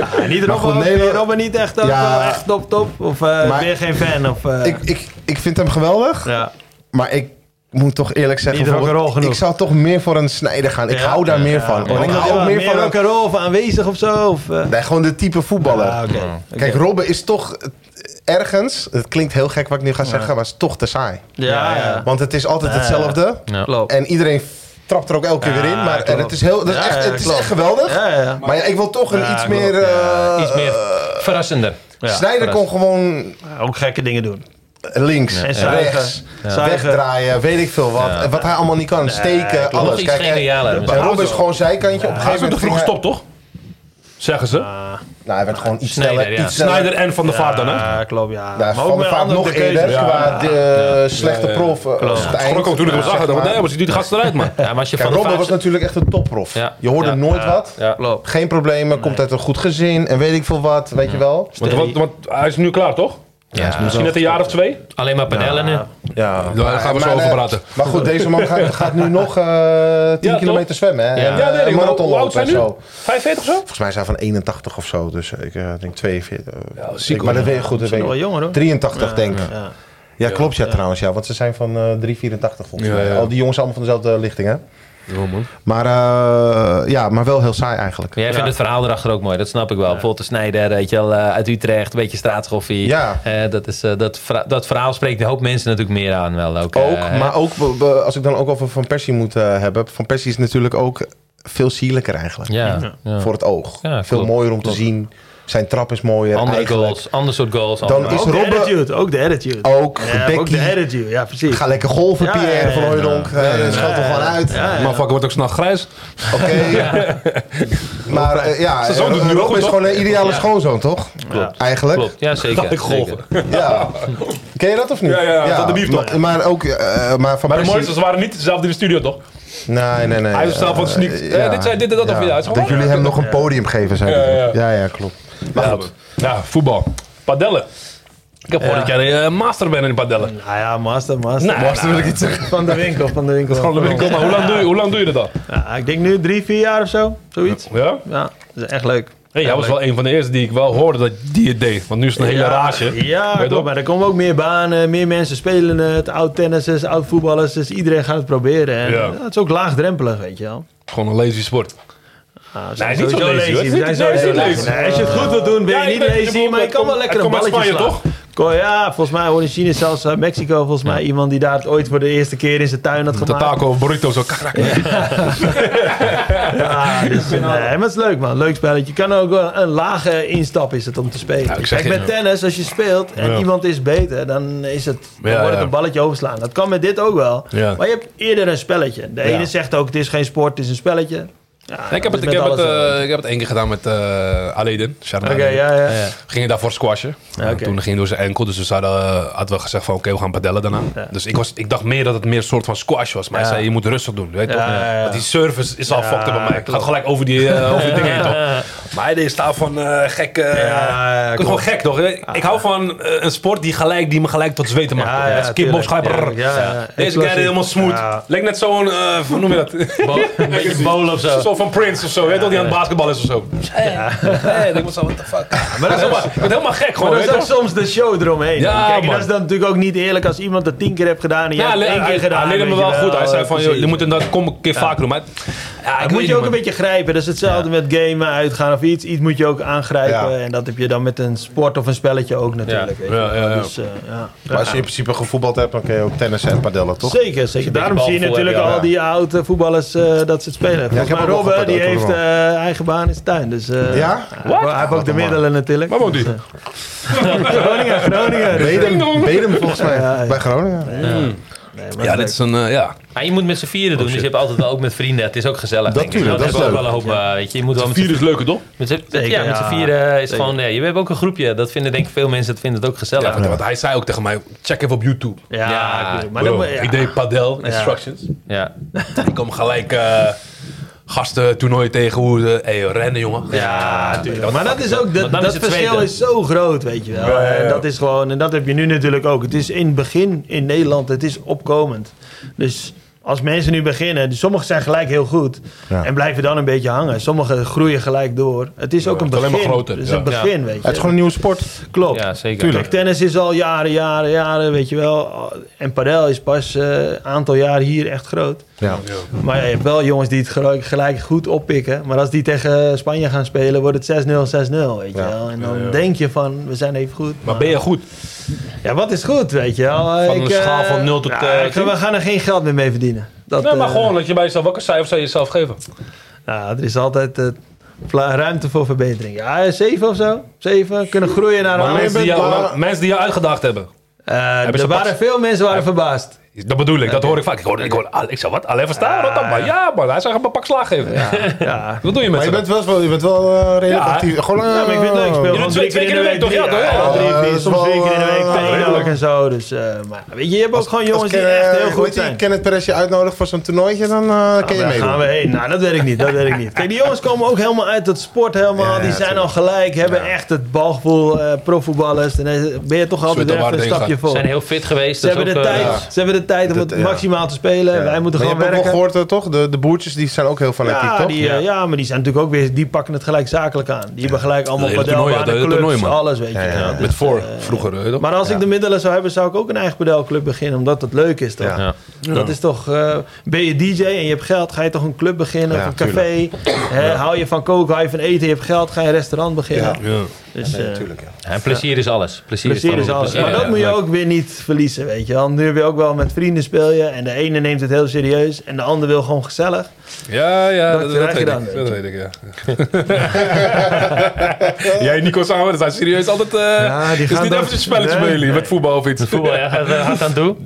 Ah, niet Maar Robben, goed, ook. Nederland- Robben niet echt, ook Ja. echt top top? Of eh Maar- ben je geen fan? Of, eh, ik, ik, ik vind hem geweldig. ja. Maar ik moet toch eerlijk zeggen, ik zou toch meer voor een snijder gaan. Ik Ja. hou daar meer Ja. van. En ik hou ook meer van welke een, rol of aanwezig of zo? Of, eh? nee, gewoon de type voetballer. Ah, oké. Kijk. Robben is toch eh, ergens, het klinkt heel gek wat ik nu ga zeggen, maar het is toch te saai. Ja, ja. Want het is altijd Ja, hetzelfde. Ja. En iedereen trapt er ook elke keer Ja, weer in. Maar en het is, heel, dat is Ja, echt, ja, het is echt geweldig. Ja, ja. Maar ja, ik wil toch een Ja, iets meer... Ja, eh, Iets meer verrassender. Ja, Snijder kon gewoon Ook gekke dingen doen. Links, En rechts, wegdraaien, weet ik veel wat. Ja. Wat hij allemaal niet kan. Steken, alles. iets Kijk, en, misschien. Rob is gewoon zijkantje. Op een gegeven moment vroeg gestopt, toch? Zeggen ze. Nou, hij werd gewoon iets sneller. ja. Iets sneller. En Van der Vaart dan, hè? Ja, klopt, ja. Ja, Maar ook van de met vaart andere nog keuzes. eerder. Ja. Qua de slechte prof. eh, Schrok ook toen ik hem eh, zag. nee, maar ziet die gast eruit, man. Ja, maar als je Kijk, van de Robben was natuurlijk echt een topprof. Ja. Je hoorde Ja. nooit wat. Ja. Klopt. Geen problemen, komt uit een goed gezin en weet ik veel wat, weet je wel. Want, want, want hij is nu klaar, toch? Ja, Misschien net een jaar of twee. alleen maar padellen nu. Ja, Daar gaan we zo maar, over eh, praten. Maar goed, deze man gaat, gaat nu nog eh 10 Ja, kilometer toch? zwemmen. Hè? Ja. En, Ja, nee, ik marathon Hoe oud zijn nu? zo. 45 of zo? Volgens mij zijn van 81 of zo. Dus ik eh, denk 42. Ja, ziek, maar dat weet je goed. Dat weet wel jonger, hoor. 83 denk ik. Ja. Ja, klopt ja, trouwens. Ja, want ze zijn van eh 384 volgens Ja, mij. ja. Al die jongens allemaal van dezelfde lichting, hè? Man. Maar eh, ja, maar wel heel saai eigenlijk. Jij vindt het verhaal erachter ook mooi, dat snap ik wel. Bijvoorbeeld de Snijder, weet je wel, eh, uit Utrecht, een beetje straatschoffie. Ja. Eh, dat, is, eh, dat, verha- dat verhaal spreekt een hoop mensen natuurlijk meer aan wel. Ook, Ook, maar ook als ik dan ook over Van Persie moet eh, hebben. Van Persie is natuurlijk ook veel sierlijker eigenlijk. Ja, ja. Voor het oog. Ja, veel klopt, mooier om te zien. Zijn trap is mooier. andere eigenlijk. goals, ander soort goals. Dan andere- is Ook de Robben- attitude, ook de attitude. Ook, Ja, ook Becky. de attitude, ja precies. Ga lekker golven, Ja, Pierre ja, ja, van ja. Hooydonk. Eh, Dat schat er gewoon uit. Ja, ja. Motherfucker wordt ook s'nachts grijs. Oké. [laughs] Maar eh, ja, Zijn zoon doet het nu Rob ook is toch? gewoon een ideale Ja. schoonzoon, toch? Klopt. Eigenlijk. Klopt, ja zeker. Ik golven. zeker. Ja. [laughs] Ken je dat of niet? Ja, ja, ja, dat de bief toch? Maar, maar ook, eh, maar Van Maar de Persie... mooiste, ze waren niet dezelfde in de studio, toch? Nee, nee, nee. Hij is zelf van Eh, sneakt. ja. Eh, dit zei dit en dat of Ja. is gewoon- Dat jullie hem nog een podium geven, zijn. Ja, ja. ja, ja, klopt. Maar Ja, goed. Ja, voetbal. Padellen. Ik heb gehoord dat jij eh, master bent in padellen. Nou ja, master, master. Nee, master nou, wil ik iets zeggen. Van de winkel, van de winkel. Van de winkel, maar hoe lang doe je, hoe lang doe je dat dan? Ja, ik denk nu drie, vier jaar of zo. Zoiets. Ja? Ja, dat is echt leuk. Hey, jij was wel een van de eerste die ik wel hoorde dat die het deed. Want nu is het een hele rage. Ja, klopt. toch? Maar er komen ook meer banen, meer mensen spelen het. Oud-tennissers, oud-voetballers. Dus iedereen gaat het proberen. En Ja. het is ook laagdrempelig, weet je wel. Gewoon een lazy sport. Ah, Nee, zijn niet zo lazy, hoor. We zijn Nee, niet sowieso lazy. lazy. Nee, als je het goed wilt doen, ben je Ja, niet lazy. Maar je kan wel lekker een balletje slaan. Ko- Ja, volgens mij hoorde in China zelfs eh, Mexico, volgens mij iemand die daar het ooit voor de eerste keer in zijn tuin had De gemaakt. taco of burrito zo. krak, krak. [laughs] Ja, dus, nee, maar het is leuk man, leuk spelletje. Je kan ook wel een lage instap is het om te spelen. Ja, ik Kijk, met ja. tennis, als je speelt en Ja. iemand is beter, dan, is het, dan Ja, wordt het ja. een balletje overslaan. Dat kan met dit ook wel. Ja. Maar je hebt eerder een spelletje. De Ja. ene zegt ook, het is geen sport, het is een spelletje. Ja, Nee, ik, heb dat het, ik, heb het, zo. eh, ik heb het één keer gedaan met eh Aleden. Shout out Oké, Aleden. ja, ja. Ja. Ging je daarvoor squashen. Ja. Toen ging hij door zijn enkel. Dus we zouden, eh, hadden we gezegd van oké, we gaan padellen daarna. Ja. Dus ik, was, ik dacht meer dat het meer een soort van squash was. Maar hij zei je moet rustig doen. Weet toch? ja, ja. Want die service is al Ja, fucked up bij mij. Het klopt. gaat gelijk over die, eh, [laughs] over die dingen heen toch? Maar hij deed staan van eh gek. eh ja, ik gewoon gek toch? Ik hou van eh, een sport die, gelijk, die me gelijk tot zweten maakt. Kickbox, gelijk. ja. Deze guy helemaal smooth. Leek net zo'n, eh, hoe noem je dat? Een [laughs] beetje bowl of zo. Zo van Prince of zo, weet je toch? Die aan het basketbal is of zo. Ja. ik denk me zo, what the fuck. Maar dat is helemaal, ik ben helemaal gek Maar gewoon, dat weet is ook soms de show eromheen. Ja, Kijk, dat is dan natuurlijk ook niet eerlijk als iemand dat tien keer heeft gedaan en jij Ja, hebt één hij, keer gedaan. hij leerde me wel goed. Hij zei van, je moet dat kom een keer vaker doen. Maar ja, ik Dat moet je ook man. een beetje grijpen. Dat is hetzelfde met gamen, uitgaan of iets. Iets moet je ook aangrijpen. Ja. En dat heb je dan met een sport of een spelletje ook natuurlijk. Weet je. Ja, ja, ja. Dus, eh, ja. Maar als je in principe gevoetbald hebt, dan kun je ook tennissen en padellen, toch? Zeker, zeker. Daarom zie je natuurlijk al die oude voetballers eh, dat ze het spelen. Volgens mij wel Robben, die heeft eh, eigen baan in zijn tuin. Dus, eh, Ja? Hij, hij heeft ook de middelen natuurlijk. Waar woont hij? Dus, eh, [laughs] Groningen, Groningen. Dus, Bedem, volgens mij, bij Groningen. Maar Ja, dit is een, eh, ja. Maar je moet met z'n vieren doen, dus je hebt altijd wel ook met vrienden. Het is ook gezellig. denk ik. tuurlijk, dat is ook wel een hoop, eh, weet je. Je moet wel met z'n Vier is leuker, toch? met z'n- Zeker, ja, met z'n vieren is Zeker. gewoon... Nee, je hebt ook een groepje. Dat vinden denk ik veel mensen, dat vinden het ook gezellig. Ja, want hij zei ook tegen mij, check even op YouTube. Ja, Ja, ik bedoel, maar. Ik deed padel instructions. Ja. Ik kom gelijk eh gasten toernooi tegen hoe ze hey, rennen, jongen. Ja, natuurlijk. Maar dat is ook, dat, is verschil is zo groot, weet je wel. Ja, ja, ja. En dat is gewoon, en dat heb je nu natuurlijk ook. Het is in het begin in Nederland, het is opkomend. Dus als mensen nu beginnen, dus sommigen zijn gelijk heel goed Ja. en blijven dan een beetje hangen. Sommigen groeien gelijk door. Het is ook een het is alleen begin. maar groter, Het is ja. een begin, weet je. Het is gewoon een nieuwe sport. Klopt. ja, zeker. Kijk, tennis is al jaren, jaren, jaren, weet je wel. En padel is pas een aantal jaren hier echt groot. Ja. Maar ja, je hebt wel jongens die het gelijk, gelijk goed oppikken. Maar als die tegen Spanje gaan spelen, wordt het 6-0, 6-0, weet je Ja. wel. En dan denk je van, we zijn even goed. Maar ben je goed? Ja, wat is goed, weet je wel. Van een Ik, eh, schaal van 0 tot, ja, eh, ik- We gaan er geen geld meer mee verdienen. Dat, Nee, maar eh, gewoon dat je bij jezelf, welke cijfers zou je jezelf geven? nou, er is altijd eh, ruimte voor verbetering. Ja, 7 of zo. 7. Kunnen groeien naar een mensen mensen die jou uitgedacht hebben. Eh, Hebben er waren pas- veel mensen waren verbaasd. Dat bedoel ik, dat hoor ik vaak. Ik hoor, ik hoor ik zeg wat, alleen verstaan, dan? Maar ja, maar hij zou hem een pak slaag geven. Ja. [laughs] Wat doe je met Maar je ze bent wel, je bent wel eh, redelijk Ja. actief. Gewoon, Ja, maar ik vind het leuk. Ik speel twee- keer twee in de week. toch? Ja, drie- toch? Ja, drie, dat vier, soms drie keer in de week. eh, redelijk. ook en zo. Dus, eh, maar weet je, je hebt ook gewoon jongens Als die echt eh, heel goed heet die? zijn. Kenneth Perez je uitnodigt voor zo'n toernooitje, dan eh kun je Daar meedoen. gaan we heen. Nou, dat weet ik niet. Dat weet ik niet. Kijk, die jongens komen ook helemaal uit het sport helemaal. Ja, ja, die zijn al gelijk, hebben echt het balgevoel, eh profvoetballers. En dan ben je toch altijd even een stapje voor. zijn heel fit geweest. Ze dat hebben, de tijd, eh, ze hebben de tijd om Dat- het ja. maximaal te spelen. Ja. Wij moeten maar gewoon je hebt ook werken. wel gehoord, eh, toch? De, de boertjes die zijn ook heel fanatiek, Ja, toch? die, eh, ja, maar die zijn natuurlijk ook weer, die pakken het gelijk zakelijk aan. Die hebben gelijk allemaal padelbanen, clubs, alles weet je. Ja, ja, ja. Dus, Met voor, eh, vroeger. je? Maar als ik de middelen zou hebben, zou ik ook een eigen padelclub beginnen, omdat het leuk is toch? Ja. Ja. Dat is toch, eh, ben je DJ en je hebt geld, ga je toch een club beginnen Ja, of een café. Hè, Hou je van koken, hou je van eten, je hebt geld, ga je een restaurant beginnen. Ja. Dus, Nee, eh, natuurlijk, ja. En plezier is alles. Plezier, plezier is alles. plezier. Maar dat Ja, moet je ook weer niet verliezen, weet je wel. Nu heb je ook wel met vrienden speel je en de ene neemt het heel serieus en de ander wil gewoon gezellig. Ja, ja, Dat dat, je weet dan, ik. weet Dat weet ik, ja. [laughs] Jij en Nico samen, dat zijn serieus altijd... eh Ja, die is gaan niet even een spelletje Nee. jullie, met voetbal of iets. Voetbal, ja, gaat hard aan toe.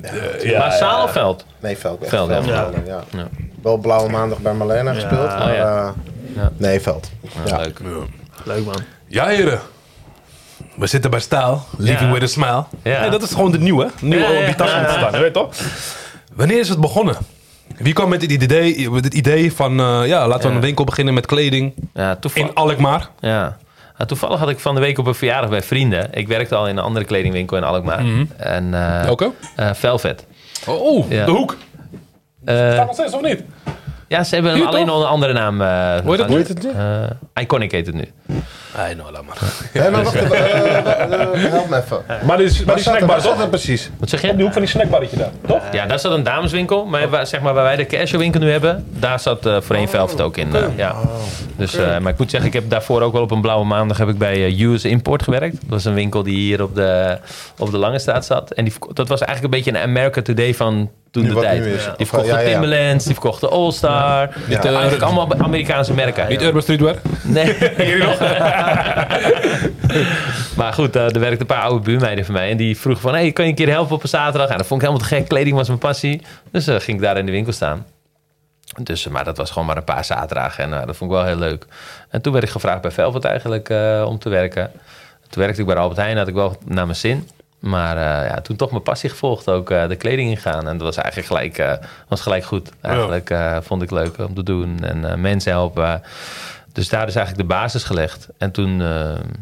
Ja, maar zaal of veld? Nee, veld. Veld, ja. ja. Ja. ja. Wel blauwe maandag bij Marlena gespeeld, maar Oh, ja. eh, Ja. nee, veld. Ja. Leuk. Leuk man. Ja, heren. We zitten bij Staal. Living with a smile. Ja. Dat is gewoon de nieuwe. Nieuwe Ja, op die tas staan, je weet toch? Wanneer is het begonnen? Wie kwam met het idee, met het idee van... eh, ja, laten we Ja. een winkel beginnen met kleding Ja, toevallig. in Alkmaar? Ja. Nou, toevallig had ik van de week op een verjaardag bij vrienden. Ik werkte al in een andere kledingwinkel in Alkmaar. En, eh Welke? eh, Velvet. Oh, Ja. de hoek. Staat nog steeds of niet? Ja, ze hebben Hier alleen toch? nog een andere naam. eh, Hoe heet het nu? Hoe heet het nu? Eh, Iconic heet het nu. Nee, nou, laat maar. Hé, maar wacht even. eh, eh, help me even. Maar die, maar die snackbar, toch? dat precies? Wat zeg die je? hoek van die snackbarretje daar, toch? Ja, daar zat een dameswinkel. Maar waar, zeg maar, waar wij de casual winkel nu hebben, daar zat eh voorheen Velvet ook in. ja. dus, eh, maar ik moet zeggen, ik heb daarvoor ook wel op een blauwe maandag heb ik bij US Import gewerkt. Dat was een winkel die hier op de, op de Lange Straat zat. En die, dat was eigenlijk een beetje een America Today van toen Nu de tijd. Die verkochten ja, ja. Timberlands, die verkochten All-Star. Ja. Eh, Eigenlijk allemaal Amerikaanse merken. Niet Urban Streetwear? Nee. [laughs] [laughs] maar goed, eh, er werkte een paar oude buurmeiden van mij. En die vroegen van, hey, kan je een keer helpen op een zaterdag? En dat vond ik helemaal te gek. Kleding was mijn passie. Dus eh, ging ik daar in de winkel staan. Dus, eh, maar dat was gewoon maar een paar zaterdagen. En dat vond ik wel heel leuk. En toen werd ik gevraagd bij Velvet eigenlijk eh, om te werken. Toen werkte ik bij Albert Heijn. Had ik wel naar mijn zin. Maar eh, ja, toen toch mijn passie gevolgd. Ook eh, de kleding ingaan. En dat was eigenlijk gelijk, eh, was gelijk goed. Eigenlijk eh, vond ik leuk om te doen. En eh, mensen helpen. Dus daar is eigenlijk de basis gelegd. En toen...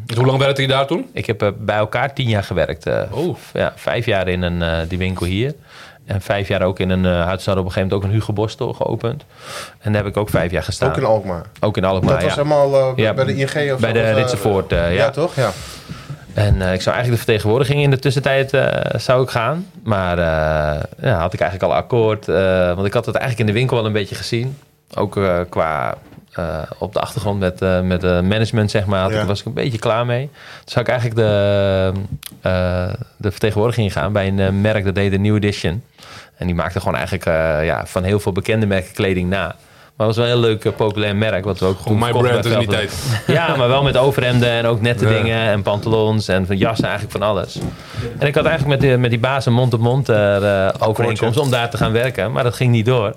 Dus hoe lang werkte je daar toen? ik heb bij elkaar tien jaar gewerkt. Oh. v- ja, vijf jaar in een, eh, die winkel hier. En vijf jaar ook in een... Uh, had op een gegeven moment ook een Hugo Boss store geopend. En daar heb ik ook vijf jaar gestaan. Ook in Alkmaar. Ook in Alkmaar, Dat was ja. helemaal Ja, bij de ING of Bij zo, de Ritsenvoort, eh, ja. Ja, toch? Ja. En eh, ik zou eigenlijk de vertegenwoordiging in de tussentijd eh, zou ik gaan. Maar eh, ja, had ik eigenlijk al akkoord. want ik had het eigenlijk in de winkel wel een beetje gezien. Ook qua op de achtergrond met, met management, zeg maar. Ja. ik, was ik een beetje klaar mee. Dus zou ik eigenlijk de, de vertegenwoordiging gaan bij een merk dat deed de New Edition. En die maakte gewoon eigenlijk ja, van heel veel bekende merken kleding na. Maar het was wel een heel leuk, eh, populair merk. Wat we ook toen my brand die Velvet. tijd. Ja, maar wel met overhemden en ook nette Ja. dingen en pantalons en van jassen, eigenlijk van alles. En ik had eigenlijk met, die, met die baas een mond-op-mond eh, overeenkomst om daar te gaan werken, maar dat ging niet door.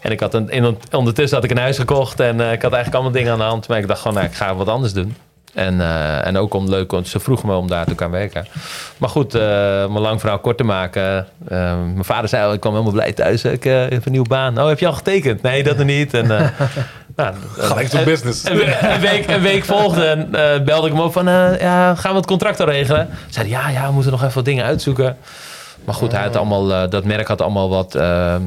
En ik had een, in, ondertussen had ik een huis gekocht en eh, ik had eigenlijk allemaal dingen aan de hand. Maar ik dacht gewoon, nou, ik ga wat anders doen. En, eh, en ook om leuk, want ze vroegen me om daar te gaan werken. Maar goed, eh om een lang verhaal kort te maken. eh, mijn vader zei al, ik kwam helemaal blij thuis. Ik heb een nieuwe baan. Oh, heb je al getekend? Nee, dat nog niet. En, [laughs] nou, Gelijk to business. Een, we- een week, een week volgde en belde ik hem op van... ja, gaan we het contract al regelen? Zei hij, ja, ja, we moeten nog even wat dingen uitzoeken. Maar goed, hij had allemaal, eh, dat merk had allemaal wat eh, eh,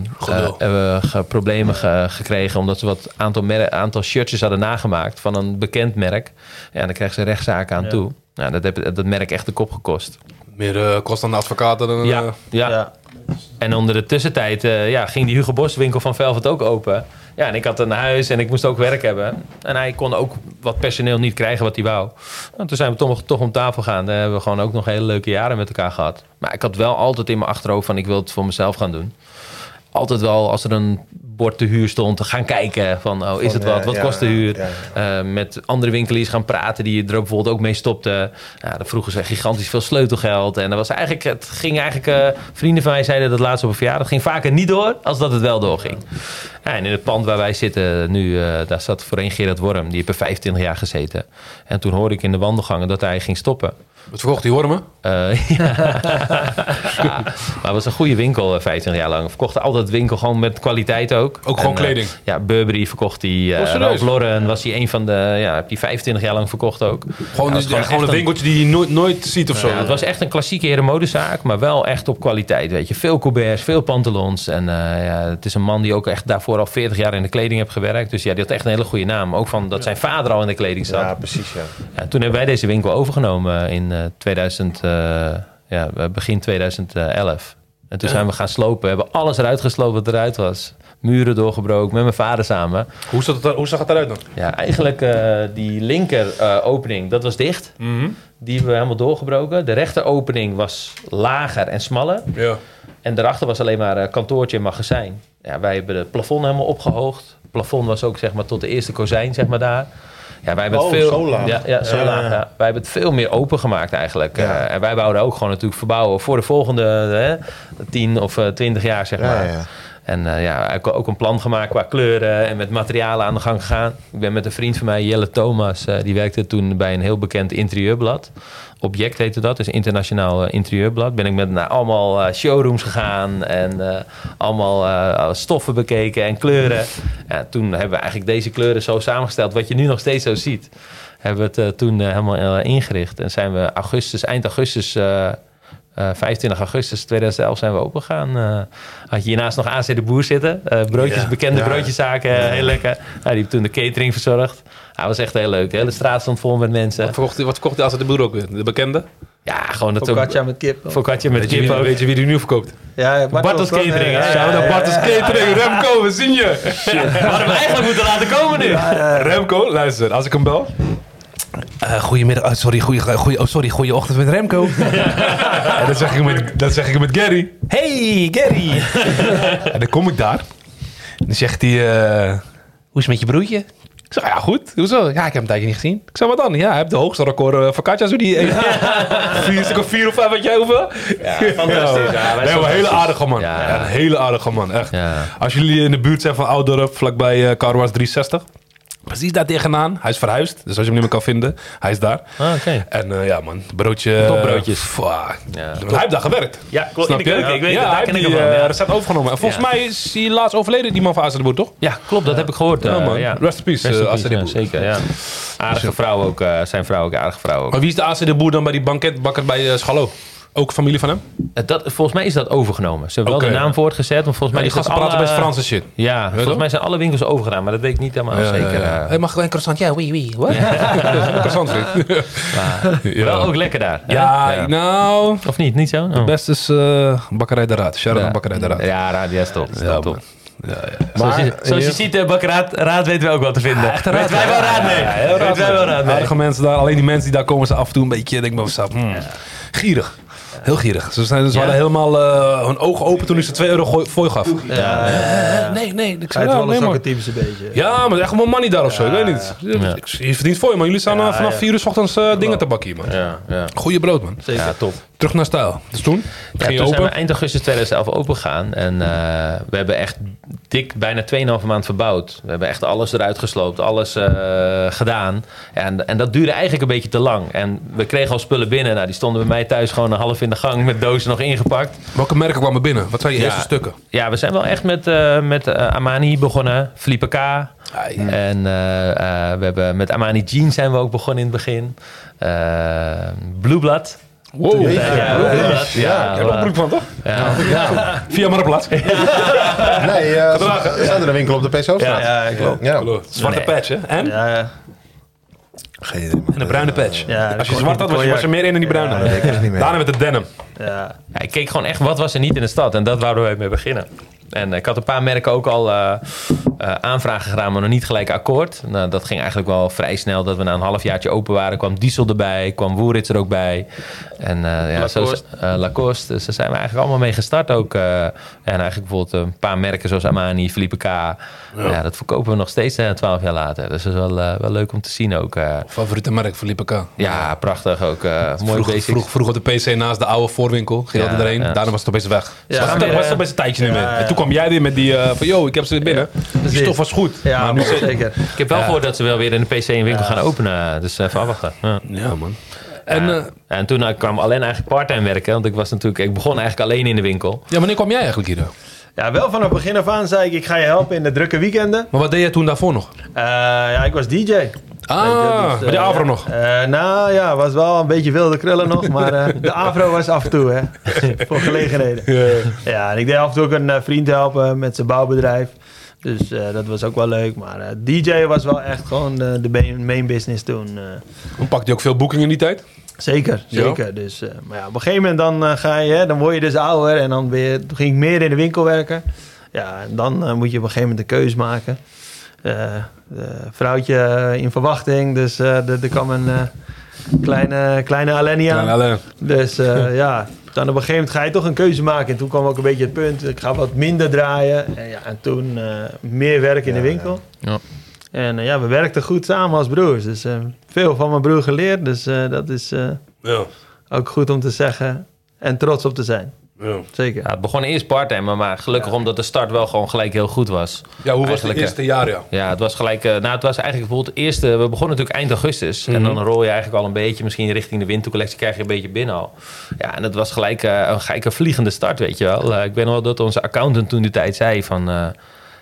eh, problemen ge- gekregen. Omdat ze wat aantal, aantal shirtjes hadden nagemaakt van een bekend merk. Ja, dan krijgen ze rechtszaken aan toe. Nou, dat heeft dat merk echt de kop gekost. Meer eh, kost dan de advocaten dan... Ja, eh, ja. Ja. En onder de tussentijd eh, ja, ging die Hugo Boss winkel van Velvet ook open. Ja, en ik had een huis en ik moest ook werk hebben. En hij kon ook wat personeel niet krijgen wat hij wou. Nou, toen zijn we toch, toch om tafel gaan. Daar hebben we gewoon ook nog hele leuke jaren met elkaar gehad. Maar ik had wel altijd in mijn achterhoofd van ik wil het voor mezelf gaan doen. Altijd wel als er een bord te huur stond, te gaan kijken van oh, is het wat? eh, Wat kost de huur? Eh, met andere winkeliers gaan praten die er bijvoorbeeld ook mee stopten. Ja, dan vroegen ze gigantisch veel sleutelgeld. En dat was eigenlijk, het ging eigenlijk, eh, vrienden van mij zeiden dat laatst op een verjaardag, ging vaker niet door als dat het wel doorging. Ja, en in het pand waar wij zitten nu, daar zat voorheen Gerard Worm, die heeft er 25 jaar gezeten. En toen hoorde ik in de wandelgangen dat hij ging stoppen. Wat verkocht die wormen? Eh, ja. [laughs] Ja, maar het was een goede winkel, eh, 25 jaar lang. Verkocht altijd winkel gewoon met kwaliteit ook. Ook gewoon En, eh, kleding? ja, Burberry verkocht hij. Oh, Uh, serieus? Ralph Lauren was hij een van de... Ja, heb hij 25 jaar lang verkocht ook. Gewoon, Ja, dus- ja, gewoon een winkeltje die je nooit, nooit ziet of zo. Ja, het was echt een klassieke herenmodezaak, maar wel echt op kwaliteit. Weet je. Veel couberts, veel pantalons. En eh, ja, het is een man die ook echt daarvoor al 40 jaar in de kleding heeft gewerkt. Dus ja, die had echt een hele goede naam. Ook van dat zijn vader al in de kleding zat. Ja, precies, ja. Ja, toen hebben wij deze winkel overgenomen in eh 2000, eh, ja, begin 2011. En toen zijn we gaan slopen. We hebben alles eruit gesloopt wat eruit was. Muren doorgebroken met mijn vader samen. Hoe, zag het, hoe zag het eruit dan? Ja, eigenlijk eh, die linker eh, opening, dat was dicht. Die hebben we helemaal doorgebroken. De rechter opening was lager en smaller. Ja. En daarachter was alleen maar eh, kantoortje en magazijn. Ja, wij hebben het plafond helemaal opgehoogd. Het plafond was ook zeg maar tot de eerste kozijn zeg maar daar. Ja, wij hebben het Oh, veel, zo laag. Ja, ja, zo Ja, laag. ja. Ja. Wij hebben het veel meer open gemaakt eigenlijk. Ja. Eh, en wij wouden ook gewoon natuurlijk verbouwen voor de volgende eh, 10 of eh, 20 jaar zeg maar. En eh, ja, ik ook een plan gemaakt qua kleuren en met materialen aan de gang gegaan. Ik ben met een vriend van mij, Jelle Thomas, eh, die werkte toen bij een heel bekend interieurblad. Object heette dat, dus internationaal eh, interieurblad. Ben ik met naar allemaal showrooms gegaan en allemaal stoffen bekeken en kleuren. Ja, toen hebben we eigenlijk deze kleuren zo samengesteld, wat je nu nog steeds zo ziet. Hebben we het toen helemaal ingericht. En zijn we augustus, eind augustus eh, eh, 25 augustus 2011 zijn we open gegaan. Eh, had je hiernaast nog AC de Boer zitten. Eh, broodjes, Ja. bekende Ja. broodjeszaken, heel lekker. Die heeft toen de catering verzorgd. Hij was echt heel leuk. De hele straat stond vol met mensen. Wat verkocht, wat verkocht hij als de boer ook weer? De bekende? Ja, gewoon dat Focaccia met kip. Focaccia met kip wie, ook. weet je wie die nu verkoopt? Ja, Bartels? Catering, Ja, hè? ja, Shout ja, out ja. Bartels Catering. Remco, we zien je. We hadden hem eigenlijk moeten laten komen nu. Remco, luister, als ik hem bel. Eh goedemiddag, oh, sorry, goeie, goeie, oh, sorry, goeie ochtend met Remco. [laughs] en dan zeg, ik met, dan zeg ik met Gary. Hey, Gary. [laughs] en dan kom ik daar. En dan zegt hij, eh, hoe is het met je broertje? Ik zeg, ja goed, hoezo? Ja, ik heb hem een tijdje niet gezien. Ik zeg, wat dan? Ja, hij heeft de hoogste record uh, focaccia's. Hoe die [laughs] vier, stuk of vier of vijf, weet jij hoeveel? Ja, fantastisch. Ja, nee, een hele aardige man. Ja. Ja, een hele aardige man, echt. Als jullie in de buurt zijn van Oudorp, vlakbij uh, Carwas 360. Precies daar tegenaan. Hij is verhuisd, dus als je hem niet meer kan vinden, hij is daar. Ah, oké. En uh, ja man, broodje... Topbroodjes. Fuck. Ja. Hij heeft daar gewerkt. Ja, klopt. Snap je? keuken, ik weet ja, het, daar hij ken heeft ik die hem van, uh, ja. recept overgenomen. En volgens Ja. mij is hij laatst overleden, die man van Azen de Boer, toch? Ja, klopt. Dat heb ik gehoord. Ja, eh, man. ja. Rest in peace, Rest in eh, peace, Asa de ja, Boer. Zeker, ja. Aardige vrouw ook. eh, zijn vrouw ook, aardige vrouw ook. Maar wie is de Azen de Boer dan bij die banketbakker bij uh, Schalo? Ook familie van hem? Eh, Dat, volgens mij is dat overgenomen. Ze hebben wel de naam voortgezet, maar volgens Maar mij die is dat gasten praten alle- best Franse shit. Ja, volgens toch? mij zijn alle winkels overgedaan, maar dat weet ik niet helemaal zeker. eh. Hij mag gewoon een croissant. Ja, oui, oui. Wat? [laughs] croissant, maar [laughs] Ja. Wel ook lekker daar. Ja, nou... Of niet? Niet zo? Oh. Best is uh, Bakkerij de Raad. Ja. naar Bakkerij de Raad. Ja, Raad, ja, stop. Ja, stop, top. Ja, ja. Zoals je, Maar- zoals je ziet, uh, Bakkeraad Raad weten we ook wat te vinden. Echte raad. Weten wij wel raad mee. Ja, wij wel raad mee. Aardige mensen daar. Alleen die mensen die daar komen, ze af en toe een beetje, denk ik bij mezelf, hmm, gierig. Heel gierig. Ze, zijn, ze Ja. hadden helemaal uh, hun ogen open toen ik ze 2 euro gooi- fooi gaf. Ja, ja, ja. Nee, nee. Ik zei, ja, wel nee, een man. typisch een beetje. Ja, maar echt gewoon money daar of zo. Ik weet niet. Je verdient fooi, man. Jullie staan Ja, vanaf ja. 4 uur 's ochtends uh, dingen te bakken hier, man. Ja, ja. Goeie brood, man. Zeker. ja, top. Terug naar stijl. Dus toen? Ja, toen zijn we eind augustus 2011 open gegaan. En eh, we hebben echt dik bijna 2,5 maand verbouwd. We hebben echt alles eruit gesloopt, alles eh, gedaan. En, en dat duurde eigenlijk een beetje te lang. En we kregen al spullen binnen. Nou, die stonden bij mij thuis gewoon een half in de gang met dozen nog ingepakt. Welke merken kwamen binnen? Wat zijn je Ja. eerste stukken? Ja, we zijn wel echt met, eh, met Amani begonnen. Philippe K. Ai. En eh, eh, we hebben met Amani Jeans zijn we ook begonnen in het begin. Eh Blueblad. Wow. Ja, ja. Ja, Ik heb er broek van, toch? ja. Via Marktplaats. Nee, uh, in de winkel op de PSO-straat. Ja, klopt. Ja. Zwarte Nee. patch, hè? En? Ja, ja. Geen. En een bruine patch. Ja, Als je zwart had, was je, was er meer in dan die bruine. Ja, dat ik niet meer. Daarna met de denim. ja. Ja, ik keek gewoon echt wat was er niet in de stad. En dat wouden we mee beginnen. En ik had een paar merken ook al eh, eh, aanvragen gedaan, maar nog niet gelijk akkoord. Nou, dat ging eigenlijk wel vrij snel. Dat we na een halfjaartje open waren, kwam Diesel erbij, kwam Woeritz er ook bij. En eh, ja, Lacoste. Lacoste. Dus daar zijn we eigenlijk allemaal mee gestart ook. en eigenlijk bijvoorbeeld een paar merken zoals Armani, Philippe K. Ja. dat verkopen we nog steeds twaalf jaar later. Dus dat is wel, wel leuk om te zien ook. Favoriete merk, Philippe K. ja, prachtig ook. mooi Vroeg, basics. vroeg, vroeg op de PC naast de oude voorwinkel. Ging Ja, altijd erheen. Daarna was het opeens weg. Ja, was, het, was het opeens een tijdje niet meer. ja, ja. En toen kwam jij weer met die eh, van, yo, ik heb ze weer binnen. Die Precies. stof was goed. Ja, maar nu zeker. Ik heb wel Ja. gehoord dat ze wel weer in de PC een winkel gaan openen. Dus even afwachten. Ja. Ja, man. En Ja. eh, en toen eh, kwam alleen eigenlijk part-time werken. Want ik was natuurlijk, ik begon eigenlijk alleen in de winkel. ja, wanneer kwam jij eigenlijk hier dan? Ja, wel vanaf begin af aan zei ik, ik ga je helpen in de drukke weekenden. Maar wat deed jij toen daarvoor nog? Eh, ja, ik was DJ. Ah, Dus, bij de eh, Avro ja. nog. Eh, nou ja, was wel een beetje wilde krullen nog, maar [laughs] de Avro was af en toe, hè. [laughs] Voor gelegenheden. Ja, en ik deed af en toe ook een vriend helpen met zijn bouwbedrijf. Dus dat was ook wel leuk. Maar DJ was wel echt gewoon de, de main, business toen. Dan pakte je ook veel boekingen in die tijd? Zeker, Ja. zeker. Dus, eh, maar ja, op een gegeven moment dan, eh, ga je, hè, dan word je dus ouder. En dan weer, toen ging ik meer in de winkel werken. Ja, en dan eh, moet je op een gegeven moment een keuze maken. Eh, de vrouwtje in verwachting. Dus eh, er kwam een eh, kleine, kleine Alenia. Ja, alleen. Dus eh, [laughs] ja, dan op een gegeven moment ga je toch een keuze maken. En toen kwam ook een beetje het punt, ik ga wat minder draaien. En, ja, en toen eh, meer werk in de winkel. Ja. En eh, ja, we werkten goed samen als broers. Dus eh, veel van mijn broer geleerd. Dus eh, dat is eh, Ja. ook goed om te zeggen. En trots op te zijn. Ja. Zeker. Ja, het begon eerst part-time, maar gelukkig omdat de start wel gewoon gelijk heel goed was. ja, hoe was het eerste jaar, ja? Ja, het was gelijk. eh, nou, het was eigenlijk bijvoorbeeld het eerste. We begonnen natuurlijk eind augustus. En dan rol je eigenlijk al een beetje, misschien richting de wintercollectie, krijg je een beetje binnen al. Ja, en het was gelijk, eh, een, een vliegende start, weet je wel. Eh, ik weet nog wel dat onze accountant toen die tijd zei van. eh,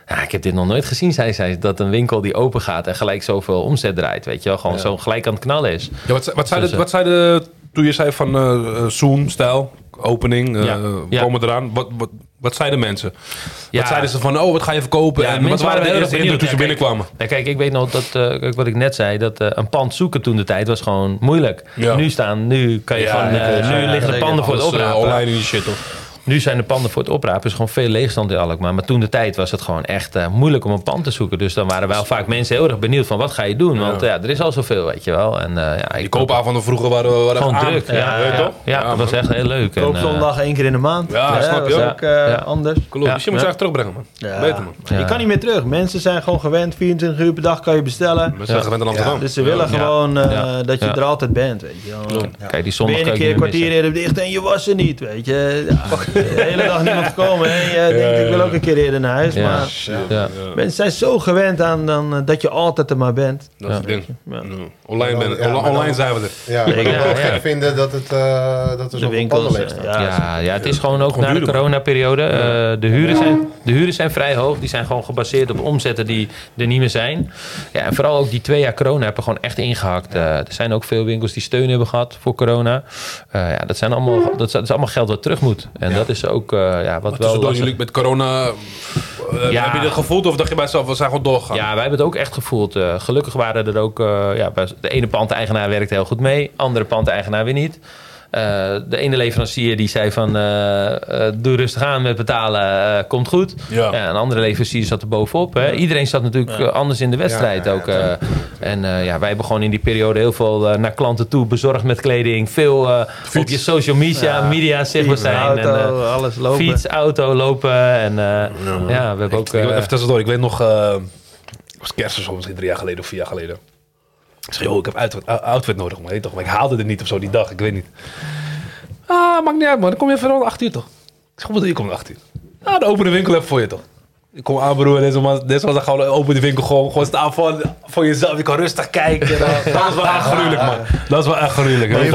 ja, ik heb dit nog nooit gezien, zei zij. Dat een winkel die open gaat en gelijk zoveel omzet draait, weet je wel. Gewoon Ja. zo gelijk aan het knallen is. ja wat, wat, zei Dus, de, eh, wat zei de toen je zei van eh eh, Zoom, stijl, opening, eh Ja. Ja. komen eraan. Wat, wat, wat zeiden mensen? Ja. Wat zeiden ze van, oh, wat ga je verkopen? en wat waren de eerste erg indrukken toen ze binnenkwamen? kijk, Ja, kijk, ik weet nog dat, wat ik net zei, dat een pand zoeken toen de tijd was gewoon moeilijk. Nu staan, nu kan je ja, nu liggen de panden voor het oprapen. online in die shit, toch? Nu zijn de panden voor het oprapen is gewoon veel leegstand in Alkmaar. Maar toen de tijd was het gewoon echt eh, moeilijk om een pand te zoeken. Dus dan waren wel vaak mensen heel erg benieuwd van wat ga je doen? Want ja, er is al zoveel, weet je wel. En, eh, ja, Die ik koopavonden vroeger waren, waren gewoon echt aan. druk. Ja, Ja, ja, ja, ja, toch? Ja, dat was echt heel leuk. En, eh, Koopzondag één keer in de maand. Ja, snap je ook. eh, anders. Klopt, dus je moet ja. ze echt terugbrengen, man. Ja. Beter, man. Ja. Je kan niet meer terug. Mensen zijn gewoon gewend. 24 uur per dag kan je bestellen. Mensen zijn gewend aan Amsterdam. Dus ze willen Ja. gewoon eh, Ja. dat je Ja. er altijd bent. Weet je. wel. Kijk, die zondag Ben je een keer kwartier eerder dicht en je was er niet, weet je. [laughs] De hele dag niemand gekomen. En je denkt, ik wil ook een keer eerder naar huis. Ja. Maar Ja. mensen zijn zo gewend aan dan, eh, dat je altijd er maar bent. Dat is het ding. Online, ben, dan- online zijn we er. Ja, ik gek vinden dat, het, eh, dat er winkels. eh. Ja, Ja, ja, het is gewoon ook na de coronaperiode. eh, de, huren zijn, de huren zijn vrij hoog. Die zijn gewoon gebaseerd op omzetten die er niet meer zijn. Ja, en vooral ook die twee jaar corona hebben gewoon echt ingehakt. Eh, er zijn ook veel winkels die steun hebben gehad voor corona. Eh, ja, dat, zijn allemaal, dat, is, dat is allemaal geld wat terug moet. En dat is ook eh, ja, wat wel... Tussendoor lastig- jullie met corona... eh, Ja. Heb je dat gevoeld of dacht je bij jezelf, we zijn gewoon doorgegaan? Ja, wij hebben het ook echt gevoeld. Eh, gelukkig waren er ook... ja, de ene pandeigenaar werkte heel goed mee. Andere pandeigenaar weer niet. Eh, de ene leverancier die zei van... eh, eh, doe rustig aan met betalen, komt goed. Ja. Een andere leverancier zat er bovenop. Hè. Iedereen zat natuurlijk anders in de wedstrijd Ja, ook. en ja, wij hebben gewoon in die periode heel veel naar klanten toe bezorgd met kleding. Veel op je social media, media zichtbaar Fiets, zijn. auto, en, alles lopen. fiets, auto, lopen. En ja, we hebben ook... Ik, eh, even tussendoor, ik weet nog, was kerst of misschien drie jaar geleden of vier jaar geleden. Ik zei, joh, ik heb outfit, nodig, weet je toch, maar ik haalde het niet of zo die dag, ik weet niet. Ah, maakt niet uit man, dan kom je even rond 8 uur toch? Ik zeg, wat je, kom om 8 uur. Ah, de opene winkel heb voor je toch? Ik kom aan broer, deze man, deze man zegt gewoon, open die winkel gewoon, gewoon staan voor, voor jezelf, je kan rustig kijken. [laughs] Dat is wel echt gruwelijk man, dat is wel echt gruwelijk.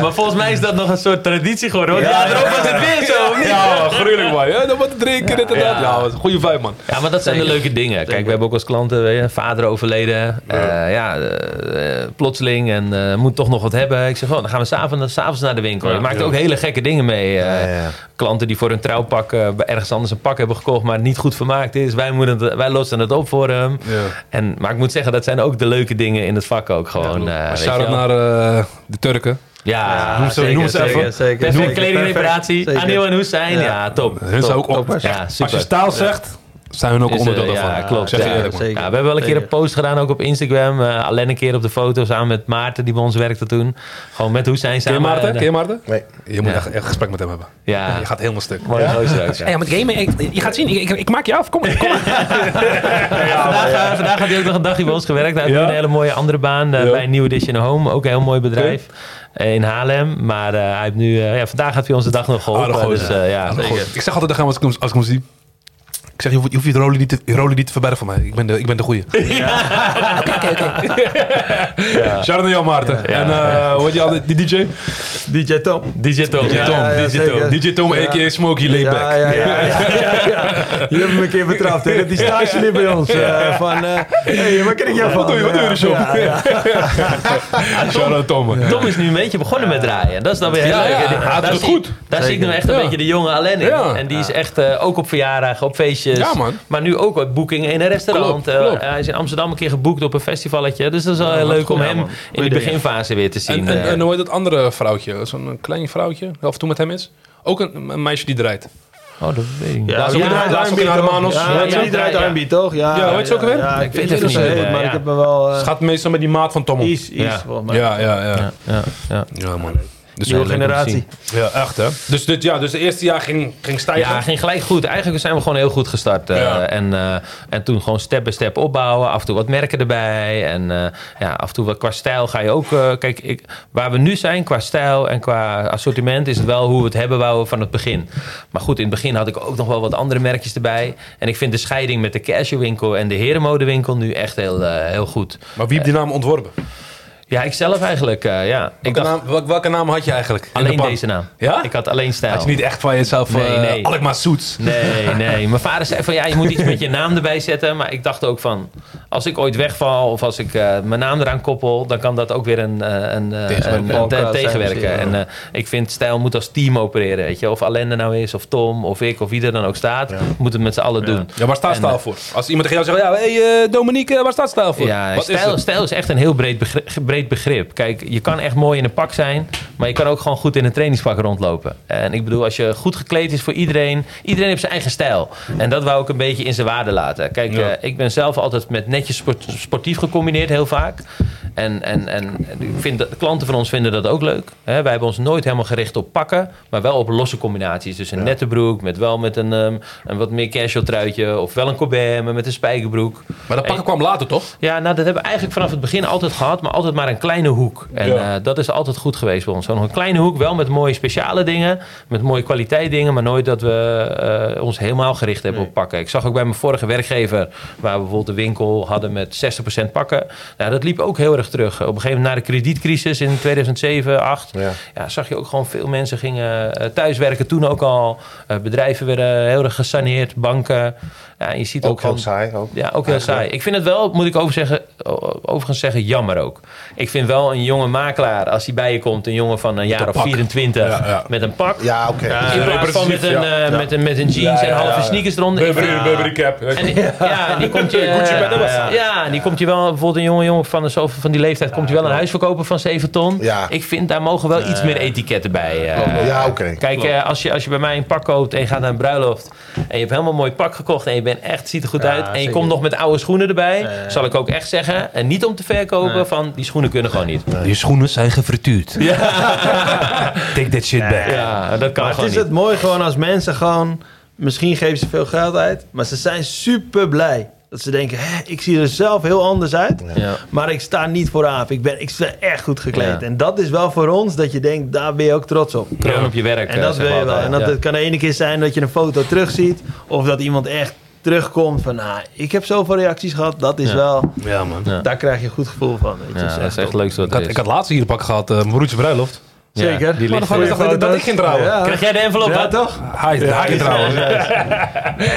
Maar volgens mij is dat nog een soort traditie geworden. hoor. Ja, erop was het weer zo. Ja, man, gruwelijk man. Ja, dan wat drinken, dit en dat. Ja, een goede vibe man. Ja, maar dat zijn de leuke dingen. Kijk, we hebben ook als klanten, weet je, vader overleden. Ja, ja eh, eh, plotseling en eh, moet toch nog wat hebben. Ik zeg, oh, dan gaan we s'avonds s'avonds naar de winkel. Je maakt ook hele gekke dingen mee. Eh. Ja, ja. Klanten die voor hun trouwpak eh, ergens anders een pak hebben gekocht, maar het niet goed vermaakt is. Wij, moeten het, wij lossen het op voor hem. Ja. En, maar ik moet zeggen, dat zijn ook de leuke dingen in het vak ook gewoon. eh, weet je Shout-out wel. naar eh, de Turken. Ja, Noem ze- zeker, noem ze zeker. even. Zeker, Perfect kledingreparatie. Anil en Hussein, ja, Ja. top. Hun zijn ook op. Ja, Als je super. staal zegt, zijn we ook Is, eh, onderdeel ja, daarvan. klopt. Zeg ja. eerlijk, zeker. Ja, we hebben wel een keer een post gedaan ook op Instagram. Eh, alleen een keer op de foto samen met Maarten, die bij ons werkte toen. Gewoon met Hussein Ken je. Maarten? En, Ken je Maarten? Nee. Je moet Ja. echt een gesprek met hem hebben. Ja. Je gaat helemaal stuk. Mooi ja. Ja, met gamen, je gaat zien, ik, ik maak je af. Kom maar. Kom [laughs] vandaag, eh, vandaag had hij ook nog een dagje bij ons gewerkt. Hij had een hele mooie andere baan eh, Ja. bij New Edition Home. Ook een heel mooi bedrijf. eh, In Haarlem. Maar eh, hij heeft nu, eh, ja, vandaag had hij onze dag nog geholpen. Dus, eh, ja, Goed. Ik zeg altijd als ik hem, als ik hem zie. Ik zeg, je hoeft, je hoeft je rolie niet te, rolie niet te verbergen van mij. Ik ben de, ik ben de goeie. [laughs] [laughs] Shout out naar jou, Maarten. En eh, hoe heet je altijd, die DJ? DJ Tom. DJ Tom. DJ ja. Tom. ja, DJ zeker. Tom. DJ Tom, a.k.a. Smokey Layback. Ja, ja, ja, ja, ja, ja. [laughs] Je hebt hem een keer betrapt. Hè? Die stage liep bij ons. eh, van, eh hey, waar ken ik jou van? Wat doe je, wat doe je in de shop? Ja, ja. Tom. man. Tom is nu een beetje begonnen met draaien. Dat is dan weer heel Ja, leuk. ja. Hij doet daar het zie- goed. Daar zie ik nu echt een Ja. beetje de jonge Alain in. Ja. En die is echt eh, ook op verjaardagen, op feestjes. Ja, man. Maar nu ook wat boekingen in een restaurant. Klopt, Eh, klopt. hij is in Amsterdam een keer geboekt op een festivalletje. Dus dat is wel heel leuk om hem man. in de beginfase weer te zien. En, en, eh. en hoe heet dat andere vrouwtje? Zo'n klein vrouwtje, af en toe met hem is. Ook een, een meisje die draait. oh, dat weet ik niet. Ja, die draait toch? Hermanos. Ja, Ja, die draait toch? Ja, Ja, weet je ook weer? Ja, Ik ik weet het niet meer, maar ik heb me wel... Het eh gaat meestal met die maat van Tom op. Iets, iets, Ja. volgens mij. Ja, ja, ja. Ja, ja, ja. Ja, man. Dus Nieuwe generatie. Ja, echt hè. Dus, dit, ja, dus het eerste jaar ging, ging stijgen. Ja, ging gelijk goed. Eigenlijk zijn we gewoon heel goed gestart. eh, Ja. en, eh, en toen gewoon step by step opbouwen. Af en toe wat merken erbij. En eh, ja, af en toe wat qua stijl ga je ook... eh, kijk, ik, waar we nu zijn qua stijl en qua assortiment... is het wel hoe we het hebben wouden van het begin. Maar goed, in het begin had ik ook nog wel wat andere merkjes erbij. En ik vind de scheiding met de casual winkel en de herenmodewinkel... nu echt heel, heel goed. Maar wie heeft die naam ontworpen? Ja, ik zelf eigenlijk, eh, ja. Ik Welke, dacht naam, welke, welke naam had je eigenlijk? de alleen deze naam. Ja? Ik had alleen stijl. Had je niet echt van jezelf... Nee, Nee, nee. nee. Alkmaar Soets. Nee, [laughs] nee. Mijn vader zei van ja, je moet iets met je naam erbij zetten. Maar ik dacht ook van, als ik ooit wegval of als ik eh, mijn naam eraan koppel, dan kan dat ook weer een, een, Tegenwerken. een, een, Ook, te- tegenwerken. zijn En ik vind stijl moet als team opereren. Weet je? Of er nou is, of Tom, of ik, of wie er dan ook staat, moet het met z'n allen doen. Ja, waar staat stijl voor? Als iemand tegen jou zegt, ja, hey, Dominique, waar staat stijl voor? Ja, Wat is stijl, het? stijl is echt een heel breed begrip, breed begrip. Kijk, je kan echt mooi in een pak zijn, maar je kan ook gewoon goed in een trainingspak rondlopen. En ik bedoel, als je goed gekleed is voor iedereen, iedereen heeft zijn eigen stijl. En dat wou ik een beetje in zijn waarde laten. Kijk, Ja. eh, ik ben zelf altijd met netjes sport- sportief gecombineerd, heel vaak. En, en, en ik vind dat, klanten van ons vinden dat ook leuk. Hè, wij hebben ons nooit helemaal gericht op pakken, maar wel op losse combinaties. Dus een nette broek, met wel met een, ehm, een wat meer casual truitje, of wel een colbert, maar met een spijkerbroek. Maar dat pakken kwam later, toch? Ja, nou, dat hebben we eigenlijk vanaf het begin altijd gehad, maar altijd maar een kleine hoek. En Ja. eh, dat is altijd goed geweest bij ons. Zo nog een kleine hoek, wel met mooie speciale dingen, met mooie kwaliteit dingen, maar nooit dat we eh, ons helemaal gericht hebben op pakken. Ik zag ook bij mijn vorige werkgever, waar we bijvoorbeeld de winkel hadden met 60% pakken. Nou, dat liep ook heel erg terug. Op een gegeven moment na de kredietcrisis in 2007, 2008, Ja. ja, zag je ook gewoon veel mensen gingen eh, thuiswerken toen ook al. Eh, bedrijven werden heel erg gesaneerd, banken. Ja, je ziet ook, Ook heel gewoon saai. Ook. ja, ook heel saai. Ik vind het wel, moet ik over zeggen, overigens zeggen, jammer ook. Ik vind wel een jonge makelaar, als hij bij je komt, een jongen van een jaar of pak. 24 Ja, ja. met een pak. Ja, oké. in plaats van met een, eh, met een, met een jeans Ja, en ja, halve ja. sneakers eronder. Burberry, cap. en ja, die komt [laughs] je, de ja, die komt je wel, bijvoorbeeld een jonge jongen van, zoveel van die leeftijd, komt je wel een huis verkopen van 7 ton. Ja. Ik vind daar mogen wel iets meer etiketten bij. eh, Ja, oké. Kijk, eh, als, je, als je bij mij een pak koopt en je gaat naar een bruiloft en je hebt helemaal een mooi pak gekocht en je bent echt, ziet er goed uit en je zeker. komt nog met oude schoenen erbij, zal ik ook echt zeggen, en niet om te verkopen van die schoenen kunnen gewoon niet. Die schoenen zijn gefrituurd. [laughs] Take that shit back. Ja, dat kan Maar gewoon is niet. het mooi gewoon als mensen gewoon... Misschien geven ze veel geld uit, maar ze zijn super blij. Dat ze denken, Hé, ik zie er zelf heel anders uit. Ja. Maar ik sta niet vooraan. Ik ben, ik ben echt goed gekleed. Ja. En dat is wel voor ons dat je denkt, daar ben je ook trots op. Kroon op je werk. En eh, dat zeggen wil je we wel. En dat Ja. het kan de ene keer zijn dat je een foto terugziet. Of dat iemand echt terugkomt van, nou, ik heb zoveel reacties gehad. Dat is Ja. wel, Ja, man. Ja. daar krijg je een goed gevoel van. Weet je. Ja, dat is echt leuk zo Ik had, ik had laatst hier een pak gehad, eh, mijn broertje bruiloft. Ja, Zeker. die Maar ligt dan er. dacht ik dat ik ging trouwen. Ja. Krijg jij de envelop? Ja, toch? Hij, hij trouwens. Nee,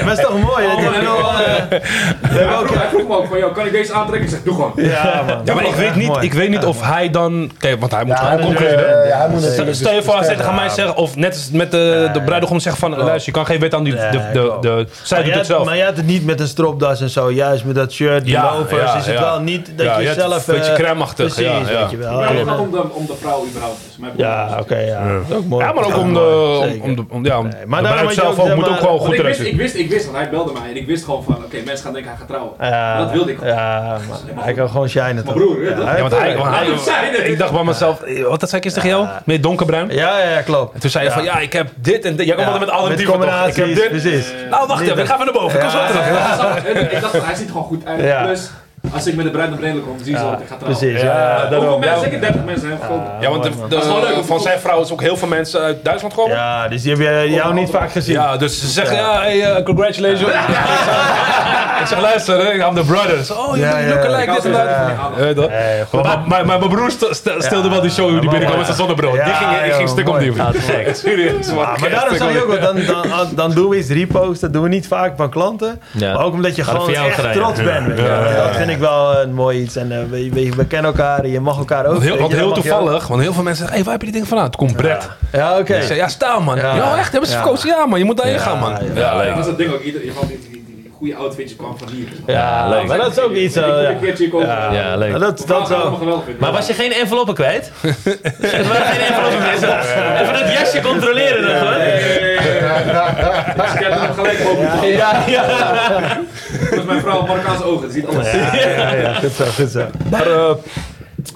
maar het is toch mooi? dat je wel, eh, [laughs] Hij vroeg, hij me ook van, joh, kan ik deze aantrekken? Ik zeg, doe gewoon. Ja, man. Ja, maar ik weet niet, ik weet niet of hij dan... Kijk, want hij moet Ja, gewoon omkleden. eh, ja, hij moet Stel- je voor, als hij tegen mij zegt, of net als met de, de bruidegom zegt van, luister, je kan geen wet aan die, de, de, de, de, zij Maar doet het zelf. maar jij had het niet met een stropdas en zo. Juist met dat shirt, die Ja, lovers. ja, is het wel niet dat je zelf... een beetje eh, crème-achtig, Precies, weet je wel. Maar En, het gaat om de, vrouw überhaupt. Dus Ja, oké, ja. Dat is ook mooi. Ja, maar ook om de, om, om de, om, ja, om, maar de daarom bruid had je zelf ook, ook, zeg moet ook maar- wel Want goed ik eruit wist, ik wist, ik wist, want hij belde mij en ik wist gewoon van, oké, mensen gaan denken hij gaat trouwen. Ja, dat wilde ik gewoon. Ja, maar hij kan gewoon shinen toch? Mijn broer? Ja, want hij, want hij- zijn. ik dacht bij mezelf, eh, wat dat zei ik eens tegen jou? Meer donkerbruin? Ja, ja, ja, klopt. En toen zei je van, ja, ik heb dit en dit. Jij komt altijd met alle dieven toch? Ik combinaties, heb dit. precies. Nou, wacht even, ik ga even naar boven. Ik kom zo Ja. terug. Ik dacht, van, hij ziet er gewoon goed uit. Ja. Plus, als ik met de bruid naar beneden kom, zie je zo dat ik ga trouwen. Precies, ja. Ja, daarom. mensen? Ja, Zeker 30 mensen hebben gekomen. Ja, want de, van zijn vrouw is ook heel veel mensen uit Duitsland gekomen. Ja, Ja, dus die heb je jou niet vaak gezien. dus ze zeggen, ja, hey, uh, congratulations. [laughs] ik zeg, luister, hè, I'm the brother. Ze, oh, je Ja, look ja. alike, dit en dat. Ja, mijn broer st- st- stelde wel die show die binnenkwam met zijn zonnebril. Ja, die ging, stuk om mooi. die. Ja, [laughs] Serieus. Ja, maar daarom zeg je ook wel, dan, dan, dan doen we iets reposten. Dat doen we niet vaak van klanten. Ja. Maar ook omdat je gewoon echt trots ja. bent. Dat vind ik wel een mooi iets. En eh, we, we, we kennen elkaar en je mag elkaar ook. Want heel, want heel ook- toevallig, want heel veel mensen zeggen, hey, waar heb je die ding vandaan? Toen komt Brett. Ja, oké. Ik zei, ja, staal man. Ja. Ja, echt, hebben ze Ja. verkozen? Ja man, je moet daarheen gaan man. ja. Ja, Dat leuk. was het ding ook. Goede outfitje kwam van hier. Ja, leuk. Maar dat is ook iets. Ik eh, ja. Ja. Ja, leuk. Maar dat, Dat dat zo. Maar was je geen enveloppen kwijt? Er waren geen enveloppen meer. Even dat jasje controleren nog hoor. Dus [laughs] ik heb hem gelijk boven. Ja, ja. Dat is mijn vrouw Marokkaanse ogen. Ziet alles. Ja, ja, goed zo, goed zo. Maar, eh,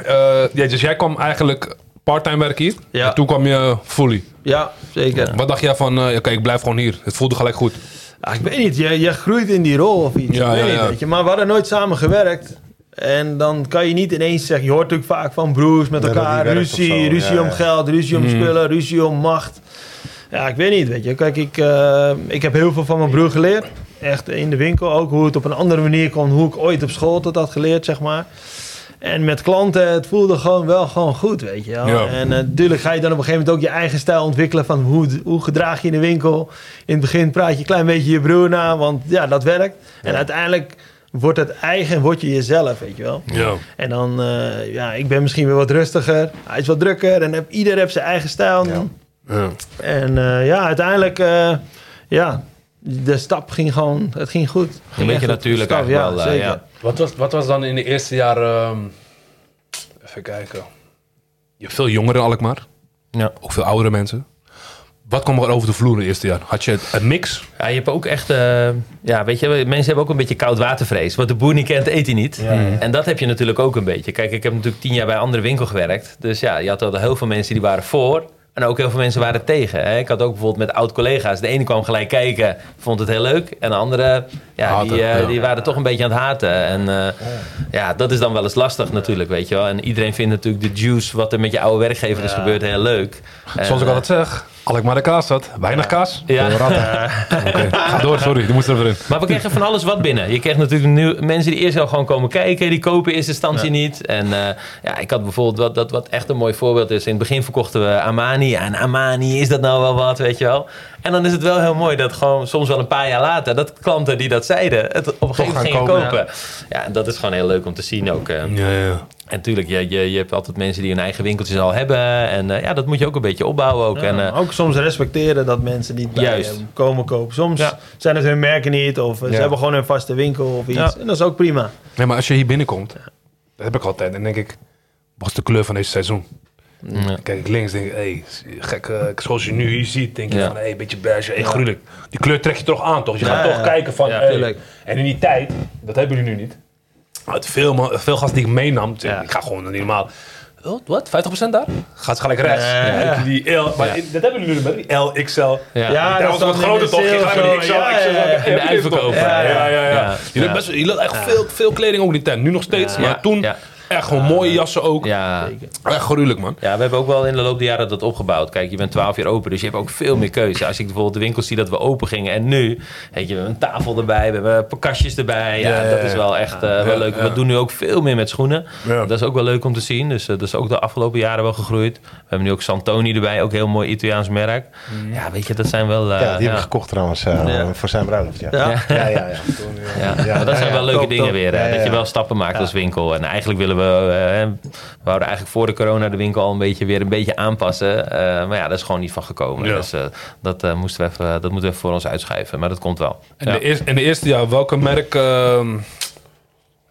eh, ja, dus jij kwam eigenlijk parttime werken hier. Ja. En toen kwam je fully. Ja, zeker. Wat dacht jij van, eh, oké, ik blijf gewoon hier. Het voelde gelijk goed. Ah, ik weet niet, je, je groeit in die rol of iets. Ja, ik weet ja, niet, ja. weet je. Maar we hadden nooit samen gewerkt. En dan kan je niet ineens zeggen... Je hoort natuurlijk vaak van broers met elkaar. Ruzie, ruzie ja, om ja. geld, ruzie om spullen, ruzie om macht. Ja, ik weet niet, weet je. Kijk, ik, eh, ik heb heel veel van mijn broer geleerd. Echt in de winkel ook. Hoe het op een andere manier kon. Hoe ik ooit op school dat had geleerd, zeg maar. En met klanten, het voelde gewoon wel gewoon goed, weet je wel. Ja. En eh, natuurlijk ga je dan op een gegeven moment ook je eigen stijl ontwikkelen van hoe, hoe gedraag je in de winkel. In het begin praat je een klein beetje je broer na, want ja, dat werkt. En uiteindelijk wordt het eigen en word je jezelf, weet je wel. Ja. En dan, eh, ja, ik ben misschien weer wat rustiger. Hij is wat drukker en heb, ieder heeft zijn eigen stijl. Ja. Ja. En eh, ja, uiteindelijk, eh, ja, de stap ging gewoon, het ging goed. Ging Een beetje natuurlijk stap, eigenlijk wel, eh, zeker. ja. Wat, was, wat was dan in de eerste jaren... ehm, even kijken. Je hebt veel jongeren in Alkmaar. Ja. Ook veel oudere mensen. Wat kwam er over de vloer in het eerste jaar? Had je een mix? Ja, je hebt ook echt, eh, ja, weet je, mensen hebben ook een beetje koud watervrees. Wat de boer niet kent, eet hij niet. En dat heb je natuurlijk ook een beetje. Kijk, ik heb natuurlijk tien jaar bij een andere winkel gewerkt. Dus ja, je had al heel veel mensen die waren voor. En ook heel veel mensen waren tegen. Hè? Ik had ook bijvoorbeeld met oud-collega's. De ene kwam gelijk kijken, vond het heel leuk. En de andere, ja, die, eh, ja. die waren toch een beetje aan het haten. En eh, ja, dat is dan wel eens lastig natuurlijk, weet je wel. En iedereen vindt natuurlijk de juice, wat er met je oude werkgever is gebeurd, heel leuk. Zoals En, ik eh, altijd zeg. Alkmaar de kaas had. Weinig kaas. Ja. Ga door. Sorry, die moest er even in. Maar we kregen van alles wat binnen. Je kreeg natuurlijk nieuw, mensen die eerst al gewoon komen kijken. Die kopen in eerste instantie niet. En eh, ja, ik had bijvoorbeeld wat, dat wat echt een mooi voorbeeld is. In het begin verkochten we Amani. Ja, en Amani, is dat nou wel wat, weet je wel? En dan is het wel heel mooi dat gewoon soms wel een paar jaar later... dat klanten die dat zeiden, het op een gegeven moment gingen kopen, kopen. Ja. en dat is gewoon heel leuk om te zien ook. eh. Ja, ja. En natuurlijk, je, je, je hebt altijd mensen die hun eigen winkeltjes al hebben. En eh, ja, dat moet je ook een beetje opbouwen ook. Ja, en, eh, ook soms respecteren dat mensen niet bij Juist. hem komen kopen. Soms Ja. zijn het hun merken niet of ze hebben gewoon een vaste winkel of iets. Ja. En dat is ook prima. Nee, maar als je hier binnenkomt, dat heb ik altijd. En denk ik, wat is de kleur van deze seizoen? Ja. Dan Kijk ik links, denk ik, hé, gek, eh, zoals je nu hier ziet, denk je van, hé, een beetje beige, hé, gruwelijk. Die kleur trek je toch aan, toch? Je gaat toch kijken van, hey. En in die tijd, dat hebben jullie nu niet. Uit veel, veel gasten die ik meenam, zeg, ik ga gewoon niet normaal. Wat? wat? 50% daar? Gaat gelijk rechts. Ja. Ja, die L, maar Ja. dat hebben jullie nu met die L, XL. Ja. Ja, dat was wat groter toch? Je gaat met die XL, In de uitverkoop. Ja, ja, ja. Je had echt veel, veel kleding ook in die tent. Nu nog steeds, maar toen Ja. Echt gewoon mooie jassen ook. Ja. Echt gruwelijk, man. Ja, we hebben ook wel in de loop der jaren dat opgebouwd. Kijk, je bent 12 jaar open, dus je hebt ook veel meer keuze. Als ik bijvoorbeeld de winkels zie dat we open gingen en nu, weet je, we hebben een tafel erbij, we hebben een paar kastjes erbij. Ja, dat is wel echt eh, wel Ja, leuk. ja. We doen nu ook veel meer met schoenen. Ja. Dat is ook wel leuk om te zien. Dus eh, dat is ook de afgelopen jaren wel gegroeid. We hebben nu ook Santoni erbij, ook een heel mooi Italiaans merk. Ja, weet je, dat zijn wel... eh, Ja, die heb ja. ik gekocht trouwens eh, Ja. voor zijn bruiloft. Ja, Ja. ja, ja. ja, ja. Ja, Ja, maar dat ja, zijn ja. wel leuke Top, dingen top. weer. Hè? Ja, ja, Dat je wel stappen maakt als winkel. En eigenlijk willen we... eh, we wouden eigenlijk voor de corona de winkel al een beetje weer een beetje aanpassen. Eh, maar ja, dat is gewoon niet van gekomen. Ja. Dus eh, dat, moesten we even, dat moeten we even voor ons uitschuiven. Maar dat komt wel. En Ja. de eerste, in de eerste jaar, welke merk... ehm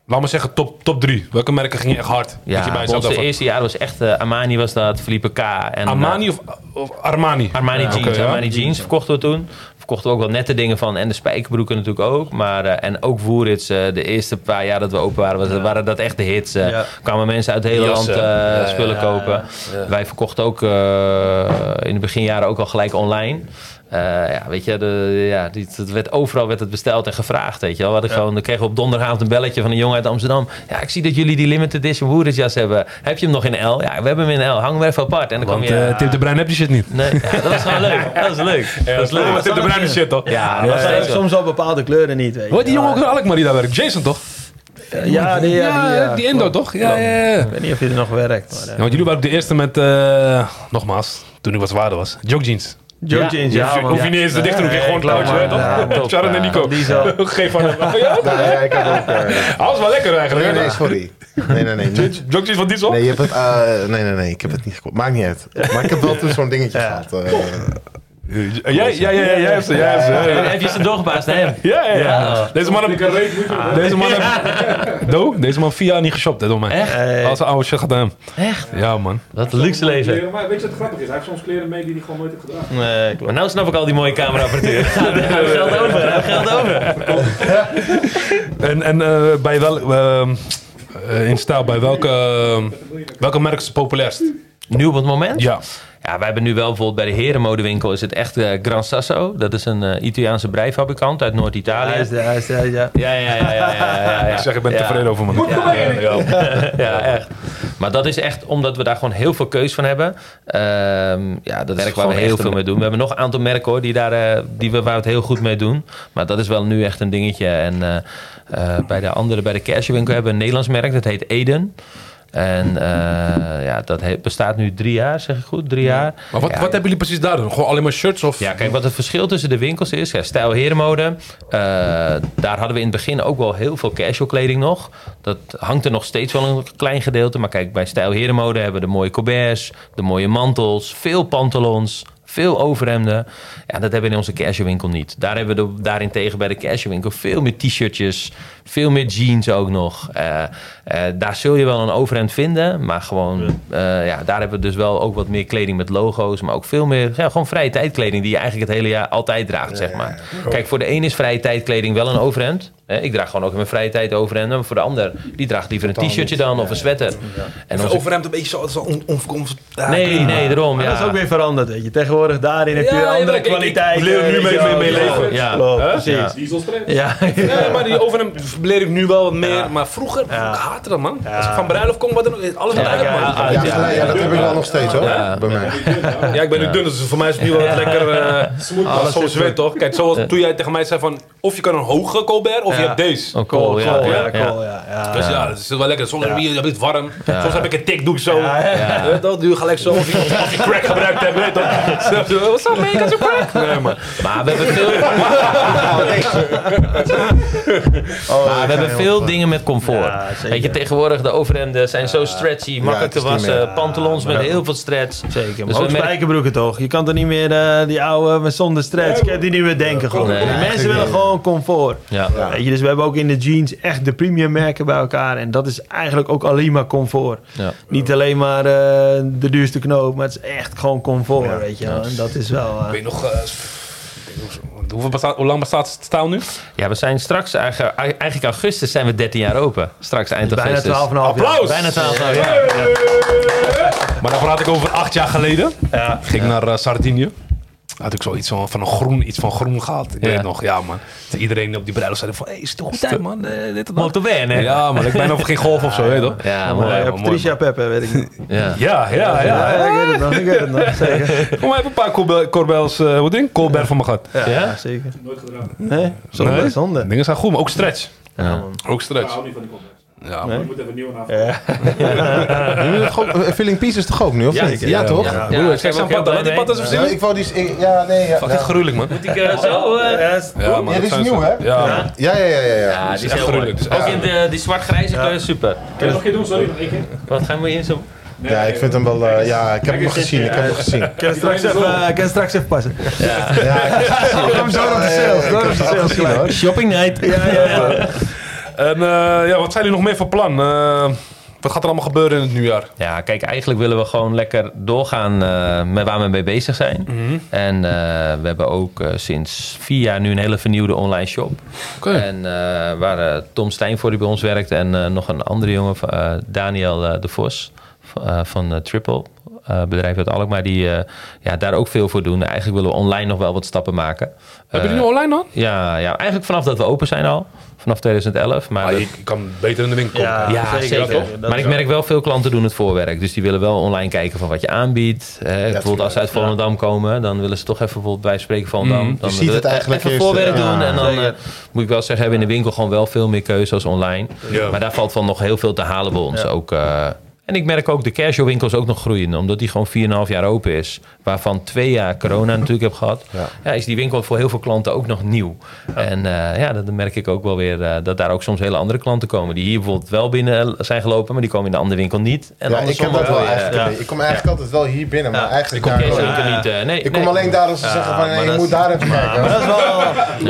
laat maar zeggen top, top drie. Welke merken gingen echt hard? Je Ja, bij ons dacht eerste jaar was echt... Armani was dat, Felipe K. En, Armani of, of Armani? Armani Ja, jeans. ja. Armani jeans verkochten we toen. Verkochten we ook wel nette dingen van. En de spijkerbroeken natuurlijk ook. Maar, eh, en ook Woerits. eh, de eerste paar jaar dat we open waren, was, waren dat echt de hits. eh. Ja. kwamen mensen uit het hele Jassen. land spullen kopen. Wij verkochten ook in de beginjaren ook al gelijk online. Eh, ja, weet je, de, ja, die, het werd, overal werd het besteld en gevraagd, weet je wel. We hadden gewoon, dan kregen we op donderdagavond een belletje van een jongen uit Amsterdam. Ja, ik zie dat jullie die limited edition Woeritsjas hebben. Heb je hem nog in L? Ja, we hebben hem in L. Hang hem even apart. En dan Want kwam je... eh, Tip de Bruin heb je shit niet. Nee, ja, dat was gewoon leuk. Dat was leuk. dat was leuk. Maar Tip de Bruin is shit, toch? Ja, Maar soms al bepaalde kleuren niet, weet je. Hoe heet die jongen ook in Alkmaar die daar werkt? Jason, toch? Ja, die, ja, die, ja, die Indo, toch? Ja, ja, ja. Ik weet niet of je er nog werkt. Maar, Ja, uh, want jullie waren ook de eerste met, eh, nogmaals, toen ik wat zwaarder was, joke jeans. Joe Ja, ja, ja, Hoef je- niet eens de dichter, Ja, gewoon [laughs] top. Sharon en Nico. Die zo. Geef van hem. Ja, Ja, ja, ik heb ook... eh, [laughs] was wel lekker eigenlijk. nee, hè? nee, sorry. Nee, nee, nee. [laughs] jeans van Diesel? Nee, je hebt het, eh, nee, nee, nee, ik heb het niet gekocht. Maakt niet uit. Maar ik heb wel toen zo'n dingetje gehad. Eh. Ja, ja, ja, ja, jij hebt ze, jij hebt ze. ja, ja. Heb je ze doorgepaast naar hem? Ja, ja, ja. Deze man heeft... Deze man heeft... Do, deze man vier jaar niet geshopt, hè, door mij. Echt? Als een oude shit gaat aan hem. Echt? Ja, man. Wat een luxe leven. Maar weet je wat grappig is? Hij heeft soms kleren mee die hij gewoon nooit heeft gedragen. Nee, klopt. Maar nou snap ik al die mooie cameraapparatuur. [laughs] Hij heeft geld over, hij heeft geld over. [laughs] En, en eh, bij wel... ehm, eh, in stijl, bij welke, ehm, welke merk is het populairst? Nu op het moment? Ja. Ja, wij hebben nu wel bijvoorbeeld bij de herenmodewinkel is het echt eh, Gran Sasso. Dat is een eh, Italiaanse breifabrikant uit Noord-Italië. Hij is, de- hij is, de- ja. Ja, ja, ja, ja, ja, ja, ja. [laughs] Ik zeg, ik ben Ja. tevreden over mijn... Ja, ja, ja. [laughs] ja, echt. Maar dat is echt omdat we daar gewoon heel veel keus van hebben. Ehm, ja, dat is merk waar we heel veel mee doen. We hebben nog een aantal merken hoor, die, daar, eh, die we, waar we het heel goed mee doen. Maar dat is wel nu echt een dingetje. En eh, eh, bij de andere, bij de cashewinkel hebben we een Nederlands merk. Dat heet Eden. En eh, ja, dat bestaat nu drie jaar, zeg ik goed? Drie jaar. Maar wat, Ja, wat hebben jullie precies daar doen? Gewoon alleen maar shirts of... ja, kijk, wat het verschil tussen de winkels is, ja, stijl herenmode, eh, daar hadden we in het begin ook wel heel veel casual kleding nog. Dat hangt er nog steeds wel een klein gedeelte. Maar kijk, bij stijl herenmode hebben we de mooie colberts, de mooie mantels, veel pantalons, veel overhemden. Ja, dat hebben we in onze casual winkel niet. Daar hebben we de, daarentegen bij de casual winkel veel meer t-shirtjes, veel meer jeans ook nog. Eh, eh, daar zul je wel een overhemd vinden, maar gewoon, eh, ja, daar hebben we dus wel ook wat meer kleding met logo's, maar ook veel meer, ja, gewoon vrije tijdkleding die je eigenlijk het hele jaar altijd draagt, zeg maar. Kijk, voor de een is vrije tijdkleding wel een overhemd. Eh, ik draag gewoon ook in mijn vrije tijd overhemden, maar voor de ander, die draagt liever een t-shirtje dan of een sweater. En onze- Overhemd een beetje zo... zo on, ja, Nee, nee, daarom. Ja. dat is ook weer veranderd, weet je. Tegenwoordig daarin heb je Ja, ja, andere maar ik- ik- kwaliteit. ik leer er nu mee- mee- mee leven. Ja. Klopt, Huh? precies. Ja. Dieselstress. Ja, Ja, maar die overhemd leer ik nu wel wat meer. Ja. Maar vroeger, Ja. ik haatte dat, man. Als ik van bruiloft kom, wat dan ook, alles Ja, eruit, ja, man. ja, Ja, ja, dat heb ik wel nog steeds hoor. Ja. Bij mij. Ja, ik ben nu dun, dus voor mij is het nu wel wat lekker uh, Alles zo is zweet, toch? Kijk, zoals toen jij tegen mij zei van... Of je kan een hoge Colbert, of je Ja. hebt deze. Oh, cool, ja, cool, ja, ja, cool. Dus ja, dat is wel lekker. Soms heb je het warm. Ja. Soms heb ik een tik, doe ik zo. Doe [laughs] je gelijk zo. Of je, of je crack gebruikt hebt, weet je toch? [laughs] Wat zo mee, ik zo'n crack. Nee, maar... Maar we hebben veel, [laughs] maar we hebben veel dingen met comfort. Weet je, tegenwoordig de overhemden zijn zo stretchy, makkelijk het te wassen. meer. Pantalons met heel veel stretch. Zeker, Dus maar we ook spijkerbroeken toch? Je kan toch niet meer eh, die oude met zonder stretch, kan je die niet meer denken gewoon. Mensen willen gewoon comfort. Ja. Ja. Je, dus we hebben ook in de jeans echt de premium merken bij elkaar. En dat is eigenlijk ook alleen maar comfort. Ja. Niet alleen maar eh, de duurste knoop, maar het is echt gewoon comfort, weet je wel. En dat is wel... eh, Weet je nog... eh, hoeveel bestaat, hoe lang bestaat het staal nu? ja, we zijn straks, eigenlijk, eigenlijk augustus zijn we 13 jaar open. Straks eind bijna 12,5 augustus. jaar. Applaus! Bijna 12 jaar. Ja. Maar dan praat ik over acht jaar geleden. Ik ging naar eh, Sardinië. Had ik zoiets van, van een groen, iets van groen gehad. Ik Ja. weet nog, ja man. Iedereen op die bruiloft zei van, hé, is het goed tijd man? Eh, dit. Molto bene. Ja man, ik ben over geen golf of zo, weet je toch? Ja, mooi. Ja, Patricia Peppe, weet ik niet. Ja. Ja, ja, ja. Ja, ik weet het nog, ik weet het nog, [laughs] zeker. Kom maar even een paar Corbel- Corbels, eh wat ding? Colbert van me gehad. Ja, Ja? zeker. Nooit gedragen. Nee, zonde, Nee. zonde. Dingen zijn goed, maar ook stretch. Ja. Ook Ik stretch. hou niet van die. Ja, Nee. Je moet even nieuw naar. Ja. [laughs] Ook- eh, Filling Pieces toch ook nu, of Ja, niet? zeker. Ja, toch? Ja. Ja, ik zijn laat die Ja, zien. ik wou die... ik- Ja, nee, ja. Fucking ja. gruwelijk man. Ik, eh, zo, eh, Ja, man, Ja, dat dit is nieuw, hè? Ja, man. Ja, ja, ja, ja. ja. Ja, die is echt heel gruwelijk. Dus Ook in de, die zwart-grijze kleur, super. Kun je nog een keer doen? Sorry, nog één keer. Wat gaan we in zo... Ja, ik vind hem wel... eh, ja, ik heb hem nog gezien, ik heb hem gezien. Ik kan straks even, ik kan straks even passen. Ja, ik [laughs] heb hem zo op de sales. Door op de sales. Shopping night. Ja, ja, ja. [laughs] En eh, ja, wat zijn jullie nog meer van plan? Eh, wat gaat er allemaal gebeuren in het nieuwjaar? Ja, kijk, eigenlijk willen we gewoon lekker doorgaan eh, met waar we mee bezig zijn. Mhm. En we hebben ook sinds vier jaar nu een hele vernieuwde online shop. Oké. En waar Tom Stijn voor die bij ons werkt en nog een andere jongen, Daniel de Vos van Triple. Eh, bedrijf uit Alkmaar, die eh, ja, daar ook veel voor doen. Eigenlijk willen we online nog wel wat stappen maken. Hebben jullie Eh, nu online dan? Ja, ja, eigenlijk vanaf dat we open zijn al. Vanaf 2011. Maar Ah, dat- je kan beter in de winkel komen. Ja. ja, zeker, zeker. zeker. Dat maar ik merk wel, veel klanten doen het voorwerk. Dus die willen wel online kijken van wat je aanbiedt. Eh, bijvoorbeeld als ze uit Volendam komen, dan willen ze toch even bijvoorbeeld bij spreken Volendam. Mhm. Dan Je ziet het eigenlijk even eerst, voorwerk ja, doen. En dan eh, moet ik wel zeggen, hebben we in de winkel gewoon wel veel meer keuze als online. Ja. Maar daar valt van nog heel veel te halen bij ons. Ja. Ook, eh, en ik merk ook de casual winkels ook nog groeien. Omdat die gewoon 4,5 jaar open is. Waarvan twee jaar corona natuurlijk heb gehad. Ja. Ja. is die winkel voor heel veel klanten ook nog nieuw. En eh, ja, dat merk ik ook wel weer. eh, dat daar ook soms hele andere klanten komen. Die hier bijvoorbeeld wel binnen zijn gelopen. Maar die komen in de andere winkel niet. En Ja, ik heb dat ook wel eigenlijk. eh. Ik kom eigenlijk altijd wel hier binnen, maar Ja. eigenlijk Ik kom deze winkel niet. eh, nee, Ik nee. kom alleen daar als ze zeggen van, maar nee, je moet daar even kijken. Maar dat is wel...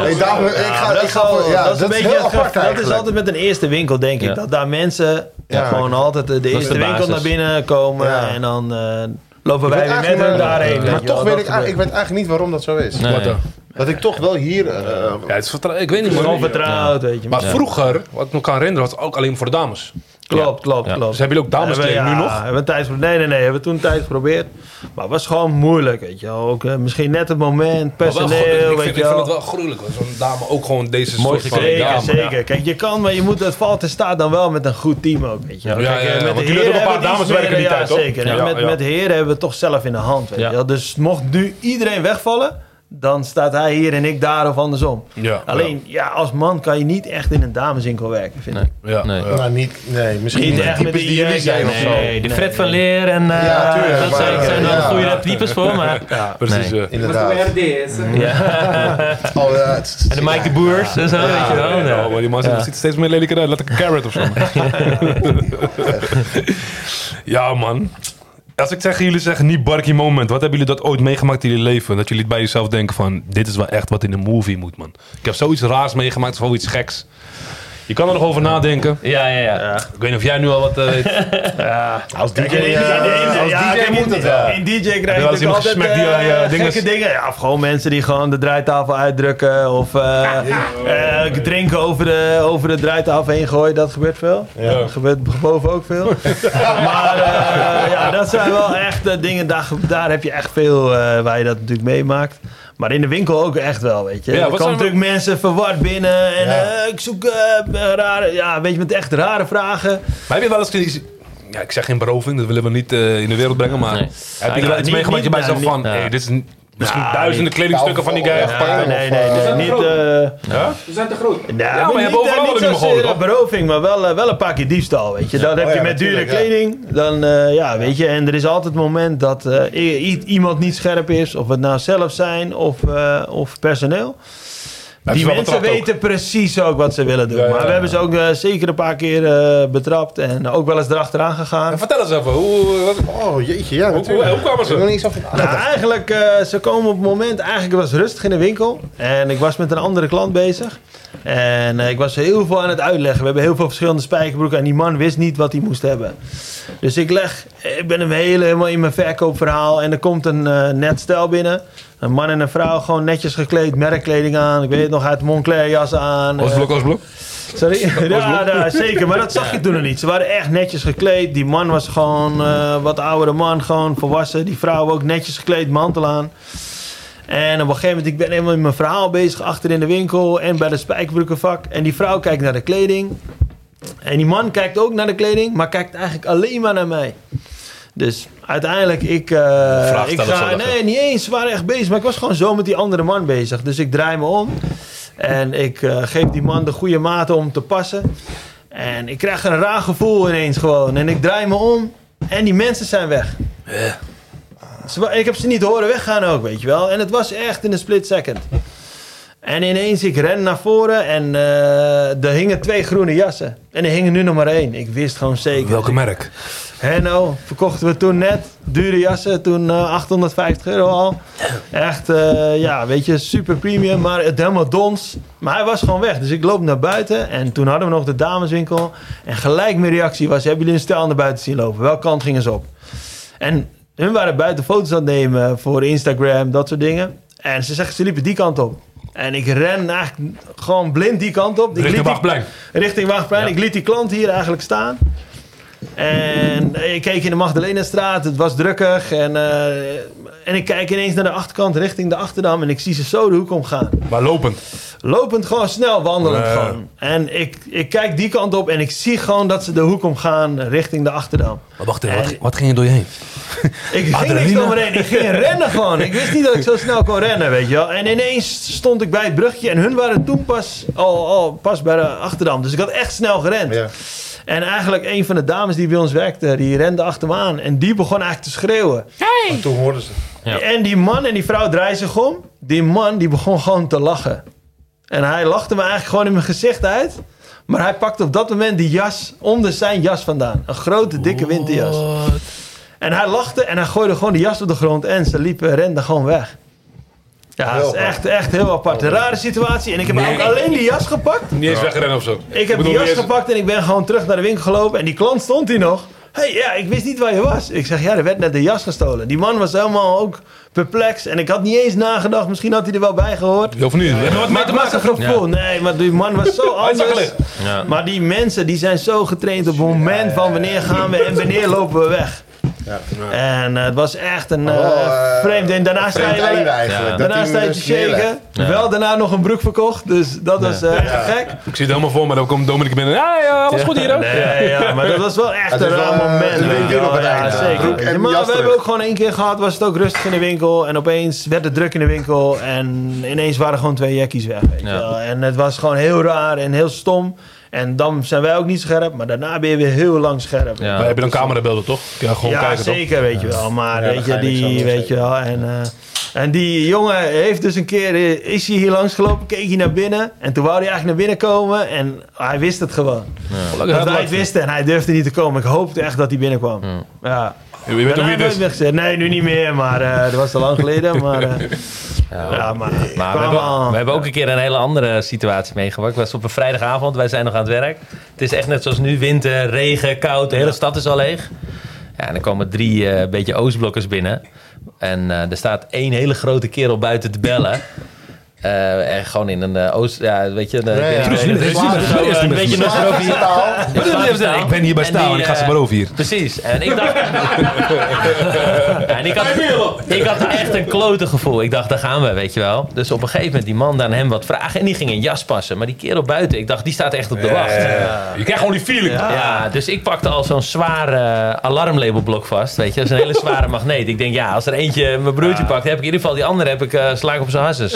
Nee, daar, ik ga, dat ik is ga wel- ja, dat is een beetje heel het apart gevaar. Dat is eigenlijk. altijd met een eerste winkel, denk ik. Ja. Dat daar mensen Ja. gewoon altijd de, eerste winkel basis. naar binnen komen. Ja. En dan eh, lopen Ik wij weer met hem daarheen. Maar toch weet ik, eigenlijk- ik weet eigenlijk niet waarom dat zo is. Nee. Dat ik toch wel hier... eh, Ja, het is ik weet niet. Gewoon vertrouwd, weet je. Maar vroeger, wat ik me kan herinneren, was het ook alleen voor de dames. Klopt, klopt, klopt. Dus hebben jullie ook we- nu nog? Hebben tijd, nee, nee, nee. Hebben we toen tijd geprobeerd. Maar het was gewoon moeilijk, weet je. Ook, eh, misschien net het moment, personeel, ik, weet vind, ik vind het wel gruwelijk. Zo'n dame ook gewoon deze Mooi soort van... Zeker, man, zeker. ja. Kijk, je kan, maar je moet, het valt en staat dan wel met een goed team ook, weet je wel. Ja, Kijk, ja, ja, eh, want de jullie hebben een paar dames werken die tijd, ja, toch? zeker. Met, met heren hebben we het toch zelf in de hand, weet je wel. Dus mocht nu iedereen wegvallen, dan staat hij hier en ik daar of andersom. Ja, Alleen, ja, als man kan je niet echt in een dameswinkel werken, vind ik. Nee. Ja, Nee. ja. Nou, niet, nee, misschien Niet echt met types die, die jullie eh, zijn of nee, zo. Nee, de Fred van Leer en eh, Ja, tuurlijk, dat maar, zijn, zijn wel ja. goede types voor, maar... [laughs] Ja. Precies. Nee. Inderdaad. Ja. [laughs] Oh, ja, En de Mike de Boers en zo, weet je wel. Ja, maar die man ziet- er steeds meer lelijker uit. Laat ik een carrot of zo. [laughs] ja, man. Als ik zeg, jullie zeggen niet barkie moment. Wat hebben jullie dat ooit meegemaakt in jullie leven? Dat jullie bij jezelf denken van, dit is wel echt wat in een movie moet, man. Ik heb zoiets raars meegemaakt, zoiets geks. Je kan er nog over nadenken. Ja, ja, ja. Ik weet niet of jij nu al wat eh, weet. Als DJ, eh, als ja, DJ kijk, moet in- het wel. In DJ krijg je wel eens natuurlijk iemand altijd gesmekt die, eh, eh, dinges- gekke dingen. Ja, of gewoon mensen die gewoon de draaitafel uitdrukken. Of eh, eh, drinken over de, over de draaitafel heen gooien. Dat gebeurt veel. Dat gebeurt boven ook veel. [laughs] maar eh, ja, dat zijn wel echt eh, dingen. Daar, daar heb je echt veel eh, waar je dat natuurlijk meemaakt. Maar in de winkel ook echt wel, weet je. Ja, er komen natuurlijk mensen verward binnen. En Ja. eh, ik zoek eh, rare, ja, weet je, met echt rare vragen. Maar heb je wel eens. Ja, ik zeg geen beroving, dat willen we niet eh, in de wereld brengen, maar... Nee. Heb je Ja, wel iets meegemaakt dat je bij jezelf van... ja. Hey, dit is misschien Ja, duizenden niet- kledingstukken van die guy. Ja, nee, nee, nee, niet... eh, Ja? We zijn te groot. Ja, maar je hebt niet, overal eh, wel niet zozeer mogel, toch? beroving, maar wel, eh, wel een paar keer diefstal, weet je. Dan heb Oh je met dure kleding, dan, eh, ja, weet je. En er is altijd het moment dat eh, iemand niet scherp is, of het nou zelf zijn of, eh, of personeel. Die mensen ook? weten precies ook wat ze willen doen. Ja, ja, maar we ja. hebben ze ook eh, zeker een paar keer eh, betrapt en ook wel eens erachteraan gegaan. Vertel eens even, hoe, wat, Oh, jeetje, ja, hoe, natuurlijk. hoe kwamen Ik er ze? niet eens over Nou, eigenlijk, eh, ze komen op het moment, eigenlijk was het rustig in de winkel. En ik was met een andere klant bezig. En eh, ik was heel veel aan het uitleggen. We hebben heel veel verschillende spijkerbroeken. En die man wist niet wat hij moest hebben. Dus ik leg, ik ben hem helemaal in mijn verkoopverhaal. En er komt een eh, net stel binnen. Een man en een vrouw, gewoon netjes gekleed, merkkleding aan. Ik weet het nog, uit Moncler jas aan. Oostblok, Oostblok? Sorry? [laughs] Ja, ja, zeker. Maar dat zag je toen nog niet. Ze waren echt netjes gekleed. Die man was gewoon eh, wat oudere man, gewoon volwassen. Die vrouw ook netjes gekleed, mantel aan. En op een gegeven moment, ik ben helemaal in mijn verhaal bezig, achter in de winkel en bij de spijkerbroekenvak. En die vrouw kijkt naar de kleding. En die man kijkt ook naar de kleding, maar kijkt eigenlijk alleen maar naar mij. Dus uiteindelijk, ik, eh, ik ga... Nee, niet eens. Ze waren echt bezig. Maar ik was gewoon zo met die andere man bezig. Dus ik draai me om. En ik eh, geef die man de goede maat om te passen. En ik krijg een raar gevoel ineens gewoon. En ik draai me om. En die mensen zijn weg. Ze wa- ik heb ze niet horen weggaan ook, weet je wel. En het was echt in een split second. En ineens, ik ren naar voren en eh, er hingen twee groene jassen. En er hing er nu nog maar één. Ik wist gewoon zeker. Welke merk? Henno verkochten we toen net. Dure jassen, toen eh, 850 euro al. Echt, eh, ja, weet je, super premium, maar het helemaal dons. Maar hij was gewoon weg. Dus ik loop naar buiten en toen hadden we nog de dameswinkel. En gelijk mijn reactie was, hebben jullie een stel naar buiten zien lopen? Welke kant gingen ze op? En hun waren buiten foto's aan het nemen voor Instagram, dat soort dingen. En ze zeggen, ze liepen die kant op. En ik ren eigenlijk gewoon blind die kant op. Richting Wachtplein. Richting Wachtplein. Ik liet die klant hier eigenlijk staan. En ik keek in de Magdalenastraat. Het was drukkig. En, eh, en ik kijk ineens naar de achterkant richting de Achterdam. En ik zie ze zo de hoek omgaan. Maar lopend. Lopend gewoon snel, wandelend Eh. gewoon. En ik, ik kijk die kant op en ik zie gewoon dat ze de hoek omgaan richting de Achterdam. Maar wacht even, wat, En- wat ging er door je heen? [laughs] Ik ging Adrenaline? niks door me heen. Ik ging rennen gewoon. Ik wist niet dat ik zo snel kon rennen, weet je wel. En ineens stond ik bij het brugje. En hun waren toen pas, al, al pas bij de Achterdam. Dus ik had echt snel gerend. Ja. En eigenlijk een van de dames die bij ons werkte, die rende achter me aan. En die begon eigenlijk te schreeuwen. Maar toen hoorden ze. Ja. En die man en die vrouw draaien zich om. Die man die begon gewoon te lachen. En hij lachte me eigenlijk gewoon in mijn gezicht uit. Maar hij pakte op dat moment die jas onder zijn jas vandaan. Een grote, dikke winterjas. En hij lachte en hij gooide gewoon die jas op de grond. En ze liepen, renden gewoon weg. Ja, dat is echt, echt heel apart. Een rare situatie. En ik heb ook alleen die jas gepakt. Niet eens wegrennen of zo. Ik heb die jas eens- gepakt en ik ben gewoon terug naar de winkel gelopen. En die klant stond hier nog. hey, ja, ik wist niet waar je was. Ik zeg, ja, er werd net de jas gestolen. Die man was helemaal ook perplex. En ik had niet eens nagedacht. Misschien had hij er wel bij gehoord. Of niet? Maar het was een gevoel. Nee, maar die man was zo [laughs] anders. Ja. Maar die mensen die zijn zo getraind op het moment van wanneer gaan we en wanneer lopen we weg. En eh, het was echt een eh, Oh, eh, vreemd. En daarna sta je wel- eigenlijk. Dat Daarna hij sta je te dus shaken. Ja. Wel daarna nog een broek verkocht. Dus dat was eh, echt gek. Ik zie het helemaal voor me. Dan komt Dominic binnen. Ja, ja, alles goed hier ook. Nee, ja, maar dat was wel echt Het een raar eh, moment. Ja, einde. zeker. Maar we hebben ook gewoon één keer gehad, was het ook rustig in de winkel. En opeens werd het druk in de winkel. En ineens waren gewoon twee jackies weg. Weet je wel. En het was gewoon heel raar en heel stom. En dan zijn wij ook niet scherp. Maar daarna ben je weer heel lang scherp. Ja. Maar heb je dan camerabeelden toch? Ja, gewoon Ja, kijken toch? zeker, weet je wel. Maar Ja, weet je, die, weet je wel. En, eh, en die jongen heeft dus een keer, eh, is hij hier langs gelopen, keek hij naar binnen. En toen wou hij eigenlijk naar binnen komen en hij wist het gewoon. Dat wij het wisten en hij durfde niet te komen. Ik hoopte echt dat hij binnenkwam. Ja. Je weet ook Daarna wie het heb ik is. meer gezegd. Nee, nu niet meer, maar eh, dat was al lang geleden. Maar, eh, ja, maar, Maar we hebben, we hebben ook een keer een hele andere situatie meegemaakt. Het was op een vrijdagavond, wij zijn nog aan het werk. Het is echt net zoals nu, winter, regen, koud, de hele stad is al leeg. Ja, en er komen drie eh beetje Oostblokkers binnen. En eh, er staat één hele grote kerel buiten te bellen. Eh, en gewoon in een eh, Oost... Ja, weet je... Een beetje. Ja, Ik ben hier bij staan en ik ga ze eh, maar over hier. Precies. En ik dacht... [laughs] En ik had, ik had echt een klote gevoel. Ik dacht, daar gaan we, weet je wel. Dus op een gegeven moment die man aan hem wat vragen. En die ging een jas passen. Maar die kerel buiten, ik dacht, die staat echt op de wacht. Je krijgt gewoon die feeling. Ja, dus ik pakte al zo'n zwaar eh, alarmlabelblok vast. Weet je, dat is een hele zware magneet. Ik denk, ja, als er eentje mijn broertje pakt, heb ik in ieder geval die andere heb ik sla ik op zijn hasses.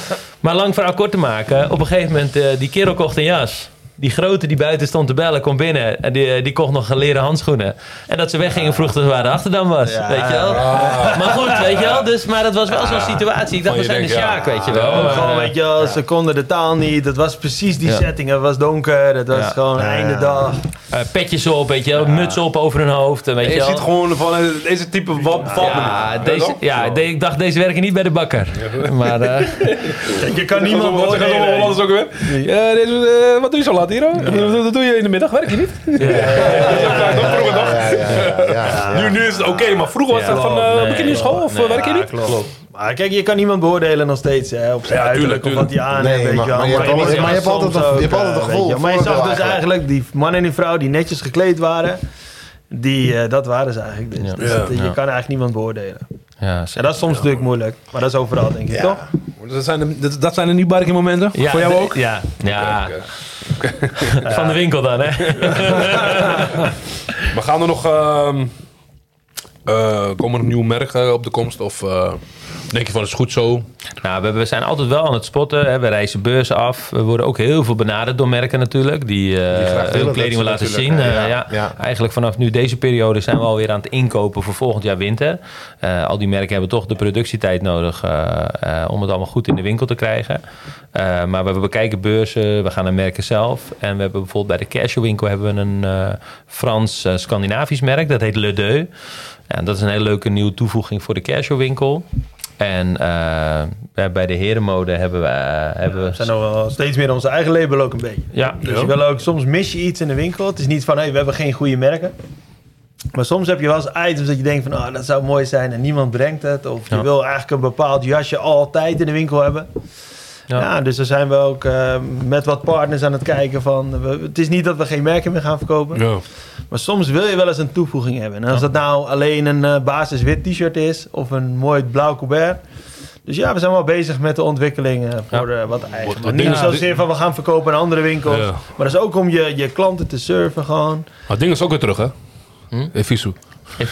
[laughs] Maar lang verhaal kort te maken. Op een gegeven moment, eh, die kerel kocht een jas. Die grote die buiten stond te bellen, komt binnen. En die, eh, die kocht nog leren handschoenen. En dat ze weggingen vroeg dat ze waar de Achterdam was. Ja. Weet je wel? Maar goed, weet je wel. Dus, maar dat was wel zo'n situatie. Ik dacht, we zijn de. Sjaak, weet je wel. Gewoon, weet je wel, ze konden de taal niet. Het was precies die Ja. setting. Het was donker. Het was Ja. gewoon einde dag. Eh, petjes op, weet je. Muts op over hun hoofd. Weet je Je ziet gewoon van eh, deze type wat bevalt me Ja, niet. deze, ja de- ik dacht, deze werken niet bij de bakker. Maar eh, [laughs] Je kan niemand Wat beoordelen. Ook weer? Deze, wat doe je zo laat hier? dat doe je in de middag, werk je niet? Ja? Ja, ja, ja, ja. Nu, nu is het oké, maar vroeger was het van, Nee, begin je school of nee, werk je Ja, niet? klopt. Maar kijk, je kan niemand beoordelen nog steeds hè, op zijn Ja, uiterlijk tuurlijk, of wat hij aan Nee, heeft. weet maar- je wel. maar je hebt maar je hebt altijd een- ook, je hebt altijd eh, een gevoel, je. Maar je zag dus eigenlijk. eigenlijk die man en die vrouw die netjes gekleed waren. Die, eh, dat waren ze eigenlijk. Dus, Ja. dus Ja. je Ja. kan eigenlijk niemand beoordelen. ja, En dat is soms natuurlijk moeilijk. Maar dat is overal, denk ik, toch? Dat zijn de, dat, dat zijn de momenten. Ja, Voor jou ook? Ja, ja. [laughs] van de winkel dan, hè? [laughs] Maar gaan er nog... ehm eh, komen er nieuwe merken op de komst? Of eh, denk je van, het is goed zo? Nou, we, we zijn altijd wel aan het spotten. Hè. We reizen beurzen af. We worden ook heel veel benaderd door merken natuurlijk. Die, willen hun kleding willen laten zien. Eh, ja. Eigenlijk vanaf nu deze periode zijn we alweer aan het inkopen voor volgend jaar winter. Eh, al die merken hebben toch de productietijd nodig om het allemaal goed in de winkel te krijgen. Maar we bekijken beurzen, we gaan naar merken zelf. En we hebben bijvoorbeeld bij de casual winkel hebben we een Frans-Scandinavisch merk. Dat heet Le Deux. Ja, dat is een hele leuke nieuwe toevoeging voor de casual winkel. En eh, bij- de herenmode hebben we... eh, hebben We we zijn nog wel steeds meer onze eigen label ook een beetje. ja, Dus je wil ook, soms mis je iets in de winkel. Het is niet van, hé, we hebben geen goede merken. Maar soms heb je wel eens items dat je denkt van, oh, dat zou mooi zijn en niemand brengt het. Of je Ja. wil eigenlijk een bepaald jasje altijd in de winkel hebben. Ja. Ja, dus daar zijn we ook eh, met wat partners aan het kijken van... We, het is niet dat we geen merken meer gaan verkopen. Ja. Maar soms wil je wel eens een toevoeging hebben. En als dat nou alleen een eh, basis wit t-shirt is of een mooi blauw couvert. Dus ja, we zijn wel bezig met de ontwikkeling eh, voor eh, wat eigen. Wat- Maar wat niet zozeer van we gaan verkopen aan andere winkels. Ja. Maar dat is ook om je, je klanten te surfen gewoon. Maar ding is ook weer terug, hè? Hm? Zo-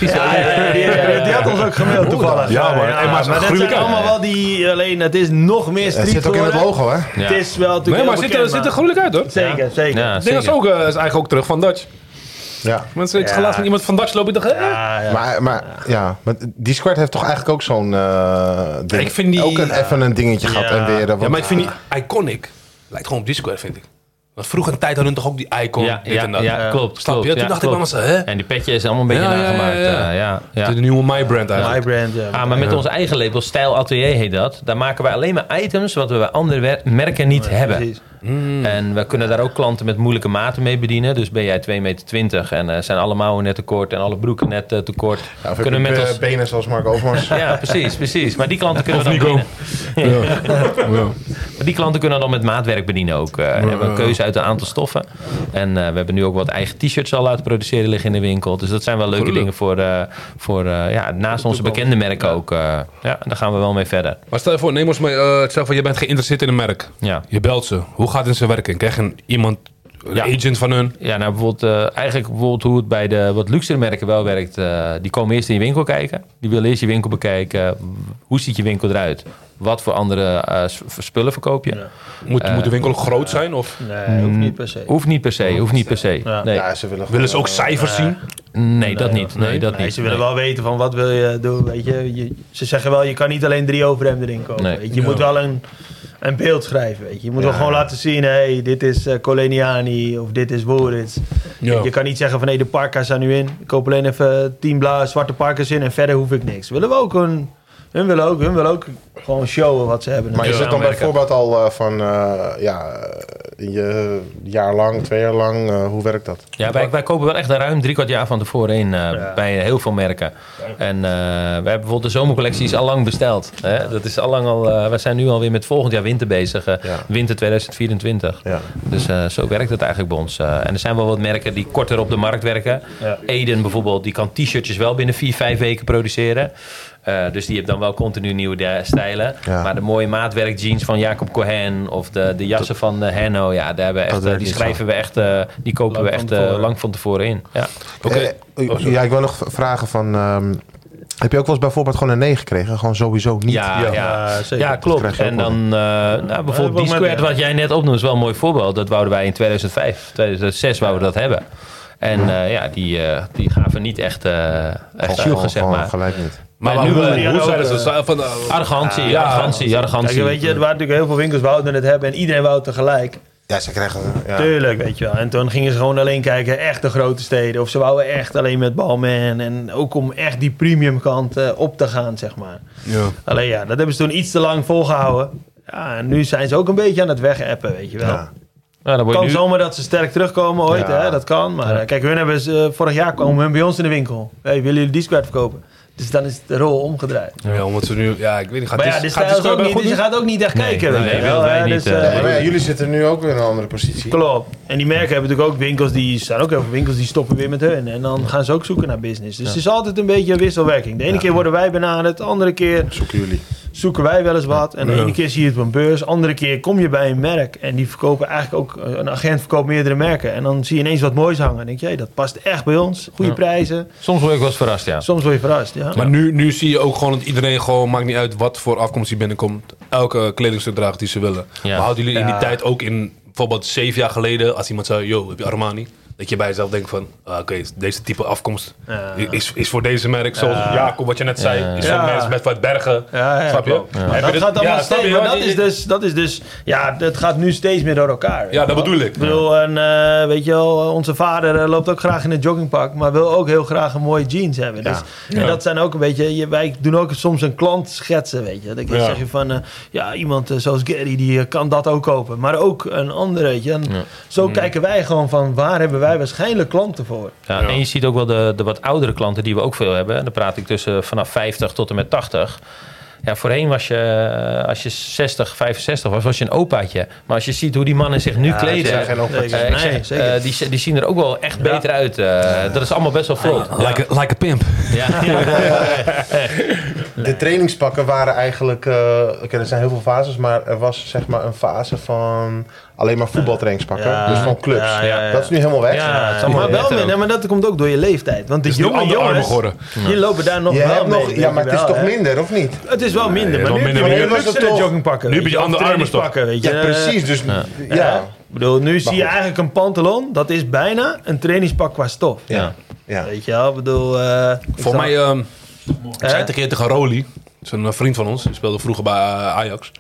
Ja, ja, die, die- die had ons ook gemaild toevallig. Ja, maar- maar dat zijn allemaal wel die... Alleen het is nog meer Het street zit ook in het logo, hè? Ja. Het is wel natuurlijk Nee, maar het ziet er, ziet er gruwelijk uit, hoor. Zeker, zeker. Ja, Het ding is, ook, is eigenlijk ook terug van Dutch. Ja. Mensen, ik Ja. laatst met iemand van Dutch lopen. Ik dacht, eh, Ja, ja. Maar, maar ja, maar die squad heeft toch eigenlijk ook zo'n eh ding. Ik vind die- Ook een, even een dingetje gehad en weer. eh, Ja, maar ik vind die iconic. Lijkt gewoon op Discord, vind ik. Want vroeger een tijd hadden hun toch ook die icon. Ja, dit ja, en dat. ja, klopt. Snap je? klopt, Toen ja, dacht ik wel eens, hè? En die petje is allemaal een beetje Ja, ja, ja, nagemaakt. ja. Ja, ja, ja. De nieuwe My Brand eigenlijk. My brand, ja. Ah, maar met ons eigen label, Stijl Atelier heet dat. Daar maken wij alleen maar items wat we bij andere merken niet hebben. Precies. En we kunnen daar ook klanten met moeilijke maten mee bedienen. Dus ben jij 2,20 meter en eh, zijn alle mouwen net te kort en alle broeken net eh, te kort. Ja, of heb kunnen met ons... benen zoals Mark Overmars? [laughs] Ja, precies, precies. Maar die klanten kunnen we dan Nico. bedienen. Ja. [laughs] Maar die klanten kunnen dan met maatwerk bedienen ook. Eh, we hebben een keuze uit een aantal stoffen. En eh, we hebben nu ook wat eigen t-shirts al laten produceren liggen in de winkel. Dus dat zijn wel leuke dingen voor, eh, voor eh, ja, naast onze bekende merken ook. eh, ja, daar gaan we wel mee verder. Maar stel je voor, neem ons mee. eh, stel voor, je bent geïnteresseerd in een merk. Ja. Je belt ze. Hoe gaat het in zijn werking? Krijg je iemand, een Ja. agent van hun? Ja, nou bijvoorbeeld, eh, eigenlijk bijvoorbeeld hoe het bij de wat luxere merken wel werkt. eh, die komen eerst in je winkel kijken. Die willen eerst je winkel bekijken. Hoe ziet je winkel eruit? Wat voor andere eh, spullen verkoop je? Moet, moet de winkel ook groot zijn? Of Nee, hoeft niet per se. Hoeft niet per se, hoeft niet per se. Ja. Nee, Ja, ze willen willen ze ook gewoon, cijfers zien? nee dat niet. Nee, dat Nee, niet. ze willen Nee. wel weten van wat wil je doen. Weet je. je ze zeggen wel, je kan niet alleen drie overhemden erin kopen. Weet je. je moet wel een, een beeld schrijven. Weet je. je moet wel gewoon laten zien, hey, dit is eh Coleniani of dit is Woerits. Ja. Je kan niet zeggen van nee, de parka's staan nu in. Ik koop alleen even tien blauwe zwarte parka's in en verder hoef ik niks. Willen we ook een... Hun willen ook, hun willen ook gewoon showen wat ze hebben. Maar is Ja, het dan bijvoorbeeld al eh, van eh, ja, eh, je jaar lang, twee jaar lang, eh, hoe werkt dat? Ja, wij, wij kopen wel echt ruim drie kwart jaar van tevoren in eh, bij heel veel merken. En eh, wij hebben bijvoorbeeld de zomercollectie is al lang besteld. Hè? Dat is al lang al. eh, wij zijn nu alweer met volgend jaar winter bezig, Ja. winter 2024. Ja. Dus eh, zo werkt het eigenlijk bij ons. Eh, en er zijn wel wat merken die korter op de markt werken. Ja. Eden bijvoorbeeld, die kan t-shirtjes wel binnen vier, vijf weken produceren. Eh, dus die heeft dan wel continu nieuwe stijlen. Ja. Maar de mooie maatwerk jeans van Jacob Cohen of de, de jassen van eh, Henno, ja, daar hebben echt, eh, die schrijven we echt, eh, die kopen Lang we echt eh, lang van tevoren in. Ja. Oké. Eh, ja, ik wil nog vragen van... ehm, heb je ook wel eens bijvoorbeeld gewoon een nee gekregen? Gewoon sowieso niet? Ja, ja. Ja, zeker. klopt. En dan eh, nou, bijvoorbeeld die squared wat jij net opnoemt is wel een mooi voorbeeld. Dat wouden wij in 2005, 2006 wouden we dat hebben. En eh, ja, die, eh, die gaven niet echt, eh echt gewoon- zeg maar. gelijk niet. Maar, nu hoe, hoe hadden zeiden ook, ze? Van, uh, Arrogantie, Ja, arrogantie, arrogantie. Kijk, weet je, er waren natuurlijk heel veel winkels wouden het hebben en iedereen wou het tegelijk. Ja, ze krijgen... Ja. Tuurlijk, weet je wel. En toen gingen ze gewoon alleen kijken, echt de grote steden. Of ze wouden echt alleen met Balman. En ook om echt die premium kant eh, op te gaan, zeg maar. ja. Alleen ja, dat hebben ze toen iets te lang volgehouden. Ja, en nu zijn ze ook een beetje aan het wegappen, weet je wel. Ja. Ja, dan kan nu- zomaar dat ze sterk terugkomen ooit, Ja. hè? dat kan. Maar kijk, hun hebben ze, eh, vorig jaar kwamen hun bij ons in de winkel. Hey, willen jullie die squared verkopen? Dus dan is de rol omgedraaid. Ja, omdat ze nu... Ja, ik weet niet. Gaat Maar ja, dit- de gaat ook wel niet, goed dus je nu? gaat ook niet echt Nee, kijken. nee, wel, wij niet, Dus, eh, eh, Ja, maar ja, jullie zitten nu ook weer in een andere positie. Klopt. En die merken hebben natuurlijk ook winkels die zijn ook heel veel winkels die stoppen weer met hun. En dan gaan ze ook zoeken naar business. Dus het is altijd een beetje een wisselwerking. De ene keer worden wij benaderd, de andere keer Zoeken jullie. Zoeken wij wel eens wat. En de ene keer zie je het op een beurs, de andere keer kom je bij een merk en die verkopen eigenlijk ook, eh, een agent verkoopt meerdere merken. En dan zie je ineens wat moois hangen. En denk je, hey, dat past echt bij ons. Goede Ja. prijzen. Soms word ik wel eens verrast, ja. Soms word je verrast, ja. Maar nu, nu zie je ook gewoon dat iedereen gewoon, maakt niet uit wat voor afkomst die binnenkomt, elke kledingstuk draagt die ze willen. Ja. Maar houden jullie in die tijd ook in, bijvoorbeeld zeven jaar geleden, als iemand zei, yo, heb je Armani? Dat je bij jezelf denkt van, ah, oké, deze type afkomst Ja. is, is voor deze merk, zoals Jacob, wat je net zei, Ja. is voor Ja. mensen met wat bergen. Ja, ja, snap je? dat gaat allemaal steeds, maar dat is dus, dat is dus, ja, dat gaat nu steeds meer door elkaar. Ja, dat bedoel ik. Ik bedoel, en, eh, weet je wel, onze vader eh, loopt ook graag in een joggingpak, maar wil ook heel graag een mooie jeans hebben. Dus, En dat zijn ook een beetje, je, wij doen ook soms een klant schetsen, weet je. Dan Ja. zeg je van, eh, ja, iemand eh, zoals Gary, die eh, kan dat ook kopen. Maar ook een andere, weet je. En Zo kijken wij gewoon van, waar hebben wij waarschijnlijk klanten voor? Ja, En je ziet ook wel de, de wat oudere klanten die we ook veel hebben. En dan praat ik tussen vanaf 50 tot en met 80. Ja, voorheen was je, eh, als je 60, 65 was, was je een opaatje. Maar als je ziet hoe die mannen zich nu Ja, kleden. geen eh, ik Nee, zeg, eh, die, die zien er ook wel echt beter uit. eh, Dat is allemaal best wel vlot. Like, a, like a pimp. Ja. [laughs] De trainingspakken waren eigenlijk... eh, Oké, er zijn heel veel fases, maar er was zeg maar een fase van alleen maar voetbaltrainingspakken. Ja. dus van clubs. Ja, ja, ja. Dat is nu helemaal weg. Maar, wel, minder, maar dat komt ook door je leeftijd. Want de nu jonge jongens, die lopen daar nog Je wel mee. nog, ja, maar het is wel, toch minder, of niet? Het is wel minder, maar nu heb je maar nu heb je andere armen, je. Ja, precies. Dus ja. Ik bedoel, nu zie je eigenlijk een pantalon, dat is bijna een trainingspak qua stof. Ja. ja. Weet je wel, ik bedoel... eh, Voor mij, ehm, ik zei het een keer tegen Roli, dat is een vriend van ons, die speelde vroeger bij eh, Ajax.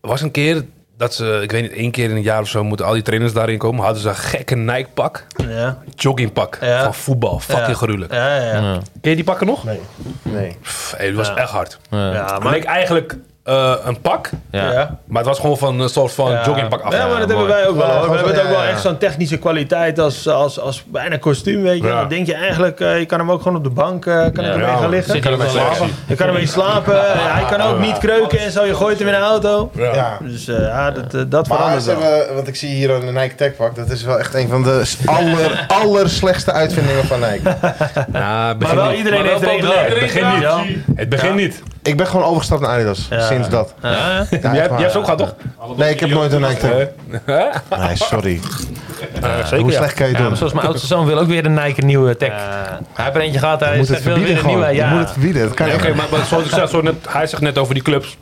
Er was een keer dat ze, ik weet niet, één keer in een jaar of zo moeten al die trainers daarin komen. Hadden ze een gekke Nike-pak, Ja. joggingpak Ja. van voetbal. Fucking Ja. gruwelijk. Ja, ja, ja. Ken je die pakken nog? Nee. Nee. Pff, hey, die was Ja. echt hard. Ja, Maar maar leek eigenlijk eh, een pak. Ja. Ja. Maar het was gewoon van een soort van Ja. joggingpak af. Ja, maar dat hebben mooi. wij ook wel. Hoor. We hebben het ook ja, wel echt zo'n technische kwaliteit als, als, als bijna kostuum, weet je. Ja. Dan denk je eigenlijk, eh, je kan hem ook gewoon op de bank eh, kan Ja. mee Ja, gaan liggen. Zit je ook wel slapen. Je kan ermee slapen. hij kan ook niet kreuken en zo. Je gooit hem in een auto. Ja. Ja. Dus eh, ja, dat, eh, dat Maar verandert ze wel. hebben, want ik zie hier een Nike Tech pak. Dat is wel echt een van de aller, [laughs] aller slechtste uitvindingen van Nike. [laughs] Nou, het Maar wel niet. iedereen Maar heeft er één. Het begint niet. Het begint niet. Ik ben gewoon overgestapt naar Adidas. Ja. Sinds dat. Ja. Ja, Jij, waar. jij hebt ook gehad, toch? Nee, ik heb nooit een Nike Tech. Nee, sorry. zeker. Hoe ja. slecht kan je het Ja, doen? zoals mijn oudste zoon wil ook weer een Nike nieuwe tech. Hij heeft er eentje gehad, hij Je moet zegt, het wil weer verbieden een gewoon. nieuwe. Je Ja. moet het verbieden. Dat kan Ja, echt Oké, maar, maar zoals ik zei, zo net, hij zegt net over die clubs.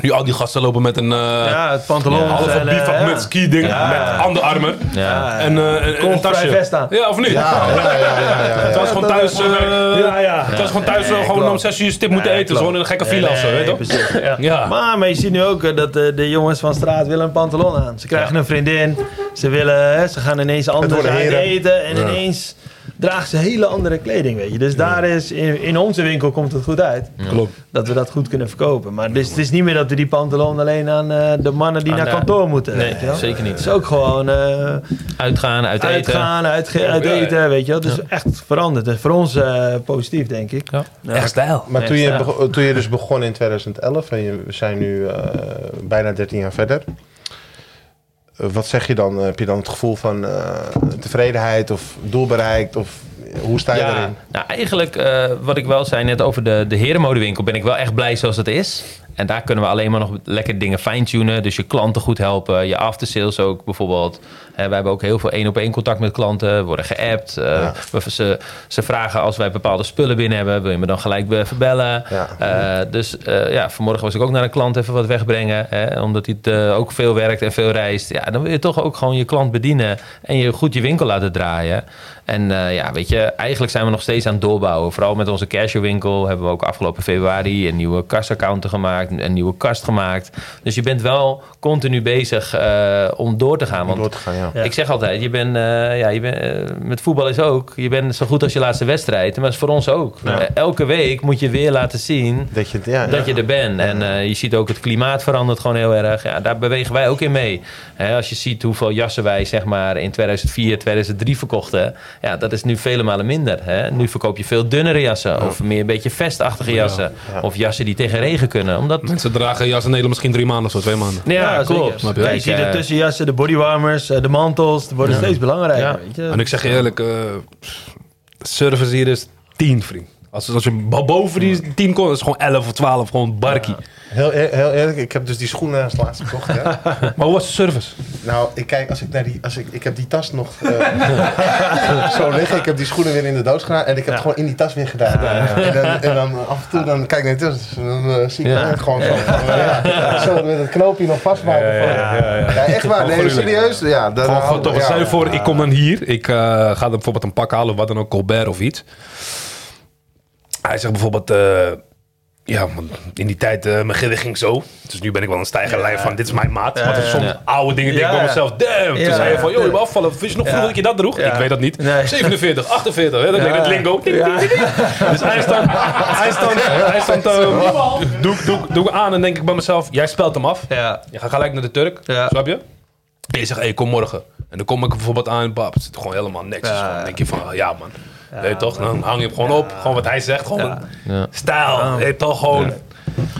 Nu al die gasten lopen met een eh Ja, het pantalon. halve bivak met ski ding met onderarmen Ja. en eh, een, tasje. vest aan. Ja, of niet? Ja, ja, ja, ja, ja, ja. Het was gewoon thuis, eh Ja, ja. het was gewoon thuis gewoon om zes uur stip moeten eten. Gewoon in een gekke villa of zo, weet je. Ja. Ja. Maar, maar je ziet nu ook eh, dat eh, de jongens van straat willen een pantalon aan. Ze krijgen een vriendin. Ze, willen, hè, ze gaan ineens anders eten. En ineens dragen ze hele andere kleding, weet je. Dus daar is, in, in onze winkel komt het goed uit. Klopt. Dat we dat goed kunnen verkopen. Maar dus, het is niet meer dat we die pantalon alleen aan eh, de mannen die Aan naar de- kantoor moeten. Nee, weet je wel. zeker niet. Het is ook gewoon eh, Uitgaan, uit eten. uitgaan, uitge- uit ja, ja. eten, weet je wel. Dus echt veranderd. En voor ons eh, positief, denk ik. Ja. Ja. Echt stijl. Maar toen je, toen je dus begon in 2011 en je, we zijn nu eh, bijna 13 jaar verder. Eh, wat zeg je dan? Heb je dan het gevoel van eh, tevredenheid of doel bereikt? Of hoe sta je Ja, daarin? nou eigenlijk eh, wat ik wel zei net over de, de herenmodewinkel... ben ik wel echt blij zoals het is. En daar kunnen we alleen maar nog lekker dingen fine-tunen. Dus je klanten goed helpen. Je aftersales ook bijvoorbeeld. Wij hebben ook heel veel één-op-één contact met klanten. We worden geappt. Eh, Ja. we- ze, ze vragen als wij bepaalde spullen binnen hebben... wil je me dan gelijk even bellen? Ja. Eh, dus eh, ja, vanmorgen was ik ook naar een klant even wat wegbrengen. Hè, omdat hij ook veel werkt en veel reist. Ja, dan wil je toch ook gewoon je klant bedienen. En je goed je winkel laten draaien. En ja, weet je, eigenlijk zijn we nog steeds aan het doorbouwen. Vooral met onze cashewinkel hebben we ook afgelopen februari een nieuwe kasaccounter gemaakt. Een nieuwe kast gemaakt. Dus je bent wel continu bezig eh, om door te gaan. Want door te gaan, ja. Ja. ik zeg altijd, je bent, eh, ja, je bent, eh, met voetbal is ook, je bent zo goed als je laatste wedstrijd. Maar dat is voor ons ook. Ja. Elke week moet je weer laten zien Dat je, ja, dat je er bent. En je ziet ook het klimaat verandert gewoon heel erg. Ja, daar bewegen wij ook in mee. Hè, als je ziet hoeveel jassen wij zeg maar in 2004, 2003 verkochten. Ja, dat is nu vele malen minder. Hè. Nu verkoop je veel dunnere jassen. Of meer een beetje vestachtige jassen. Ja. Of jassen die tegen regen kunnen. Omdat... Mensen dragen jas in Nederland misschien drie maanden of zo, twee maanden. Ja, klopt. Snap je? Ja, je Kijk, ziet de tussenjassen, de bodywarmers, eh, de mantels. Die worden steeds belangrijker. Ja. Weet je? En ik zeg je eerlijk, eh, de service hier is 10, vriend. Als, als je bo- boven die 10 komt, is het gewoon 11 of 12, gewoon barkie. Heel, eer- heel eerlijk, ik heb dus die schoenen als laatste gekocht. Ja. [laughs] Maar hoe was de service? nou, ik kijk, als ik naar die, als ik, ik heb die tas nog eh, [laughs] zo liggen. Ik heb die schoenen weer in de doos gedaan en ik heb het gewoon in die tas weer gedaan. En, dan, en dan af en toe dan kijk ik naar die tas dan eh, zie ik Ja. het gewoon zo, van, eh, ja, zo met het knoopje nog vastmaken. ja, echt waar, nee, serieus. Ja, dan, Gewoon, gewoon toch, ja. stel je voor, ik kom dan hier. Ik eh, ga dan bijvoorbeeld een pak halen, of wat dan ook, Colbert of iets. Hij zegt bijvoorbeeld, eh, ja, in die tijd, eh mijn gillen ging zo. Dus nu ben ik wel een stijgerlijn van, dit is mijn maat. Want er soms oude dingen denk ik Ja, bij ja. mezelf, damn. Ja, Toen zei je van, ja. joh, je moet afvallen. Wist je nog vroeger dat je dat droeg? Ja. Ik weet dat niet. Nee. 47, 48, hè, dat denk ik het lingo. Ding, ding, ding, ding. Dus hij stond, hij stond, hij stond, eh, doe, doe, doe ik aan en denk ik bij mezelf, jij spelt hem af. Ja. Je gaat gelijk naar de Turk, Ja. snap je? En je zegt, hey, kom morgen. En dan kom ik bijvoorbeeld aan, bab, het zit gewoon helemaal niks. Dus dan denk je van, ja man. Weet je toch? Dan hang je hem gewoon op. Gewoon wat hij zegt. Gewoon Ja. stijl. Je toch? Gewoon...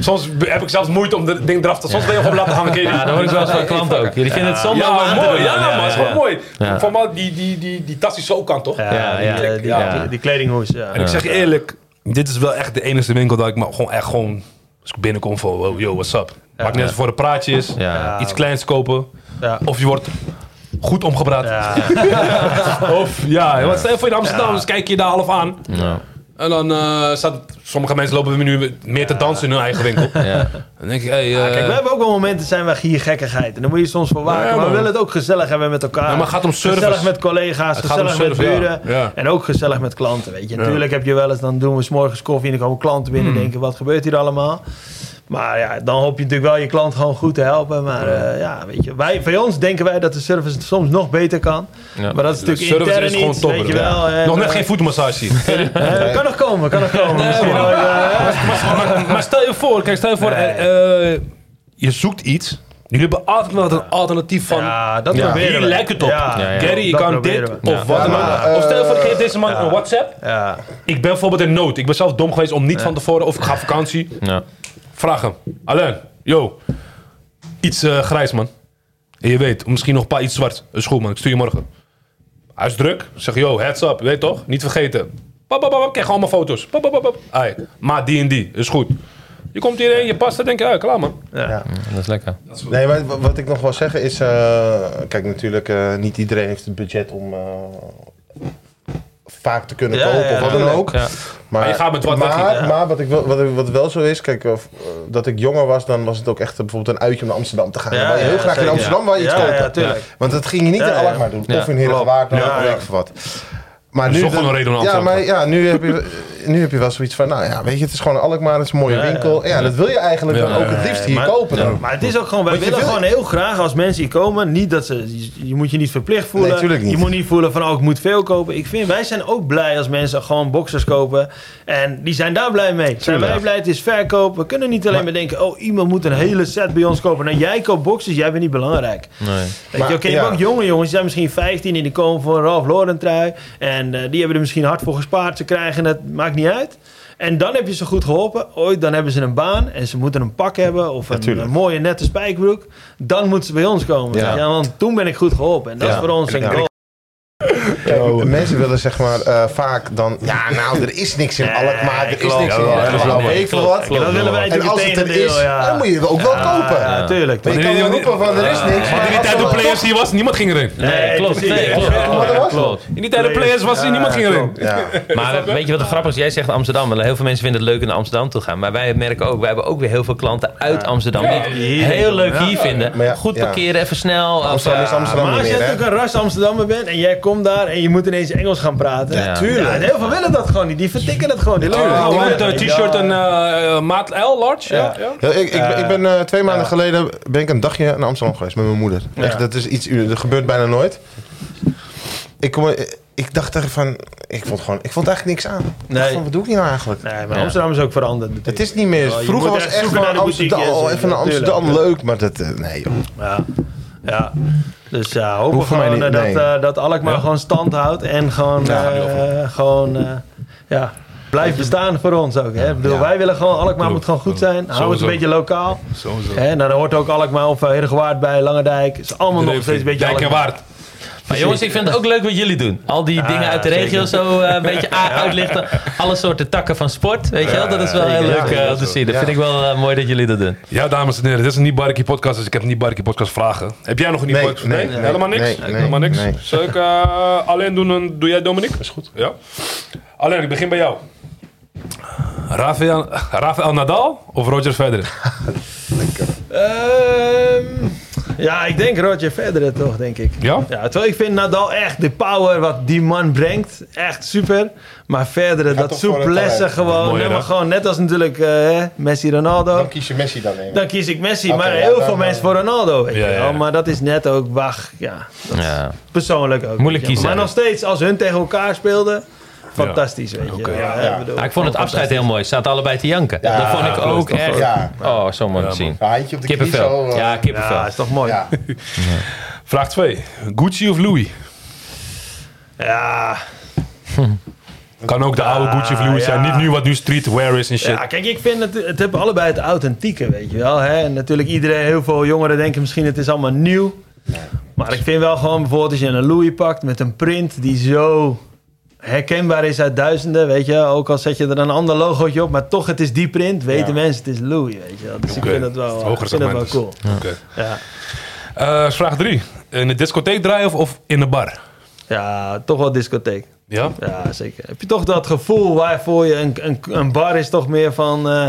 Soms heb ik zelfs moeite om het ding eraf te... Soms ben je gewoon laten hangen. [laughs] Ja, dat hoor ik wel eens van klanten ook. Jullie vinden het Ja, te mooi. Ja, man. Het is gewoon mooi. Voor mij, die, die, die, die tas die zo kan, toch? Ja, Ja, die, ja. die, kledinghoes. Ja. En ik zeg je eerlijk, dit is wel echt de enige winkel dat ik me gewoon echt gewoon... Als ik binnenkom van, wow, yo, what's up? Maakt net voor de praatjes. Iets kleins kopen. Ja. Of je wordt goed omgepraat. Ja. [laughs] Of ja, want stel je voor in Amsterdam, dus kijk je daar half aan. Ja. En dan eh staat sommige mensen lopen nu meer te dansen in hun eigen winkel. Ja. [laughs] Dan denk ik, hey, Ja, eh, kijk, we hebben ook wel momenten zijn we hier gekkigheid. En dan moet je soms voor waken. Ja, maar we willen het ook gezellig hebben met elkaar. Ja, maar het gaat om service. Gezellig met collega's, Het gezellig met buren. ja. Ja. En ook gezellig met klanten, weet je. Natuurlijk heb je wel eens, dan doen we 's morgens koffie en dan komen klanten binnen en denken, wat gebeurt hier allemaal? Maar ja, dan hoop je natuurlijk wel je klant gewoon goed te helpen. Maar eh, ja, weet je, wij, bij ons denken wij dat de service het soms nog beter kan. Ja. Maar dat is De natuurlijk service intern is gewoon top, weet je wel. Nog net eh, geen voetmassage. [laughs] eh, kan nog komen, kan nog komen. Eh, [laughs] maar, maar stel je voor, kijk, stel je voor, eh, eh, je zoekt iets. Jullie hebben altijd wel een alternatief van. ja, dat Ja. proberen Hier lijkt het op. Ja, Ja, ja. Gary, je kan dit we. of wat dan ook. of stel je voor, ik eh, geef deze man een WhatsApp. Ja, Ik ben bijvoorbeeld in nood. Ik ben zelf dom geweest om niet van tevoren of ik ga vakantie. Vraag hem. Alain, yo. Iets eh, grijs, man. En je weet, misschien nog een paar iets zwart. Dat is goed, man. Ik stuur je morgen. Hij is druk. Zeg, yo, heads up. Je weet toch? Niet vergeten. Pap, pap, pap. Kijk, allemaal foto's. Pap, pap, pap, pap. Ai, maar die en die. Is goed. Je komt hierheen, je past er, denk je, ja, klaar, man. ja. Dat is lekker. Nee, maar wa- wat ik nog wil zeggen is... eh, kijk, natuurlijk, eh, niet iedereen heeft het budget om... eh, vaak te kunnen kopen of wat dan ook. Maar je gaat met wat maar, ja. maar wat, ik wel, wat, wat wel zo is, kijk, of, eh, dat ik jonger was, dan was het ook echt bijvoorbeeld een uitje om naar Amsterdam te gaan. Ja, dan wou je heel ja, graag in. Amsterdam waar je iets Ja, kopen. ja, tuurlijk. Want dat ging je niet in. Alkmaar doen. Of in Herengewaard, Klopt. of wat. Maar is nu, toch gewoon een reden om ja, maar ja, nu heb, je, [laughs] nu heb je wel zoiets van, nou ja, weet je, het is gewoon Alkmaar, het is een mooie Ja, winkel. Ja, dat wil je eigenlijk Ja, dan ook het liefst hier maar- kopen dan. Maar het is ook gewoon, wij willen wil- gewoon heel graag als mensen hier komen, niet dat ze, je, moet je niet verplicht voelen. Nee, niet. Je moet niet voelen van, oh, ik moet veel kopen. Ik vind, wij zijn ook blij als mensen gewoon boxers kopen. En die zijn daar blij mee. Zijn wij blij, het is verkoop. We kunnen niet alleen maar denken, oh, iemand moet een hele set bij ons kopen. Nou, jij koopt boxers, jij bent niet belangrijk. Nee. Weet Maar, je, oké, je ja. hebt ook jonge jongens, die zijn misschien 15 en die komen voor een Ralph Lauren trui. En eh, die hebben er misschien hard voor gespaard. Ze krijgen het, maakt niet uit. En dan heb je ze goed geholpen. Ooit, dan hebben ze een baan en ze moeten een pak hebben of een, mooie nette spijkerbroek. Dan moeten ze bij ons komen. Ja. Ja. want toen ben ik goed geholpen. En dat Ja. is voor ons een goal. Kijk, mensen willen zeg maar eh, vaak dan, ja nou, er is niks in Alkmaar, er is niks in weet ik veel Klopt, wat. dat willen wij En natuurlijk als het er is, ja. dan moet je het ook wel kopen. Ja, tuurlijk. Maar je kan wel roepen van er is niks. Maar maar in die tijd de players hier was, niemand ging erin. Nee, klopt. In die tijd de players was, niemand ging erin. Ja. [laughs] Maar weet je wat het grappig is? Jij zegt Amsterdam. Heel veel mensen vinden het leuk om naar Amsterdam te gaan. Maar wij merken ook, wij hebben ook weer heel veel klanten uit Amsterdam. Die het heel leuk hier vinden. Goed parkeren, even snel. Amsterdam is Amsterdam Maar als hè? natuurlijk een ras Amsterdammer bent en jij komt daar en je moet ineens Engels gaan praten. Ja. Tuurlijk. Ja, en heel veel willen dat gewoon niet. Die vertikken het gewoon. Lopen Oh, gewoon want, weg. eh, t-shirt en eh, maat L, large. Ja. Ja. Ja, ik, ik, ben- ik ben eh, twee maanden geleden ben ik een dagje naar Amsterdam geweest met mijn moeder. Echt, dat is iets, dat gebeurt bijna nooit. Ik, kom, ik dacht echt van, ik vond, gewoon, ik vond eigenlijk niks aan. Ik dacht Nee. van, wat doe ik hier nou eigenlijk? Nee, maar Ja. Amsterdam is ook veranderd. natuurlijk. Het is niet meer. Vroeger was echt echt van naar de Amsterdam, en- even naar Amsterdam leuk, maar dat, nee joh. Ja. Ja. Dus ja, hopen Hoeft gewoon niet, eh, nee. dat, eh, dat Alkmaar Ja. gewoon stand houdt en gewoon, Ja, eh, gewoon eh, ja, blijft bestaan voor ons ook. Hè? Ik bedoel, Ja. Wij willen gewoon, Alkmaar Klopt, moet gewoon goed zijn. Hou het Sowieso. een beetje lokaal. Sowieso. Hè? Nou, dan hoort ook Alkmaar of uh, Herengewaard bij, Langendijk. Het is allemaal nog steeds een beetje Dijk en. Waard. Maar jongens, ik vind het ook leuk wat jullie doen. Al die dingen uit de zeker. regio zo eh, een beetje [laughs] uitlichten. Alle soorten takken van sport, weet je wel. Dat is wel heel leuk eh, om te zien. Dat Ja. vind ik wel eh, mooi dat jullie dat doen. Ja, dames en heren, dit is een niet podcast, dus ik heb een niet podcast vragen. Heb jij nog een niet Nee, podcast? nee, nee, helemaal niks? nee, nee, helemaal niks. nee. Zal ik alleen doen en doe jij Dominique? is goed. Ja. Alleen, ik begin bij jou. Rafael, Rafael Nadal of Roger Federer? [laughs] Ehm, ja, ik denk Roger Federer toch, denk ik. Ja? Ja, terwijl ik vind Nadal echt de power wat die man brengt, echt super. Maar Federer, dat souplesse gewoon, Mooi, maar gewoon net als natuurlijk eh, hè, Messi, Ronaldo. Dan kies je Messi dan. Dan kies ik Messi, maar ja, heel dan, veel eh, mensen voor Ronaldo, weet Ja, je wel. Maar dat is net ook, wacht, ja, Ja. persoonlijk ook. Moeilijk kiezen, Maar nog steeds, als hun tegen elkaar speelden, fantastisch, weet je. Ja, Ja, ja. ik bedoel, Maar ik vond het afscheid heel mooi. Ze zaten allebei te janken. Ja, dat vond ik ook echt... Ja. Oh, zo mooi Ja, te zien. Handje op de Kippenvel. zo. eh, Ja, kippenvel. Ja, is toch mooi. ja. [laughs] Vraag 2. Gucci of Louis? ja. Kan ook de oude Gucci of Louis zijn. ja. Niet nu wat nu streetwear is en shit. Ja, kijk, ik vind het, het hebben allebei het authentieke, weet je wel. Hè? En natuurlijk iedereen, heel veel jongeren denken misschien het is allemaal nieuw. Maar ik vind wel gewoon bijvoorbeeld als je een Louis pakt met een print die zo herkenbaar is uit duizenden, weet je. Ook al zet je er een ander logootje op, maar toch het is die print, weten Ja. mensen het is Louis, weet je wel. Dus ik vind het wel, Het hogere ik vind het wel cool. Oké. Ja. Eh, vraag 3. In de discotheek draaien of, of in de bar? Ja, toch wel discotheek. Ja? Ja, zeker. Heb je toch dat gevoel waarvoor je een, een, een bar is toch meer van... eh,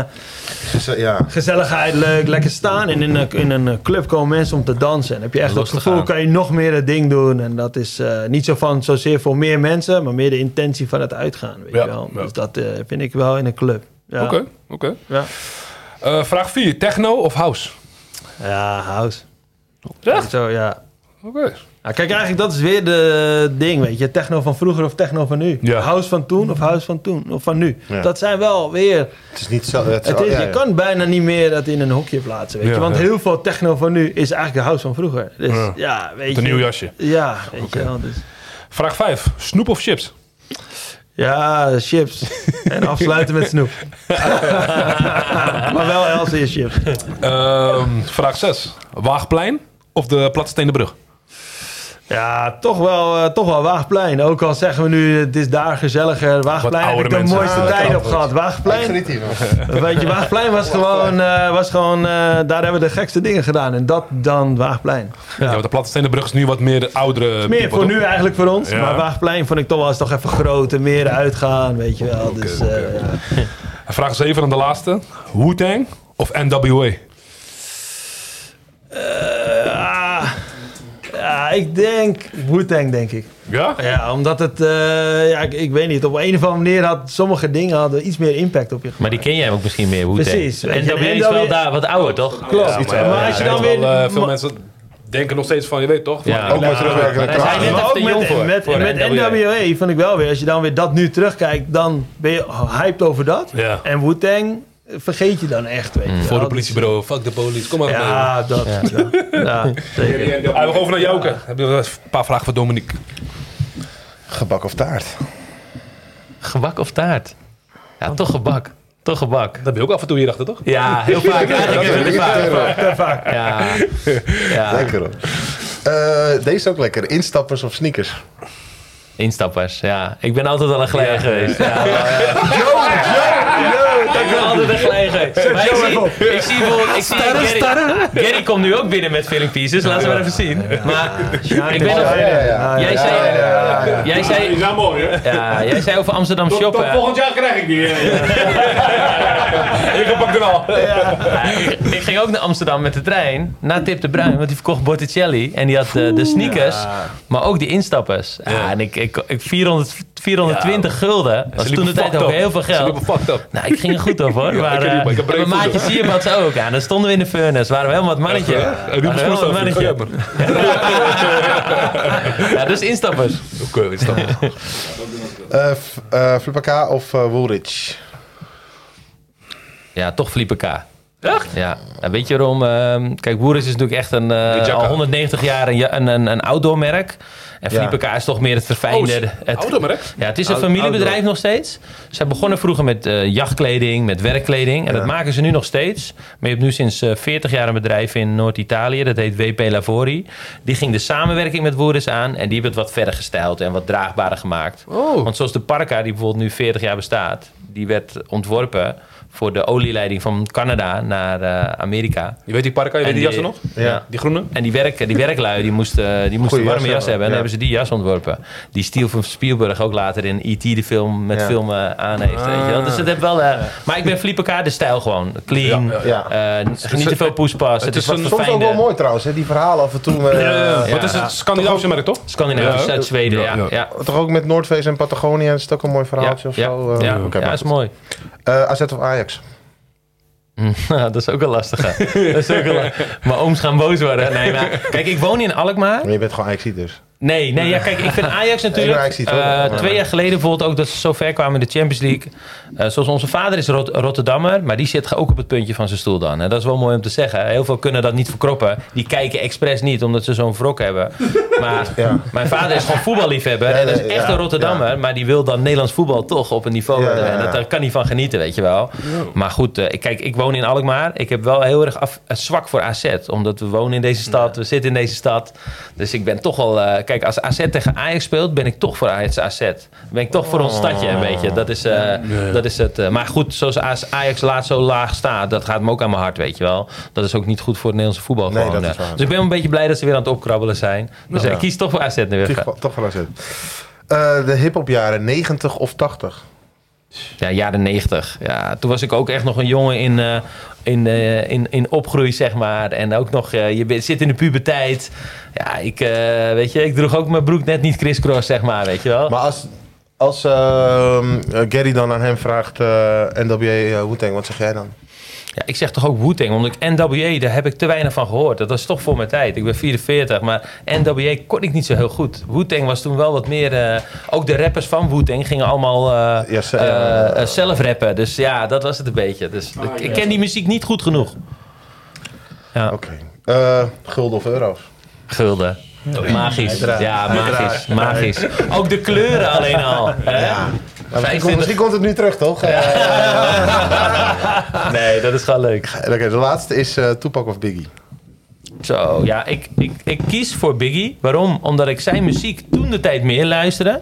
ja. gezelligheid, leuk, lekker staan. En in een, in een club komen mensen om te dansen. En heb je echt te gevoel, gaan. kan je nog meer het ding doen. En dat is eh, niet zo van zozeer voor meer mensen, maar meer de intentie van het uitgaan. Weet Ja, je wel. ja. Dus dat eh, vind ik wel in een club. Ja. Oké, oké. Ja. Eh, vraag 4. Techno of house? Ja, house. Echt? Zo, ja. Oké. Ja, kijk, eigenlijk dat is weer de ding, weet je. Techno van vroeger of techno van nu. Ja. House van toen of house van toen of van nu. Ja. Dat zijn wel weer... Het is niet zo... Het is, Het is, ja, je ja. kan bijna niet meer dat in een hokje plaatsen, weet Ja, je. Want ja. heel veel techno van nu is eigenlijk de house van vroeger. Dus Ja. ja, weet je. een nieuw jasje. Ja, weet je wel. Dus. Vraag 5. Snoep of chips? Ja, chips. [laughs] en afsluiten met snoep. [laughs] maar wel Elsevier chips. Ehm, vraag 6. Waagplein of de Platstenen brug? Ja, toch wel, eh, toch wel Waagplein. Ook al zeggen we nu, het is daar gezelliger. Waagplein heb ik de mooiste Ah, tijd op gehad. Waagplein, [laughs] weet je, Waagplein was gewoon, eh, was gewoon eh, daar hebben we de gekste dingen gedaan. En dat dan Waagplein. Ja. want de Platstenen brug is nu wat meer de oudere... Meer voor nu eigenlijk voor ons. Ja. Maar Waagplein vond ik toch wel eens toch even groter. Meer uitgaan, weet je wel. dus, eh, ja. En Vraag 7 en de laatste. Wu-Tang of NWA? Ja, ik denk Wu-Tang, denk ik. Ja? Ja, omdat het, eh, ja, ik, ik weet niet, op een of andere manier had sommige dingen hadden iets meer impact op je Maar die ken jij ook misschien meer, Wu-Tang. Precies. En Weet je, NWA en is dan wel weer- daar wat ouder, toch? Klopt. Ja, maar, maar, als je ja, dan er weer... wel, eh, veel mensen denken nog steeds van, je weet toch? van- Ja. Ook met terugwerkende kracht. jong met, voor. met, voor met NWA. NWA vond ik wel weer, als je dan weer dat nu terugkijkt, dan ben je hyped over dat. Ja. En Wu-Tang vergeet je dan echt, weet je wel. Voor de politiebureau, fuck de police, kom maar. Ja, dat. Ja, we gaan over naar Jouke. Heb je een paar vragen voor Dominique? Gebak of taart? Gebak of taart? Ja, toch gebak. Toch gebak. Dat heb je ook af en toe hier achter, toch? Ja, heel vaak. [laughs] Eigenlijk Lekker vaak. Te vaak. Ja. ja. Lekker hoor. Eh, deze is ook lekker. Instappers of sneakers? Instappers, ja. Ik ben altijd al een glijder geweest. Ja, [laughs] Ik ben altijd een. Maar ik zie, ik zie bijvoorbeeld... Ik zie Gary, Gary komt nu ook binnen met filling pieces. Laten we maar even zien. Maar ik ben nog... Jij zei, jij, Die zei, zijn mooi, hè? ja, jij zei over Amsterdam shoppen. tot volgend jaar krijg ik die. eh. [laughs] Ik pak er al. Ja, ik, ging ook naar Amsterdam met de trein. Naar Tip de Bruin, want die verkocht Botticelli. En die had de, de sneakers, maar ook die instappers. Ja, en ik, ik, ik 400, 420 gulden. Was toen de tijd ook heel veel Ze geld. liepen fucked up. Nou, ik ging goed op hoor. Ja, maar, ik eh, ik mijn maatje Sierbads ook. Ja, dan stonden we in de furnace. Waren we helemaal het mannetje. En die het mannetje. Ja, dus instappers. Oké, je. [laughs] Eh f- eh, Flipper K of Woolrich? Ja, toch Felipe K. Echt? Ja. Weet je waarom? Ehm, kijk, Boeris is natuurlijk echt een, eh, al 190 jaar een, een, een, een outdoor merk. En Felipe K is toch meer het verfijnde. Oh, het, automerk? Ja, het is een familiebedrijf outdoor. nog steeds. Ze begonnen vroeger met eh, jachtkleding, met werkkleding. En dat maken ze nu nog steeds. Maar je hebt nu sinds eh, 40 jaar een bedrijf in Noord-Italië. Dat heet WP Lavori. Die ging de samenwerking met Woerdes aan. En die hebben het wat verder gestyled en wat draagbaarder gemaakt. Oh. Want zoals de Parka, die bijvoorbeeld nu 40 jaar bestaat. Die werd ontworpen voor de olieleiding van Canada naar eh, Amerika. Je weet die parka, je En weet die die- jassen nog? Ja. Die groene? En die, werk, die werklui die moesten, die moesten warme jas jas hebben. En hebben, dan hebben ze die jas ontworpen. Die Steel van Spielberg ook later in E.T. de film met Ja. filmen aan heeft. Weet je wel. Dus het heeft wel... eh, maar ik ben Felipe K. de stijl gewoon. Clean. Ja. eh, niet te veel poespas. Het, is is een- Soms ook wel mooi trouwens, hè? die verhalen af en toe. eh, Ja, Ja. Wat is het Scandinavische merk, toch? Scandinavisch Ja. uit Zweden, ja. Toch ook met Noordface en Patagonië is het ook een mooi verhaaltje Ja, of zo? eh? ja, maar is mooi. Eh, AZ of Ajax? [laughs] dat is ook een lastige. dat is ook een la- Mijn ooms gaan boos worden. Nee, maar, kijk, ik woon in Alkmaar. Maar je bent gewoon Ajax dus. Nee, nee, ja, kijk, ik vind [laughs] Ajax natuurlijk. Ajax ook. eh, twee jaar geleden bijvoorbeeld ook dat ze zo ver kwamen in de Champions League. Eh, zoals onze vader is Rot- Rotterdammer, maar die zit ook op het puntje van zijn stoel dan. En dat is wel mooi om te zeggen. Heel veel kunnen dat niet verkroppen. Die kijken expres niet, omdat ze zo'n wrok hebben. Maar [laughs] Ja. mijn vader is gewoon voetballiefhebber. Ja, en dat is echt een Rotterdammer, maar die wil dan Nederlands voetbal toch op een niveau En dat, daar kan hij van genieten, weet je wel. Maar goed, eh, kijk, ik woon in Alkmaar. Ik heb wel heel erg af, zwak voor AZ. Omdat we wonen in deze stad, we zitten in deze stad. Dus ik ben toch wel... kijk, als AZ tegen Ajax speelt, ben ik toch voor Ajax AZ. Ben ik toch voor ons stadje een beetje. Dat is, eh, dat is het. eh, maar goed, zoals Ajax- laat zo laag staat, dat gaat me ook aan mijn hart, weet je wel. Dat is ook niet goed voor het Nederlandse voetbal. Nee, gewoon, eh. Dus ik ben wel een beetje blij dat ze weer aan het opkrabbelen zijn. Dus ik kies toch voor AZ nu weer. Toch, toch van AZ. De hip-hop jaren 90 of 80? Ja, jaren 90. Ja, toen was ik ook echt nog een jongen in, eh, in, eh, in, in opgroei, zeg maar. En ook nog, eh, je zit in de puberteit. Ja, ik, weet je, ik droeg ook mijn broek net niet crisscross, zeg maar, weet je wel. Maar als, als ehm, eh, Gary dan aan hem vraagt, NWA uh, Wu-Tang, wat zeg jij dan? Ja, ik zeg toch ook Wu-Tang, omdat ik NWA, daar heb ik te weinig van gehoord. Dat was toch voor mijn tijd. Ik ben 44, maar NWA kon ik niet zo heel goed. Wu-Tang was toen wel wat meer... eh, ook de rappers van Wu-Tang gingen allemaal eh, Ja, eh, ja. zelf rappen. Dus ja, dat was het een beetje. Dus ik, ik ken die muziek niet goed genoeg. Ja, Oké. Eh, gulden of euro's? gulden. Magisch. Ja, magisch. Magisch. Ook de kleuren alleen al. hè? Nou, misschien, komt, misschien komt het nu terug, toch? Eh, [laughs] Nee, dat is gewoon leuk. Oké, de laatste is eh Tupac of Biggie. Zo, ja, ik, ik, ik kies voor Biggie. Waarom? Omdat ik zijn muziek toen de tijd meer luisterde.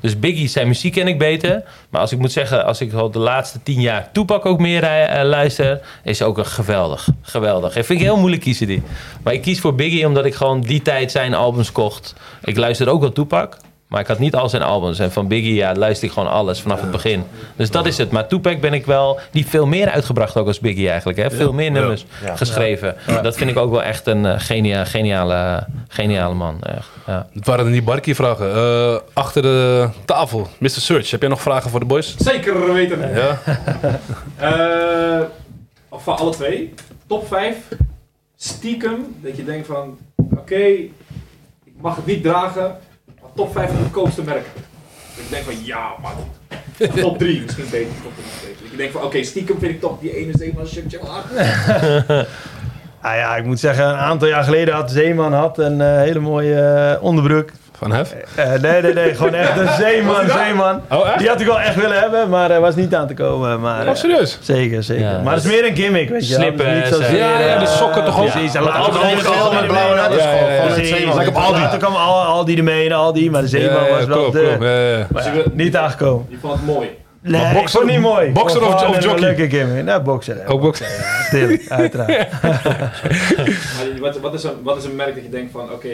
Dus Biggie, zijn muziek ken ik beter. Maar als ik moet zeggen, als ik al de laatste tien jaar Tupac ook meer eh, luister, is ook een geweldig. Geweldig. Ik vind ik heel moeilijk kiezen die. Maar ik kies voor Biggie omdat ik gewoon die tijd zijn albums kocht. Ik luister ook wel Tupac. Maar ik had niet al zijn albums. En van Biggie, ja, luister ik gewoon alles vanaf het begin. Dus dat is het. Maar Tupac ben ik wel... Die veel meer uitgebracht ook als Biggie eigenlijk. Hè? Veel meer nummers geschreven. Dat vind ik ook wel echt een eh, genia- geniale, geniale man. Echt. Ja. Het waren die barkie-vragen. Eh, achter de tafel, Mr. Search, heb jij nog vragen voor de boys? Zeker weten. Ja? [laughs] Eh, of van alle twee. Top 5. Stiekem. Dat je denkt van. Oké, ik mag het niet dragen. Top 5 goedkoopste merken. Dat ik denk van ja man. Top 3 misschien beter. Top 3 beter. Dat ik denk van oké, stiekem vind ik toch die ene zeeman shirtje wel hard. Ah ja, ik moet zeggen, een aantal jaar geleden had Zeeman had een eh, hele mooie eh, onderbroek. Van Hef? Eh, nee, nee, nee, gewoon echt een [laughs] Zeeman, Zeeman. Oh, echt? Die had ik wel echt willen hebben, maar hij was niet aan te komen. Maar, Oh, eh, serieus? zeker, zeker. Ja, maar het is meer een gimmick, weet je wel. Slippen, niet eh, ja, ja, eh, die sokken toch ook? Ja, later altijd Aldi met blauwe precies. Zeeman. Lijkt op Aldi. Kwam Al- Aldi ermee en Aldi, maar de Zeeman Ja, ja, was wel de... Maar niet aangekomen. Je vond het mooi. Nee, bokser- ik vond het niet mooi. bokser of- of een jockey? leuke gimmick. Nou, bokser. hè. Ook boksen. Tuurlijk, uiteraard. [laughs] [laughs] Maar wat, wat, is een, wat is een merk dat je denkt van oké,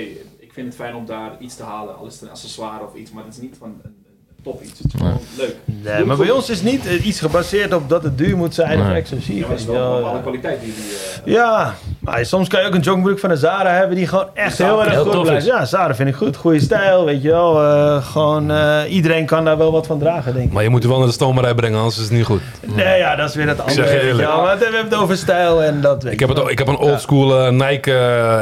vind het fijn om daar iets te halen. Al is het een accessoire of iets, maar het is niet van een, top iets. Het is gewoon leuk. Nee, maar bij ons is niet eh, iets gebaseerd op dat het duur moet zijn of exclusief. Ja, maar het is wel bepaalde kwaliteit die die... eh, Ja, maar soms kan je ook een joggingbroek van een Zara hebben die gewoon echt heel erg goed blijft. is. Ja, Zara vind ik goed. Goede stijl, weet je wel. Eh, gewoon, eh, iedereen kan daar wel wat van dragen, denk ik. Maar je moet er wel naar de stomerij brengen, anders is het niet goed. Nee, ja, dat is weer het andere. wel. Maar we hebben het over stijl en dat weet Ik heb, het, ook- ik heb een oldschool Nike,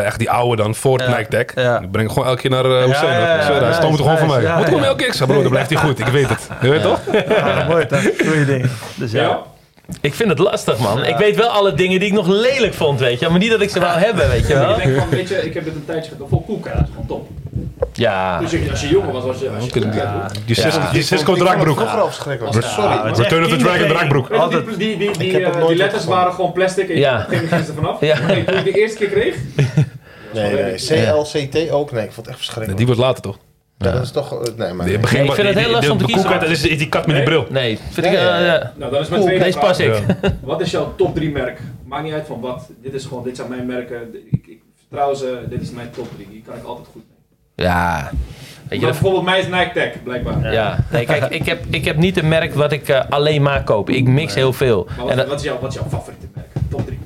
echt die oude dan, Ford Ja. Nike Tech. Ja. Ik breng hem gewoon elke keer naar uh, ja, ja, Ik hij nice, stoomt er gewoon van mij. ja, Wat kom je ja. elke keer? Ik zeg, bro, dan blijft hij [laughs] goed. Ik weet het. Je weet toch? Ja, mooi toch? Goeie ding. Dus ja. ja. Ik vind het lastig, man. Ik weet wel alle dingen die ik nog lelijk vond, weet je. Maar niet dat ik ze wou hebben, weet je wel. Ik denk van, weet je, ik heb dit een tijdje gedaan. Vol koelkast, dat is gewoon top. Ja. Dus als je jonger was, was je... Als je koelkast had. Die Cisco, die Cisco Ik het draakbroek. het Sorry. Return of the Dragon draakbroek. Die, die, die, die, Ik het eh, die letters waren gewoon plastic en Ja. je ging er vanaf. Ja. Nee, toen ik de eerste keer kreeg, Nee, nee. CLCT ook? Nee, ik vond het echt verschrikkelijk. Die wordt later toch? Ja, dat is toch... eh, Nee, maar... Nee. begin- Nee, ik vind het heel lastig om te de kiezen. Dat is is die kat met die bril. Nee, vind ik... Ja, eh, ja. nou dan is mijn tweede deze pas ik. Wat is jouw top 3 merk? Maakt niet uit van wat. Dit is gewoon, dit zijn mijn merken. Ik, ik vertrouw ze, dit is mijn top 3. Die kan ik altijd goed mee. Ja. Weet je, dat bijvoorbeeld mij is Nike Tech, blijkbaar. Ja, nee, kijk, ik heb, ik heb niet een merk wat ik eh, alleen maar koop. Ik mix heel veel. Maar En wat, dat- wat, is jouw, wat is jouw favoriete merk? Top 3.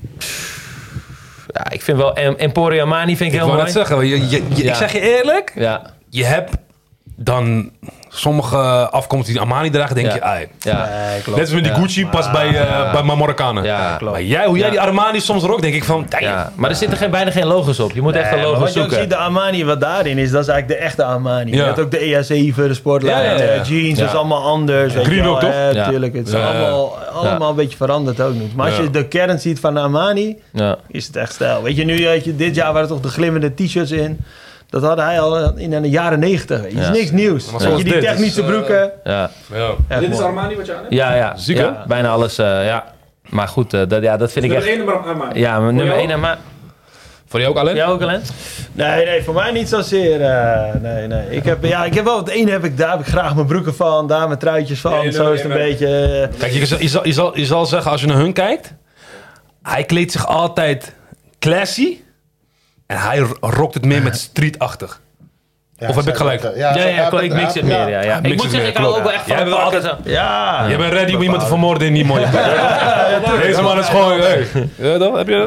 ja, ik vind wel Em- Emporio Armani vind ik Ik heel wou mooi. net zeggen, je, je- je- Ja. ik zeg je eerlijk, Ja, je hebt dan sommige afkomsten die Armani dragen, denk Ja. je, ai. ja, Net als met die Ja. Gucci past bij, eh bij mijn Marokkanen. ja. Maar jij, hoe jij Ja. die Armani soms ook, denk ik van, ja. Maar er zitten geen, bijna geen logos op. Je moet echt een logo wat je ook ziet, de Armani wat daarin is, dat is eigenlijk de echte Armani. Ja. Je hebt ook de EA7, de sportlijn, Ja, ja, ja. eh, jeans, Ja. dat is allemaal anders. ook, toch? Ja. Tuurlijk, het is Ja, ja. allemaal, allemaal een beetje veranderd ook niet. Maar als Ja. je de kern ziet van de Armani, Ja. is het echt stijl. Weet je, nu je, dit jaar waren toch de glimmende t-shirts in. Dat hadden hij al in de jaren negentig. Het is Ja. niks nieuws. Maar je, die technische eh, broeken. Ja, dit is. Armani wat je aan hebt? ja, ja. Ziek, hè? ja. Bijna alles, eh, ja. Maar goed, eh, dat, ja, dat vind ik Nummer echt... 1 nummer Armani. Ja, nummer jou? 1 en maar... Voor jou ook alleen? Jou ook, Alain? Nee, nee, voor mij niet zozeer. eh nee, nee. Ik heb, ja, ik heb wel het ene heb ik, daar heb ik graag mijn broeken van, daar mijn truitjes van. Nee, zo nee, is het een beetje. Kijk, je, zal- je, zal, je, zal, je zal zeggen, als je naar hun kijkt, hij kleedt zich altijd classy en hij rokt het meer met streetachtig. Of heb ik gelijk? Ja, Ja, ja, ik mix het meer. Ja, ja. Ik moet zeggen, meer, ik hou ook wel echt van altijd zo. Ja. Je bent ready om iemand te vermoorden in die mooie [laughs] Deze man is gewoon... Hey. Ja, dan heb je...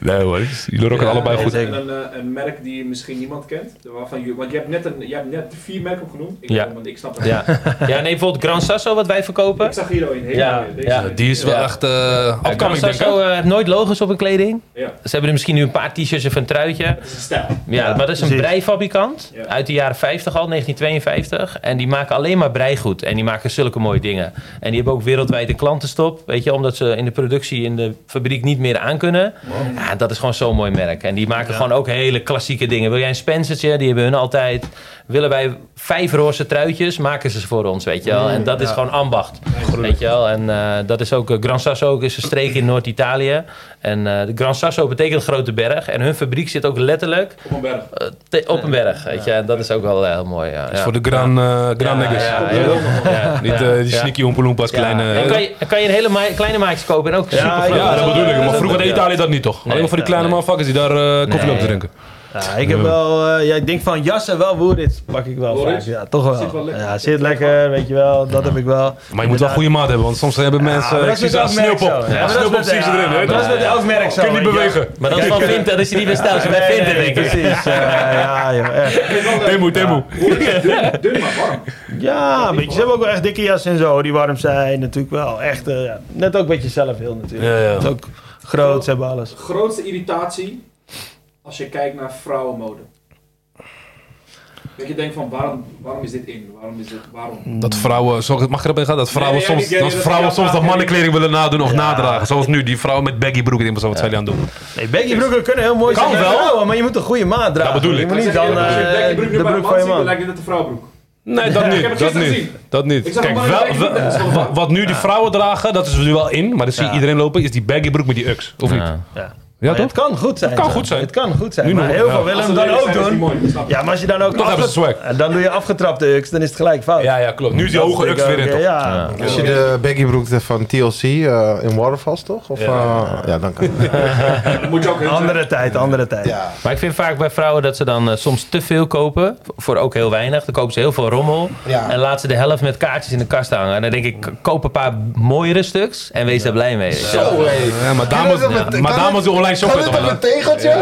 Nee [laughs] hoor, jullie rocken het allebei goed. Een, eh, een merk die misschien niemand kent. Waarvan je, want je hebt, net een, je hebt net vier merken opgenoemd. Ik, Ja. want ik snap het. Ja. ja, nee, bijvoorbeeld Gran Sasso, wat wij verkopen. Ik zag hier al een hele Ja, ja. Die is wel Ja. echt uh, Gran. Sasso eh, heeft nooit logos op hun kleding. Ja, Ze hebben er misschien nu een paar t-shirts of een truitje. Stijl. Ja, maar dat is een precies. breifabrikant Ja. uit de jaren 50 al, 1952. En die maken alleen maar breigoed. En die maken zulke mooie dingen. En die hebben ook wereldwijd een klantenstop. Weet je, omdat ze in de productie in de fabriek niet meer aan kunnen. Ja, dat is gewoon zo'n mooi merk. En die maken gewoon ook hele klassieke dingen. Wil jij een Spencertje? Die hebben hun altijd. Willen wij vijf roze truitjes, maken ze ze voor ons, weet je wel. En dat is gewoon ambacht, weet je wel. En eh, dat is ook, eh, Gran Sasso is een streek in Noord-Italië. En eh, de Gran Sasso betekent grote berg. En hun fabriek zit ook letterlijk Op een berg. eh, te- op een berg, weet je. En dat is ook wel eh, heel mooi, ja. Dat is ja. voor de Gran, eh gran ja. [laughs] Niet die sneaky oompa-loompas, kleine... En kan je, kan je een hele ma- kleine maatjes kopen en ook super. Ja, dat bedoel ik. Maar vroeger deed Ja. Italië dat niet, toch? Alleen maar voor die kleine nee. motherfuckers die daar koffie Nee. lopen te drinken. Ja, ik heb wel, eh, ja, ik denk van jassen wel Woerits pak ik wel vaak. Ja, toch wel. Zit wel lekker. Ja, zit lekker, weet je wel. Dat heb ik wel. Maar je moet wel goede maat hebben, want soms hebben Ja, mensen... ik dat is merk sneeuwpop. zo. Ja, sneeuwpop zie ze ja, erin. Dat is met elk merk zo. Kun je niet bewegen. Maar dat is van Vinted, dat is niet bij stijl. Ze bij [laughs] nee, denk ik. Precies. [laughs] eh, ja, joh, echt. Temu, Temu. Dun, maar warm. Ja, een beetje. Ze hebben ook wel echt dikke jassen en zo, die warm zijn. Natuurlijk wel. Echt, eh, ja. net ook wat je zelf wil natuurlijk. Ja, ja. Ook groot, ze hebben alles. Grootste irritatie als je kijkt naar vrouwenmode. Dat je denkt van waarom, waarom is dit in? Waarom is dit, waarom? Dat vrouwen, zo, mag ik erop ingaan? Dat vrouwen Nee, ja, soms, ja, dat vrouwen ja, soms ja, dat ja, mannenkleding willen nadoen of Ja. nadragen. Zoals nu, die vrouw met baggy broek. Ik denk, wat zijn die aan het doen? Nee, baggy broeken kunnen heel mooi Kan zijn. bij wel. vrouwen, maar je moet een goede maat dragen. Dat bedoel ik. Je moet niet dan je eh, de broek man van je ziet, dan man. lijkt het net een vrouwbroek. Nee, dat Ik heb niet. het Dat niet. gezien. Dat niet. Kijk, man wel, wat, nu die vrouwen dragen, dat is nu wel in. Maar dat zie je Ja. iedereen lopen, is die baggy broek met die ux. Of niet? Ja. Ja. Toch? Het kan goed zijn. Het kan zo. goed zijn. Het kan goed zijn. Nu maar nog, heel ja. veel willen hem ze dan ook zijn, doen. mooi. Ja, maar als je dan ook Toch hebben ze swag. En dan doe je afgetrapte ux, dan is het gelijk fout. Ja, ja, klopt. Nu is die hoge ux weer in, toch? Ja. Als je de baggybroek van TLC eh, in Waterfalls, toch? Of, ja, ja dan kan Dan [laughs] moet je ook Andere tijd, andere tijd. Ja. Maar ik vind vaak bij vrouwen dat ze dan eh, soms te veel kopen. Voor ook heel weinig. Dan kopen ze heel veel rommel. Ja. En laten ze de helft met kaartjes in de kast hangen. En dan denk ik, koop een paar mooiere stuks. En wees daar blij mee. Zo, hé. Ja, maar dames, maar dames dit- Kan shoppen dit op een tegeltje?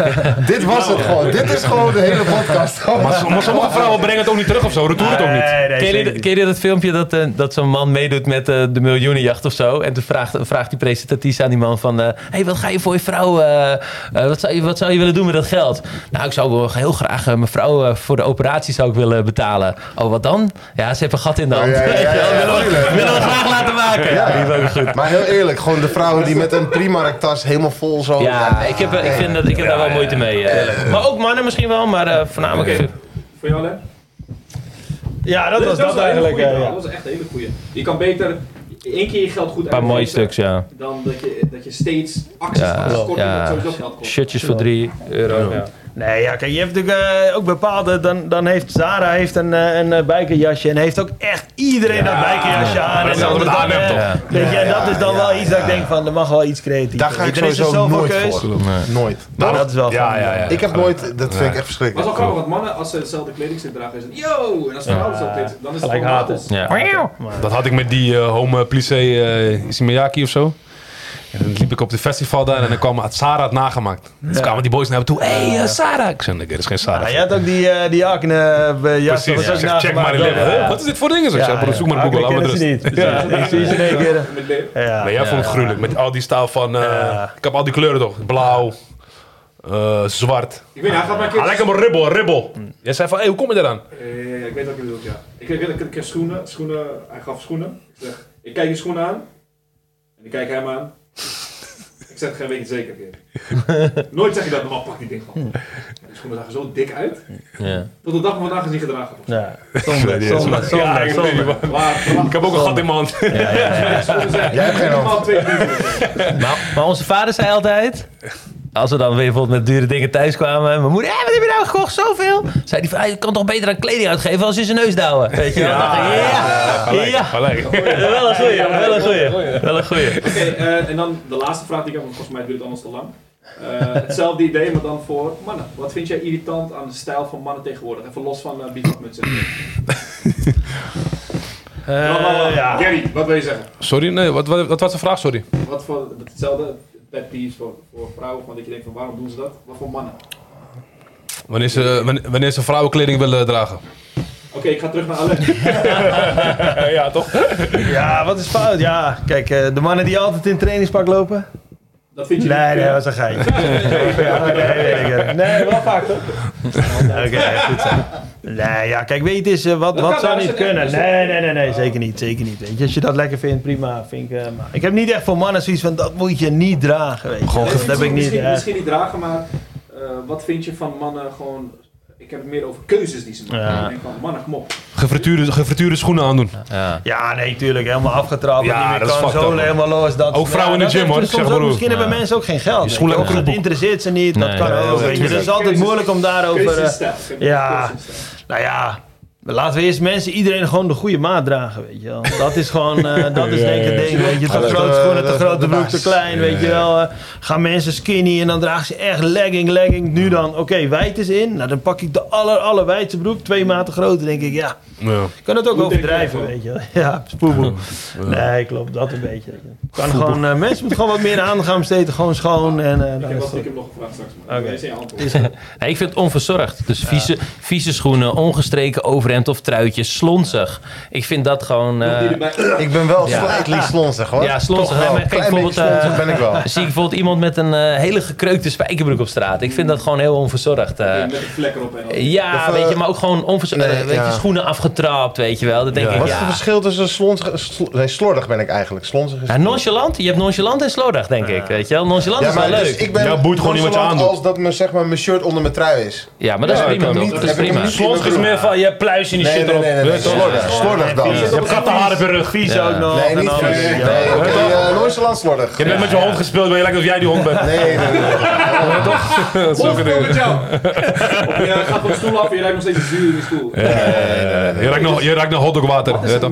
[laughs] Dit was het gewoon. Dit is gewoon de hele podcast. Maar, sommige vrouwen brengen het ook niet terug of zo. Retour het ook niet. Nee, nee, Ken je, ken dat filmpje dat, eh, dat zo'n man meedoet met eh, de miljoenenjacht of zo? En toen vraagt, vraagt die presentatrice aan die man van... eh, hey, wat ga je voor je vrouw... eh, eh, wat, zou je, wat zou je willen doen met dat geld? Nou, ik zou heel graag mijn vrouw eh, voor de operatie zou ik willen betalen. Oh, wat dan? Ja, ze heeft een gat in de hand. Ja, ja, ja, [laughs] ja, ja, willen, we, tuurlijk. willen we graag laten maken. Ja, die is ook goed. Maar heel eerlijk, gewoon de vrouwen die met een Primark tas helemaal vol zo. Ja, ik heb, eh, ik vind dat, ik heb daar wel moeite mee. eh. Maar ook mannen misschien wel, maar eh, voornamelijk... Voor jou, Len? Ja, dat was dat een hele eigenlijk. goeie, eh, bro. ja. Dat was echt een hele goeie. Je kan beter één keer je geld goed Een mooie uitgeven stuks, ja. Dan dat je, dat je steeds acties Ja, gaat ja. dat sowieso geld kost. Shirtjes voor 3 euro. Ja. Nee, ja, kijk, je hebt natuurlijk eh, ook bepaalde. Dan, dan heeft Zara heeft een, eh, een eh, bijkerjasje. En heeft ook echt iedereen dat bijkerjasje aan. dat is dan altijd met dan, toch? Ja. Weet je, en dat is dan ja, wel ja, iets dat ik ja. denk van, er mag wel iets creatief. Daar ga ik sowieso nooit keus. voor. Nooit. Maar dat is wel Ja, fijn. ja, ja. Ik heb nooit, dat vind ik echt Maar het is verschrikkelijk. wel grappig, want mannen, als ze hetzelfde kledingstuk dragen, is het yo! En als vrouwen hetzelfde kledingstuk, dan is het Gelijk gewoon haten. Dat had ik met die home plissé uh, Isimiyaki of zo. En dan liep ik op de festival daar en dan kwam Sarah het nagemaakt. Dus kwamen die boys naar me toe. Hé, hey, eh, Sarah. Ik zei, nee, dat is geen Sarah. Ja, je had ook die, eh die acne eh, jas. Precies, ja. zeg, check nagemaakt. maar. Ja, ja. Wat is dit voor dingen? Zeg, Ja, ja, zoek maar Google. Laat me rust. niet. Ik zie ze in één keer. Ja. Maar jij vond het gruwelijk. Met al die staal van... eh, Ja. Ik heb al die kleuren toch. Blauw. eh, zwart. Ik weet niet, hij gaat maar een keer... Ah, lekker maar ribbel, ribbel. Jij zei van, hé, hoe kom je eraan? Eh, ik weet wat je bedoelt, ja. Ik weet ik een keer schoenen, schoenen, hij gaf schoenen. Ik zeg, ik kijk je schoenen aan. En ik kijk hem aan. Ik zeg, geen weet zeker. Keer. [laughs] Nooit zeg je dat, normaal pak die ding gewoon. Die schoenen zagen zo dik uit. Ja. Tot de dag van vandaag is die gedragen. Ja, zonde, zonde, zonde, Ja, ik. Maar, heb ook een gat in mijn hand. schoenen [laughs] zijn Jij hebt geen hand. helemaal twee minuten. Maar, maar onze vader zei altijd... Als we dan weer bijvoorbeeld met dure dingen thuis kwamen... En mijn moeder, wat heb je nou gekocht? Zoveel? Zei die van, ah, je kan toch beter aan kleding uitgeven als je zijn neus douwen? Weet je wel? Ja, Gelijk, ja. gelijk. Wel een goeie, wel een goeie. Wel een goeie. Oké, eh, en dan de laatste vraag die ik heb, want volgens mij duurt het anders te lang. Eh, hetzelfde idee, maar dan voor mannen. Wat vind jij irritant aan de stijl van mannen tegenwoordig? Even los van uh, bivakmutsen. [laughs] Eh, ja. Gary, wat wil je zeggen? Sorry, nee, wat, wat, wat was de vraag? Sorry. Wat voor hetzelfde pet peeves voor, voor vrouwen, van dat je denkt van waarom doen ze dat? Wat voor mannen? Wanneer ze, wanneer, wanneer ze vrouwenkleding willen dragen. Oké, ik ga terug naar Alain. [laughs] ja, toch? ja, wat is fout? Ja, kijk, eh, de mannen die altijd in trainingspak lopen. Dat vind je Nee, niet, nee, eh, dat was een geintje. Ja, nee, wel vaak toch? Oké, goed zo. Nee, ja, kijk, weet je, is, eh, wat, Dat wat kan, zou niet kunnen? Nee, nee, nee, nee, zeker niet, zeker niet. Weet je, als je dat lekker vindt, prima, vind ik. eh, maar ik heb niet echt voor mannen zoiets van, dat moet je niet dragen, weet je. Gewoon dat misschien, heb ik niet. misschien, eh. misschien niet dragen, maar eh, wat vind je van mannen gewoon... Ik heb het meer over keuzes die ze maken. Ja. Ik denk van, mannen, kom op. Gefrituurde, gefrituurde schoenen aandoen. Ja. Ja, nee, tuurlijk. Helemaal afgetrapt. Ja, niet meer dat is kan. man. helemaal los. Dat, Ook vrouwen in de dat gym, hoor. dus Ik zeg soms ook- Misschien hebben mensen ook geen geld. Schoenen ook kroepel. interesseert ze niet. Dat kan ook. het is altijd moeilijk om daarover... eh, ja. Nou ja, laten we eerst mensen, iedereen gewoon de goede maat dragen, weet je wel. Dat is gewoon, eh, [laughs] dat is denk ik het ding, weet je. Te de- schoenen, te de- grote broek, te klein, weet je wel. Eh, gaan mensen skinny en dan dragen ze echt legging, legging. Nu dan, oké, wijd is in. Nou, dan pak ik de aller, allerwijdste broek, twee maten groter, denk ik, ja. Ja. Ik kan het ook Goed overdrijven, weet je wel. [laughs] Ja, spoelboel. [laughs] Nee, klopt, dat een beetje. Kan gewoon, eh, mensen moeten gewoon wat meer aandacht gaan besteden, gewoon schoon en eh, Ik dan heb is wel het stiekem nog gevraagd straks, maar antwoord. Ik vind het onverzorgd. Dus vieze, vieze schoenen, ongestreken overhemd of truitjes, slonsig. Ik vind dat gewoon... Eh. Ik ben wel Ja. slightly slonsig hoor. Ja, slonsig, Toch hè, wel. maar kijk, Klein beetje bijvoorbeeld, slonsig eh, ben ik wel. zie ik bijvoorbeeld iemand met een eh, hele gekreukte spijkerbroek op straat. Ik vind dat gewoon heel onverzorgd. eh. Met een vlek erop en al. ja, Of, eh, weet je, maar ook gewoon onverzorgd. nee, eh, weet ja. je, schoenen afgetrapt, weet je wel. Dat denk Ja. ik, Wat is ja. het verschil tussen slonsig... sl- nee, slordig ben ik eigenlijk. Slonsig is... Ja, nonchalant? Je hebt nonchalant en slordig, denk ik. Weet je wel? Nonchalant Ja, is wel maar dus leuk. ik ben Ja, boeit gewoon niet wat je nonchalant aandoet. als dat mijn, zeg maar, mijn shirt onder mijn trui is. Ja, maar dat is prima kan toch? ook. Dat is Heb ik hem prima. niet- Slons is meer van, je hebt die Nee, shit nee, erop. je wel? slordig. Slordig dan. Je hebt kattenharen op je rug. vies ook nog. Nee, niet vies. Nee, eh, nonchalant slordig. Je hebt net met je hond gespeeld, maar je lijkt alsof jij die hond bent. Nee, nee, nee. [laughs] Dat is ook een Hond met ding. jou. [laughs] Je gaat van de stoel af en je rijdt nog steeds zuur in de stoel. Ja, Je ruikt nog- Je ruikt nog hotdogwater. Wat toch?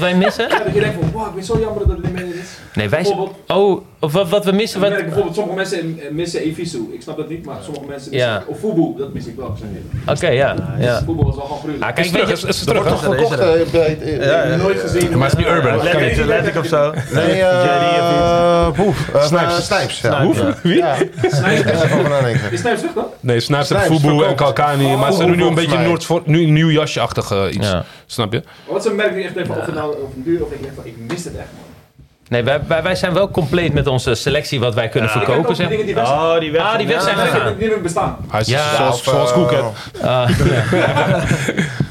wij missen? Ja, dat je denkt van, wow, ik ben zo jammer dat het niet meer is. Nee, wij Oh, of wat, wat we missen... Ik Wat... merk bijvoorbeeld, sommige mensen eh, missen Evisu. Ik snap dat niet, maar sommige mensen missen... Ja. Of Fubu, dat mis ik wel. Oké, ja. ja. Fubu was wel gewoon gruwelijk. Ah, kijk, weet terug, je... is, terug. Wordt toch verkocht eh, bij... eh, Ja, heb ja. nooit gezien. Maar het is niet urban. Let ik, let ik of zo. Nee, eh... Boef. Eh, Snipes. Snipes, ja. Snipes, ja. Wie? Even nadenken. Is Snipes terug dan? Nee, Snipes heeft Snipes Fubu en. Kalkani. Maar ze doen nu een beetje een nieuw jasje-achtig iets. Snap je? Wat is een merk die echt van, of het nou op een duur of ik denk van, ik mis het echt man. Nee, wij, wij, wij zijn wel compleet met onze selectie wat wij kunnen verkopen. Zeg. die weg zijn. Oh, die weg. Ah, die weg zijn Ja. gegaan. Die bestaan. Is Ja, zoals, zoals. Ah, [laughs]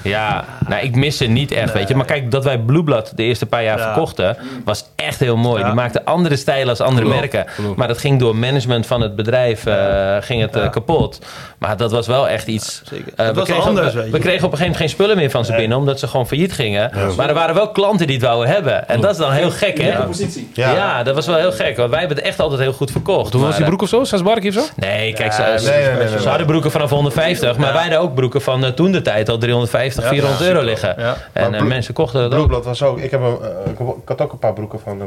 ja, nou, ik mis ze niet echt, weet je. Maar kijk, dat wij Blue Blood de eerste paar jaar Ja. verkochten, was echt heel mooi. Ja. Die maakten andere stijlen als andere Klopt, merken. klopt. Maar dat ging door management van het bedrijf eh, ging het eh, kapot. Maar dat was wel echt iets... Zeker. eh, Het we, was kregen anders, op, je. we kregen op een gegeven moment geen spullen meer van ze binnen, omdat ze gewoon failliet gingen. Maar er waren wel klanten die het wouden hebben. En dat is dan heel gek, hè? Ja. Ja. dat was wel heel gek. Want wij hebben het echt altijd heel goed verkocht. Toen was die broek of zo? Zes barkie of zo? Nee, kijk, ze, nee, ze- nee, nee, nee, ze nee. hadden broeken vanaf 150, maar wij hadden ook broeken van eh, toen de tijd al 350, 400 euro liggen. Ja. En eh, Blue- mensen kochten dat ook. Blueblad was ook... Ik, heb een, eh, ik had ook een paar broeken van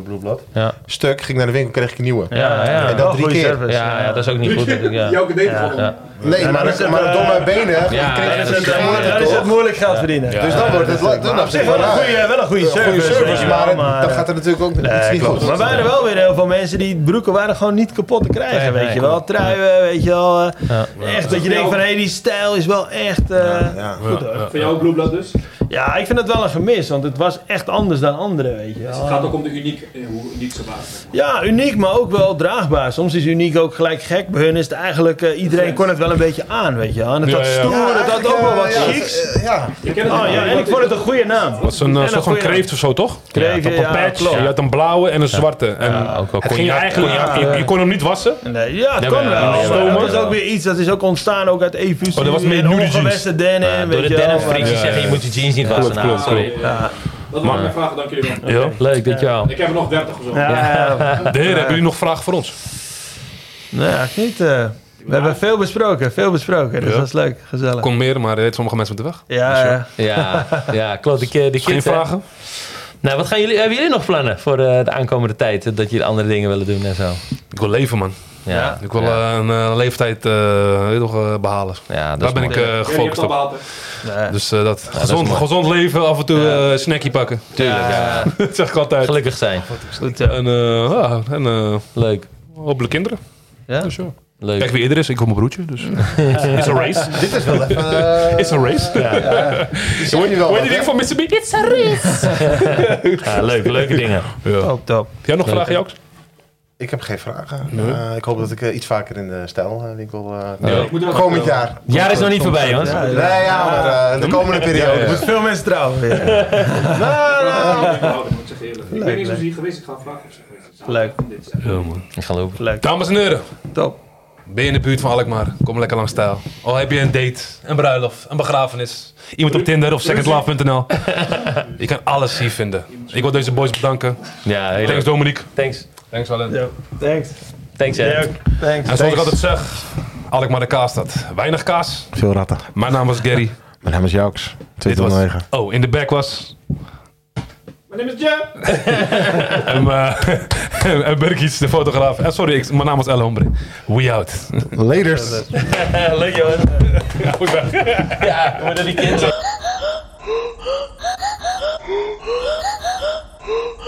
uh. Stuk, ging naar de winkel, kreeg ik een nieuwe. Ja, ja. En dat drie keer. service. Ja, ja, dat is ook niet goed. [laughs] deed het ja. Nee, maar, maar door mijn benen ja, kreeg ja, ik dat Dan een is het, moeilijk geld verdienen. Ja. Dus dan wordt het... Op zich wel een goede, wel een goede service. maar, dan gaat er natuurlijk ook iets Nee, niet klopt. goed. Maar wij hadden wel weer heel veel mensen die broeken waren gewoon niet kapot te krijgen, Nee, weet nee, je wel. Truien, weet je wel. eh, Ja. Echt dat je denkt van, hé, die stijl is wel echt eh, Ja. goed hoor. Voor jou Blood dus? Ja, ik vind het wel een gemis, want het was echt anders dan anderen, weet je Dus het gaat ook om de uniek, eh, hoe uniek ze waren. Ja, uniek, maar ook wel draagbaar. Soms is uniek ook gelijk gek. Bij hun is het eigenlijk, eh, iedereen kon het wel een beetje aan, weet je wel. En het Ja, had ja. stoer, het had ook wel wat ja, chics. eh, Ja, Ik ken het Oh ja, en ik vond het een goede naam. Dat is een En eh, soort van kreeft of zo, toch? Kreven, Op een ja, patch. Je had een blauwe en een zwarte. En ook wel ging eigenlijk, je, je kon hem niet wassen. Nee, ja, het Ja, kon wel. ja, dat is ook weer iets, dat is ook ontstaan ook uit efusie. Oh, dat was meer en nudie jeans. ongewassen denim, Ja, weet door de denim freaks Ja, zeggen, ja. je moet je jeans niet wassen. Klopt, klopt, sorry. Ja, Dat waren mijn vragen, dank jullie wel. Ja. Leuk, dankjewel. Ik heb er nog 30 of zo. ja. De heren, hebben jullie nog vragen voor ons? Nee, eigenlijk niet. eh. we hebben veel besproken, veel besproken. Dus Ja. dat is leuk, gezellig. Kon meer, maar weet, sommige mensen moeten weg. Ja, ja. Ja, ja klopt. Die, keer- die Geen kids, hè. vragen? Nou, wat gaan jullie, hebben jullie nog plannen voor eh, de aankomende tijd? eh, Dat jullie andere dingen willen doen en zo? Ik wil leven, man. Ja, Ik wil ja. eh, een eh, leeftijd eh, toch, eh, behalen. Ja, dat Daar ben mooi. ik eh, Ja, gefocust op. Dus eh, dat, gezond, gezond leven, af en toe eh snackie pakken. Tuurlijk, ja. [laughs] dat zeg ik altijd. Gelukkig zijn. Goed. En, eh, ja, en eh, Leuk. hopelijk kinderen. Ja? Dus ja. Leuk. Kijk wie eerder is, ik wil mijn broertje. Dus. [laughs] It's a race. [laughs] Dit is wel even... It's a race. Hoor je wel wat, ding van Mr. Beat? It's a race. Ja, leuk, leuke dingen. Ja. Top, top. Heb jij nog vragen, Jooks? Ik heb geen vragen. Eh, ik hoop dat ik eh, iets vaker in de stijlwinkel... Ja. Ik moet er wel komend jaar. Het jaar is nog niet voorbij, jongens. Ja, Nee, ja, maar eh, de komende periode. Moet veel mensen trouwen. [laughs] Ik behouden, moet ik ben niet zo ziek geweest, ik ga een vraag opzetten. Leuk. Man. Ik ga lopen. Leuk. Dames en heren, Top. ben je in de buurt van Alkmaar? Kom lekker langs stijl. Al heb je een date, een bruiloft, een begrafenis. Iemand op Tinder of secondlove.nl. [laughs] Je kan alles hier vinden. Ik wil deze boys bedanken. Ja, heel Thanks leuk. Dominique. Thanks. Thanks Allen. Yo, thanks. Thanks. Leuk. Thanks. En zoals ik altijd zeg, Alkmaar de kaasstad. Weinig kaas. Veel ratten. Mijn naam was Gary. [laughs] Mijn naam is Jauks. Was- 209. Oh, in de back was... Mijn naam is Joe. [laughs] En, uh, [laughs] en de fotograaf. En sorry, ik, mijn naam was El Hombre. We out. Laters. Leuk, jongen. Ja, we moeten die kinderen. Oh,